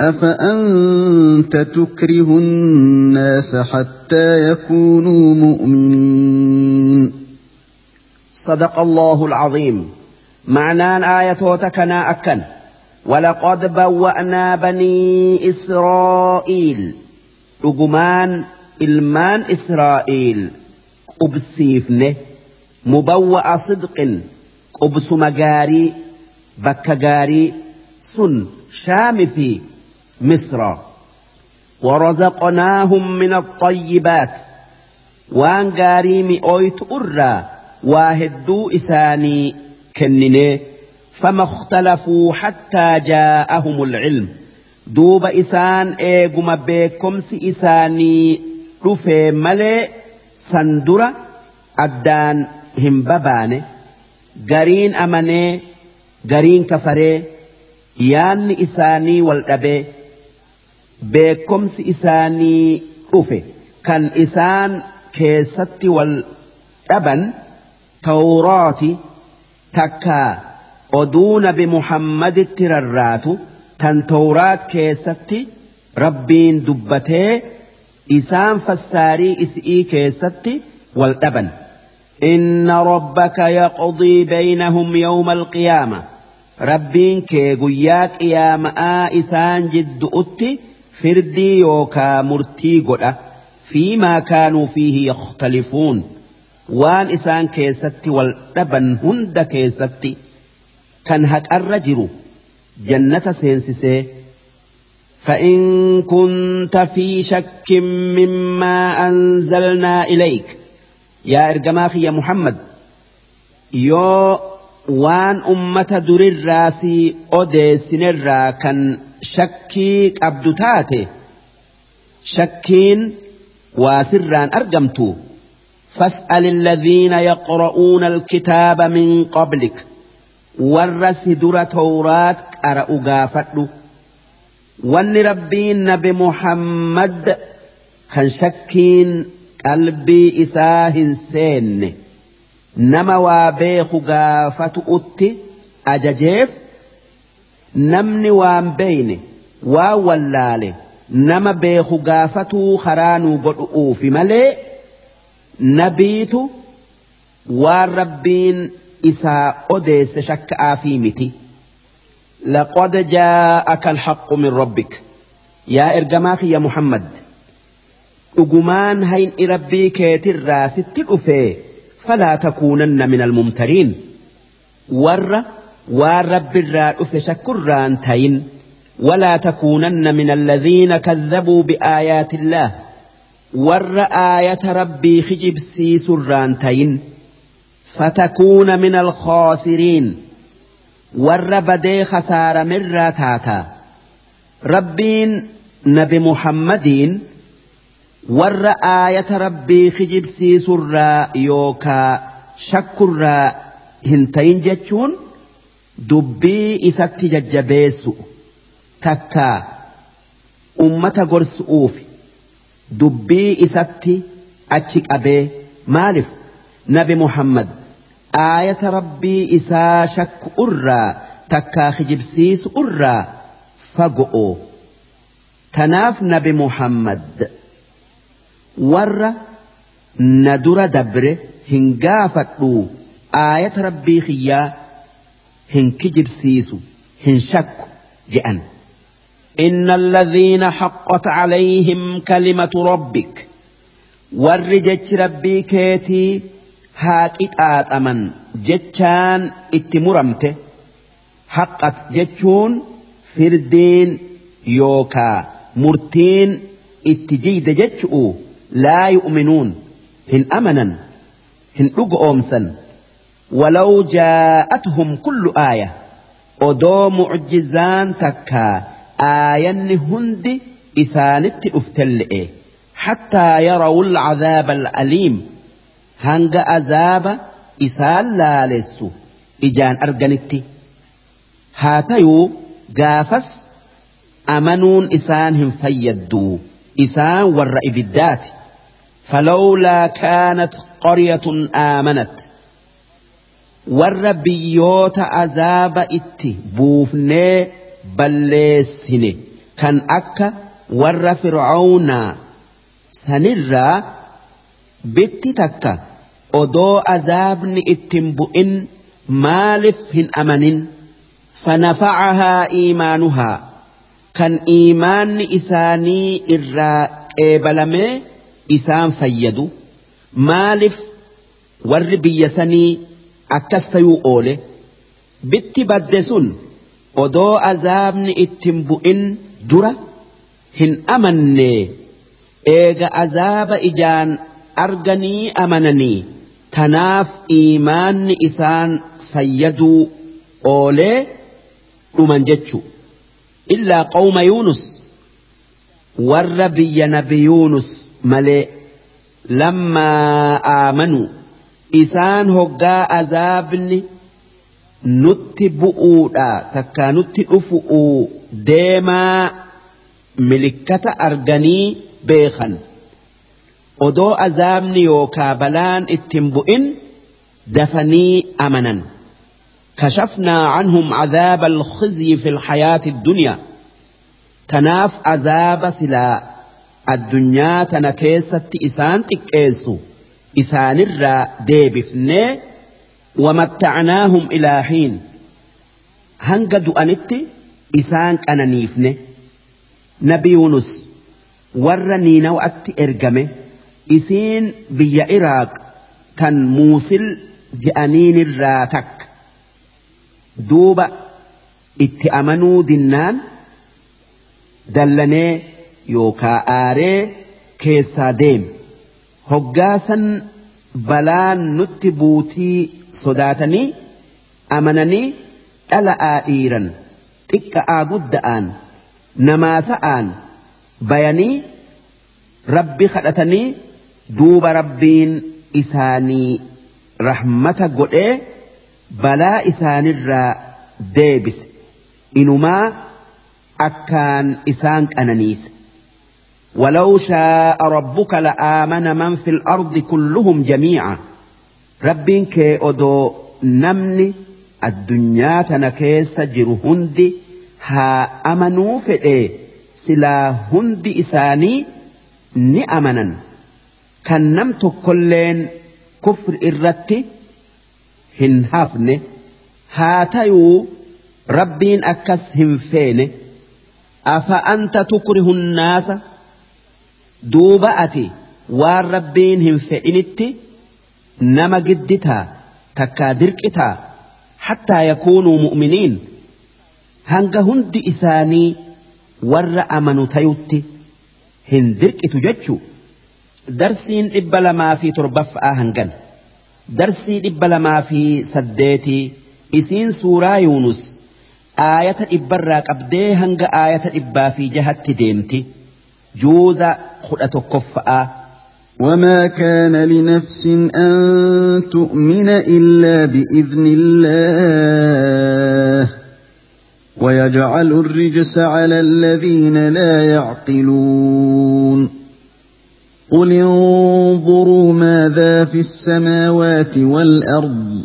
أفأنت تكره الناس حتى يكونوا مؤمنين؟ صدق الله العظيم. معنى آية تكنا أكن. ولقد بوأنا بني إسرائيل. أجمان إلمان إسرائيل. قبسيفنه mubawwa'a sidqin qubsuma gaarii bakka gaarii sun shaami misra ورزقناهم من الطيبات. وان غاري مئويت أرى واهدو إساني كنني فما اختلفوا حتى جاءهم العلم. دوب إسان إيقم بكمس إساني رفي ملي سندرة أدان هم بباني. غارين أماني غارين كفري يان إساني والأبي. beekomsi isaanii dhufe kan isaan keessatti wal dhaban tawraati takka oduu nabi muhammaditti rarraatu tan tawraat keessatti rabbiin dubbatee isaan fassaarii is'ii keessatti wal dhaban. إن ربك يقضي بينهم يوم القيامة ربين كي قياك يا مآ إسان جد أتي firdii yookaa murtii godha fiimaa kaanuu fiihi yakhtalifuun waan isaan keessatti wal dhaban hunda keessatti kan haqarra jiru jannata seensisee فإن كنت في شك مما أنزلنا إليك يا إرجماخي يا محمد يو وان أمة در الراسي أودي سنرا كان shakkii qabdu taate shakkiin waa argamtu. فاسأل الذين يقرؤون الكتاب من قبلك ورس در توراة قرأوا قافتوا وان ربين نبي كان شكين قلبي إساه سين نما وابيخ قافت أتي أججيف namni waan beeyne waan wallaale nama beeku gaafatuu karaanuu godhu'uufi malee nabiitu waan rabbiin isaa odeesse shakka'aafii miti. لقد جاءك الحق من ربك يا إرجماخ يا محمد أجمان هين إربي ست الأفي فلا تكونن من الممترين ور waan rabbi irraa dhufe shakkurraan tayin ولا تكونن من الذين كذبوا بآيات الله ور آية ربي خجب سي سران تين فتكون من الخاسرين ور بدي خسار مرة تاتا ربين نبي محمدين ور آية ربي خجب سي dubbii isatti jajjabeessu takka ummata gorsu'uuf dubbii isatti achi qabee maaliif? Nabi muhammad aayata rabbii isaa shakku irraa takkaa kijibsiisu irraa fago'o. Tanaaf nabi muhammad warra na dura dabre hin gaafadhu. Aayata rabbii kiyyaa hin kijibsiisu hin shakku je'an. Inna alladhiina haqqat calayhim kalimatu rabbik warri jechi rabbii keetii haa qixaaxaman jechaan itti muramte haqqat jechuun firdiin yookaa murtiin itti jiyde jechu'u laa yu'minuun hin amanan hin dhuga. ولو جاءتهم كل آية. أدو معجزان تكا. آيان هند إسانت أفتلئ. حتى يروا العذاب الأليم. هنگ أذاب إسان لا لسو إجان أرغنت. هاتيو جافس أمنون إسانهم فيدو. إسان والرأي بالذات. فلولا كانت قرية آمنت. Warra biyyoota azaaba itti buufnee balleessine. Kan akka warra fir'aawnaa sanirraa bitti takka odoo azaabni ittin bu'in maaliif hin amanin? Fanafacahaa iimaanuhaa. Kan iimaanni isaanii irraa qeebalamee isaan fayyadu. Maaliif warri biyya sanii akkas tayuu oole bitti badde sun odoo azaabni ittin bu'in dura hin amanne eega azaaba ijaan arganii amananii tanaaf iimaanni isaan fayyaduu oolee dhuman jechu illaa qawma yuunus warra biyya nabi yuunus malee lammaa aamanuu isaan hoggaa azaabni nutti bu'uudha takkaa nutti dhufu'uu deemaa milikkata arganii beekan odoo azaabni yookaa balaan ittiin bu'in dafanii amanan كشفنا عنهم عذاب الخزي في الحياة الدنيا تناف عذاب سلا الدنيا تنكيست إسان تكيسو إسان الرا ديبفني ومتعناهم إلى حين هنقد أنت إسان كان نبي يونس ورني نوأت إرقمه إسين بيا إراق كان موسل جأنين الراتك itti amanuu dinnaan dallanee yookaa aaree keessaa deeme. Hoggaasan balaan nutti buutii sodaatanii amananii dhala'aa dhiiran xiqqa'aa gudda'aan namaasa'aan bayanii rabbi kadhatanii duuba rabbiin isaanii rahmata godhee. balaa isaanirraa deebise inumaa akkaan isaan qananiise ولو شاء ربك لآمن من في الأرض كلهم جميعا. ربك أدو نمني الدنيا تنكيس جر هندي ها أمنوا في فئي سلا هندي إساني نأمنا كان نمت كلين كفر إرتي هن هافني هاتيو ربين أكس هن فيني أفأنت تكره الناس؟ Duuba ati waan rabbiin hin fedhinitti nama gidditaa takkaa dirqitaa hattaa yakuunuu mu'miniin hanga hundi isaanii warra amanu tayutti hin dirqitu jechuu. Darsiin dhibba lamaa fi torbaffa'aa hangan. Darsii dhibba lamaa fi saddeetii isiin suuraa yuunus aayata dhibbarraa qabdee hanga aayata dhibbaa fi jahatti deemti juuza kudha tokkoffa'aa وما كان لنفس أن تؤمن إلا بإذن الله. ويجعل الرجس على الذين لا يعقلون. قل انظروا ماذا في السماوات والأرض.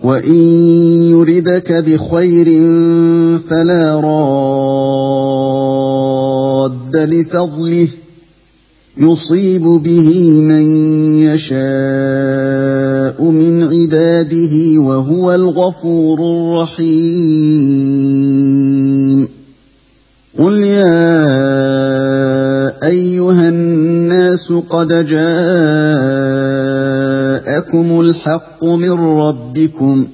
وإن يردك بخير فلا راد لفضله يصيب به من يشاء من عباده وهو الغفور الرحيم قل يا ايها الناس قد جاءكم الحق من ربكم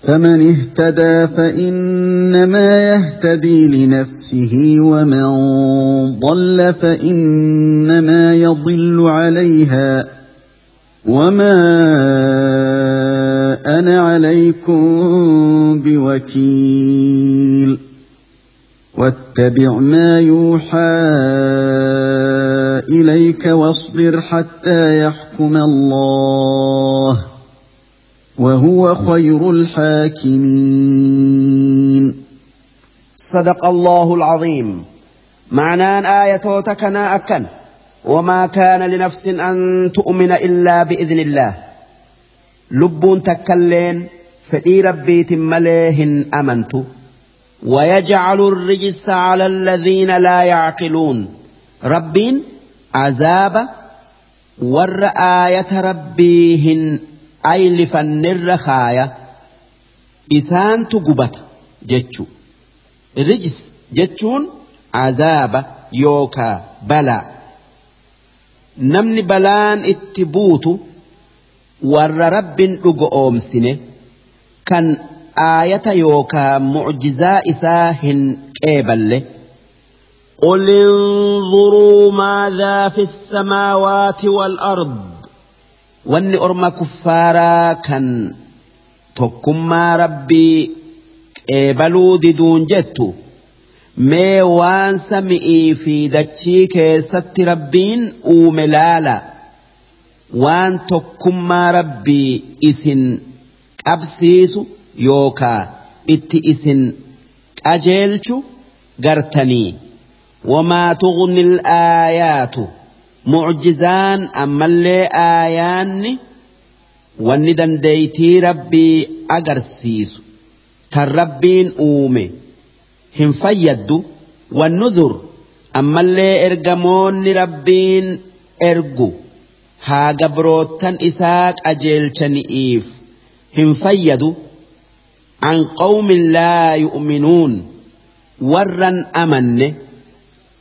فمن اهتدى فإنما يهتدي لنفسه ومن ضل فإنما يضل عليها وما أنا عليكم بوكيل واتبع ما يوحى إليك واصبر حتى يحكم الله وهو خير الحاكمين. صدق الله العظيم. معنى آية تكنا أكن. وما كان لنفس أن تؤمن إلا بإذن الله. لب تكلين فإي ربي تمليهن أمنت. ويجعل الرجس على الذين لا يعقلون. ربين azaaba warra aayata rabbii hin aylifannerra kaaya isaantu gubata jechuu. Rijis jechuun azaaba yookaa balaa. Namni balaan itti buutu warra rabbin dhugo oomsine kan aayata yookaa mucjizaa isaa hin qeeballe قل انظروا ماذا في السماوات والأرض orma kuffaaraa kan tokkummaa rabbii qeebaluu diduun jettu mee waan sami'ii fi dachii keessatti rabbiin uume laala waan tokkummaa rabbii isin qabsiisu yookaa itti isin qajeelchu gartanii wamaa tughni al-aayaatu mucjizaan ammallee aayaanni wanni dandeeytii rabbii agarsiisu kan rabbiin uume hin fayyaddu wannuzur ammallee ergamoonni rabbiin ergu haa gabroottan isaa qajeelchani'iif hin fayyadu an qawmin laa yu'minuun warran amanne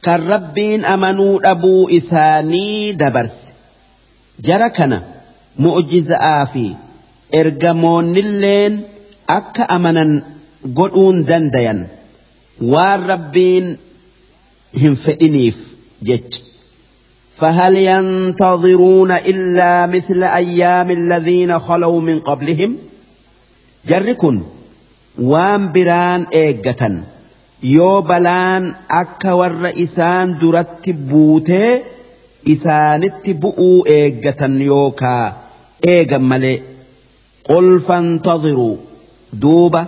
kan rabbiin amanuu dhabuu isaanii dabarse jara kana mu'jiza'aa fi ergamoonnilleen akka amanan godhuun dandayan waan rabbiin hin fedhiniif jecha فهل ينتظرون إلا مثل أيام الذين خلوا من قبلهم جركن وان بران إيقة yoo balaan akka warra isaan duratti buutee isaanitti bu'uu eeggatan yookaa eegan malee qul fantadhiruu duuba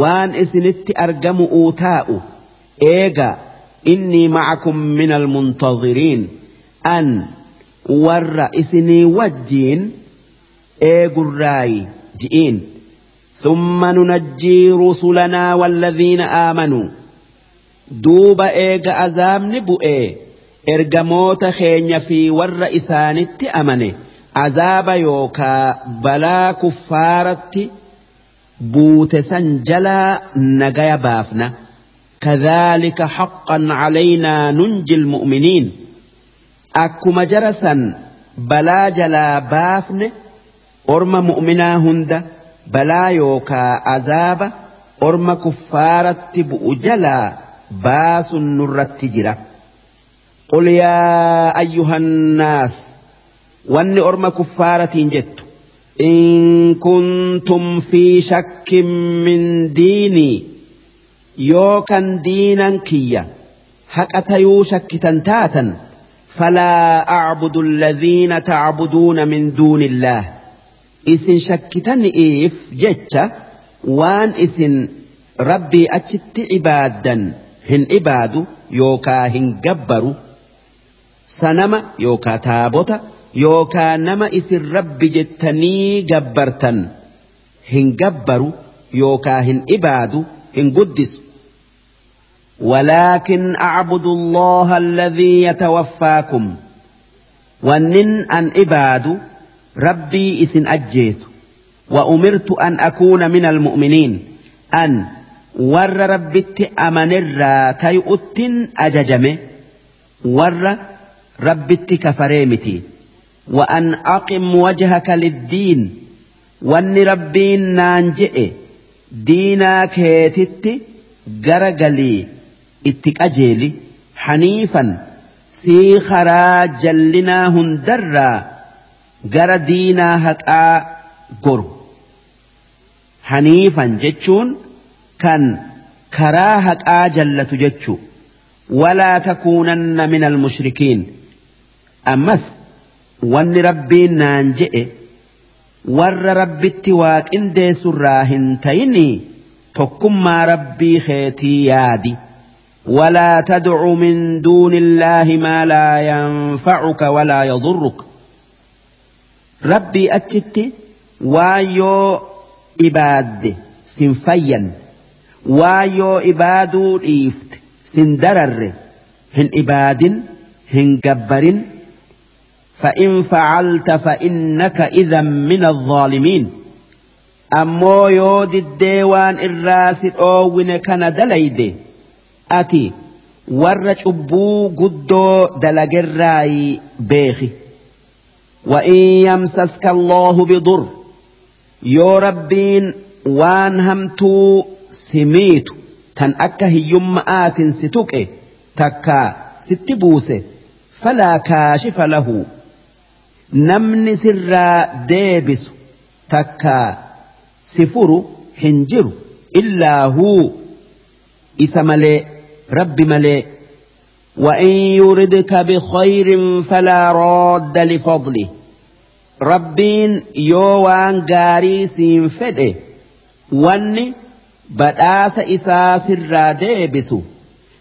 waan isinitti argamu uu taa'u eega innii macakum min almuntadhiriin an warra isinii wajjiin eegurraayi ji'iin ثم ننجي رسلنا والذين آمنوا. دوب إيغا أزامن بؤي إرجموت خين في ور إسانت أمنه عذاب يوكا بلا كفارت بوت سنجلا نجايا بافنا. كذلك حقا علينا ننجي المؤمنين أكما جرسا بلا جلا بافن أرم مؤمنا هند بلا يوكا عذاب orma kuffaaratti bu'u jalaa baasun nurratti jira. قل يا أيها الناس وأني أرمى كفارة جت إن كنتم في شك من ديني يوكا دينا كيا هكا تيو شك تنتاتا فلا أعبد الذين تعبدون من دون الله isin shakkitaniif jecha waan isin rabbii achitti ibaaddan hin ibaadu yookaa hin gabbaru sanama yookaa taabota yookaa nama isin rabbi jettanii gabbartan hin gabbaru yookaa hin ibaadu hin guddisu. ولكن أعبد الله الذي يتوفاكم ونن أن إبادوا rabbii isin ajjeesu. Wa umirtu an akuuna min almu'miniin an warra rabbitti amanirraa tayuuttin ajajame warra rabbitti kafaree miti. Wa an aqim wajhaka liddiin. Wanni rabbiin naan jedhe diinaa keetitti gara galii itti qajeeli haniifan sii karaa jallinaa hundarraa gara diinaa haqaa goru haniifan jechuun kan karaa haqaa jallatu jechuu walaa takuunanna min almushrikiin ammas wanni rabbiin naan je'e warra rabbitti waaqindeessurraa hin tayinii tokkummaa rabbii keetii yaadi. ولا تدع من دون الله ما لا ينفعك ولا يضرك ربي أتشت وايو إباد سنفيا وايو إبادو إيفت سندرر هن إباد هن جبر فإن فعلت فإنك إذا من الظالمين أمو يود الديوان الراس أوين كان دليدي ati warra cubbuu guddoo dalagerraayi beeki. وإن يمسسك الله بضر. يو ربين وان همتو سميت. تن أكا هيوم آت ستوك. تكا ستبوس فلا كاشف له. نمن سر ديبس. تكا سفر حنجر. إلا هو. إسمالي رب ملئ. وإن يردك بخير فلا راد لفضله. ربين يوان غاري سين فده واني بداس إسا سرا ديبسو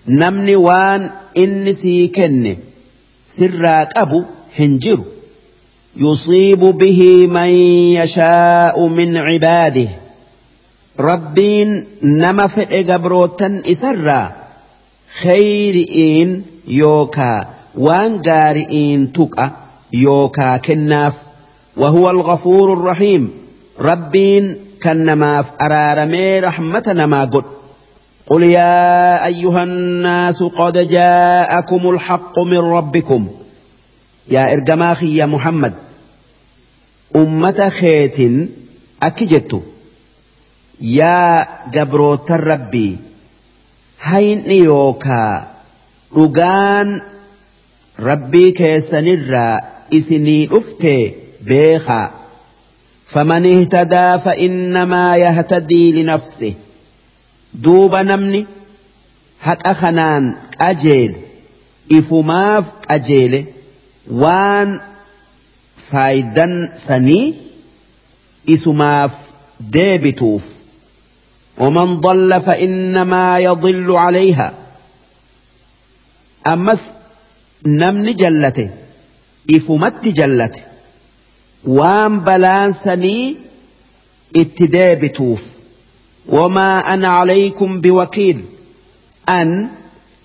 نمني وان إني سيكن سرا أبو هنجر. يصيب به من يشاء من عباده. ربين نما فده قبروتا إسرا. خيرئين يوكا وان غارئين تقى يوكا كناف وهو الغفور الرحيم. ربين كنماف أرارمي رحمتنا ما قد. قل يا أيها الناس قد جاءكم الحق من ربكم. يا إرجماخي يا محمد أمة خيت أكجت يا جبروت الربي hayni yookaa dhugaan rabbii keessanirraa isinii dhufte beekaa فمن اهتدى فإنما يهتدي لنفسه دوب نمني حق خنان أجيل إفماف أجيل وان فايدا سني إسماف ديبتوف ومن ضل فإنما يضل عليها. أمس نمن جلته إفمت جلته. وام بلانسني اتدابتوف وما أنا عليكم بوكيل. أن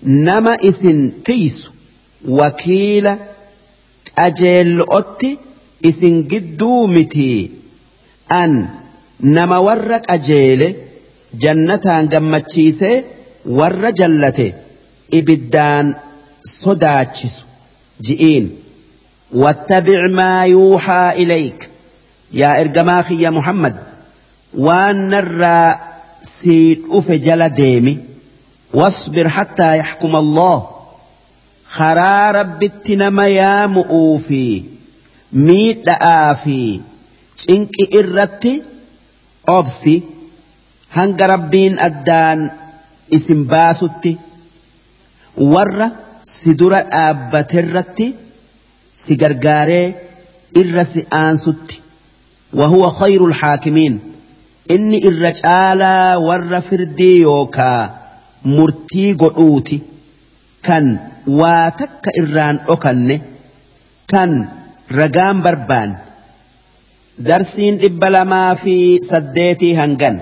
نما إسن تيس. وكيل أجل أتي إسن قدومتي. أن نما ورك أجيله jannataan gammachiisee warra jallate ibiddaan sodaachisu ji'iin wattabic maa yuuxaa ilayk yaa ergamaa kiyya muhammad waan narraa sii dhufe jala deemi واصبر حتى يحكم الله خرا ربت نما يا مؤوفي ميت آفي إنك إرتي أبسي hanga rabbiin addaan isin baasutti warra si dura dhaabbaterratti si gargaaree irra si aansutti. وهو خير الحاكمين إني الرجال ور فردي يوكا مرتي قعوتي كان واتك إران أكن كان رقام بربان درسين إبلما في سديتي هنغن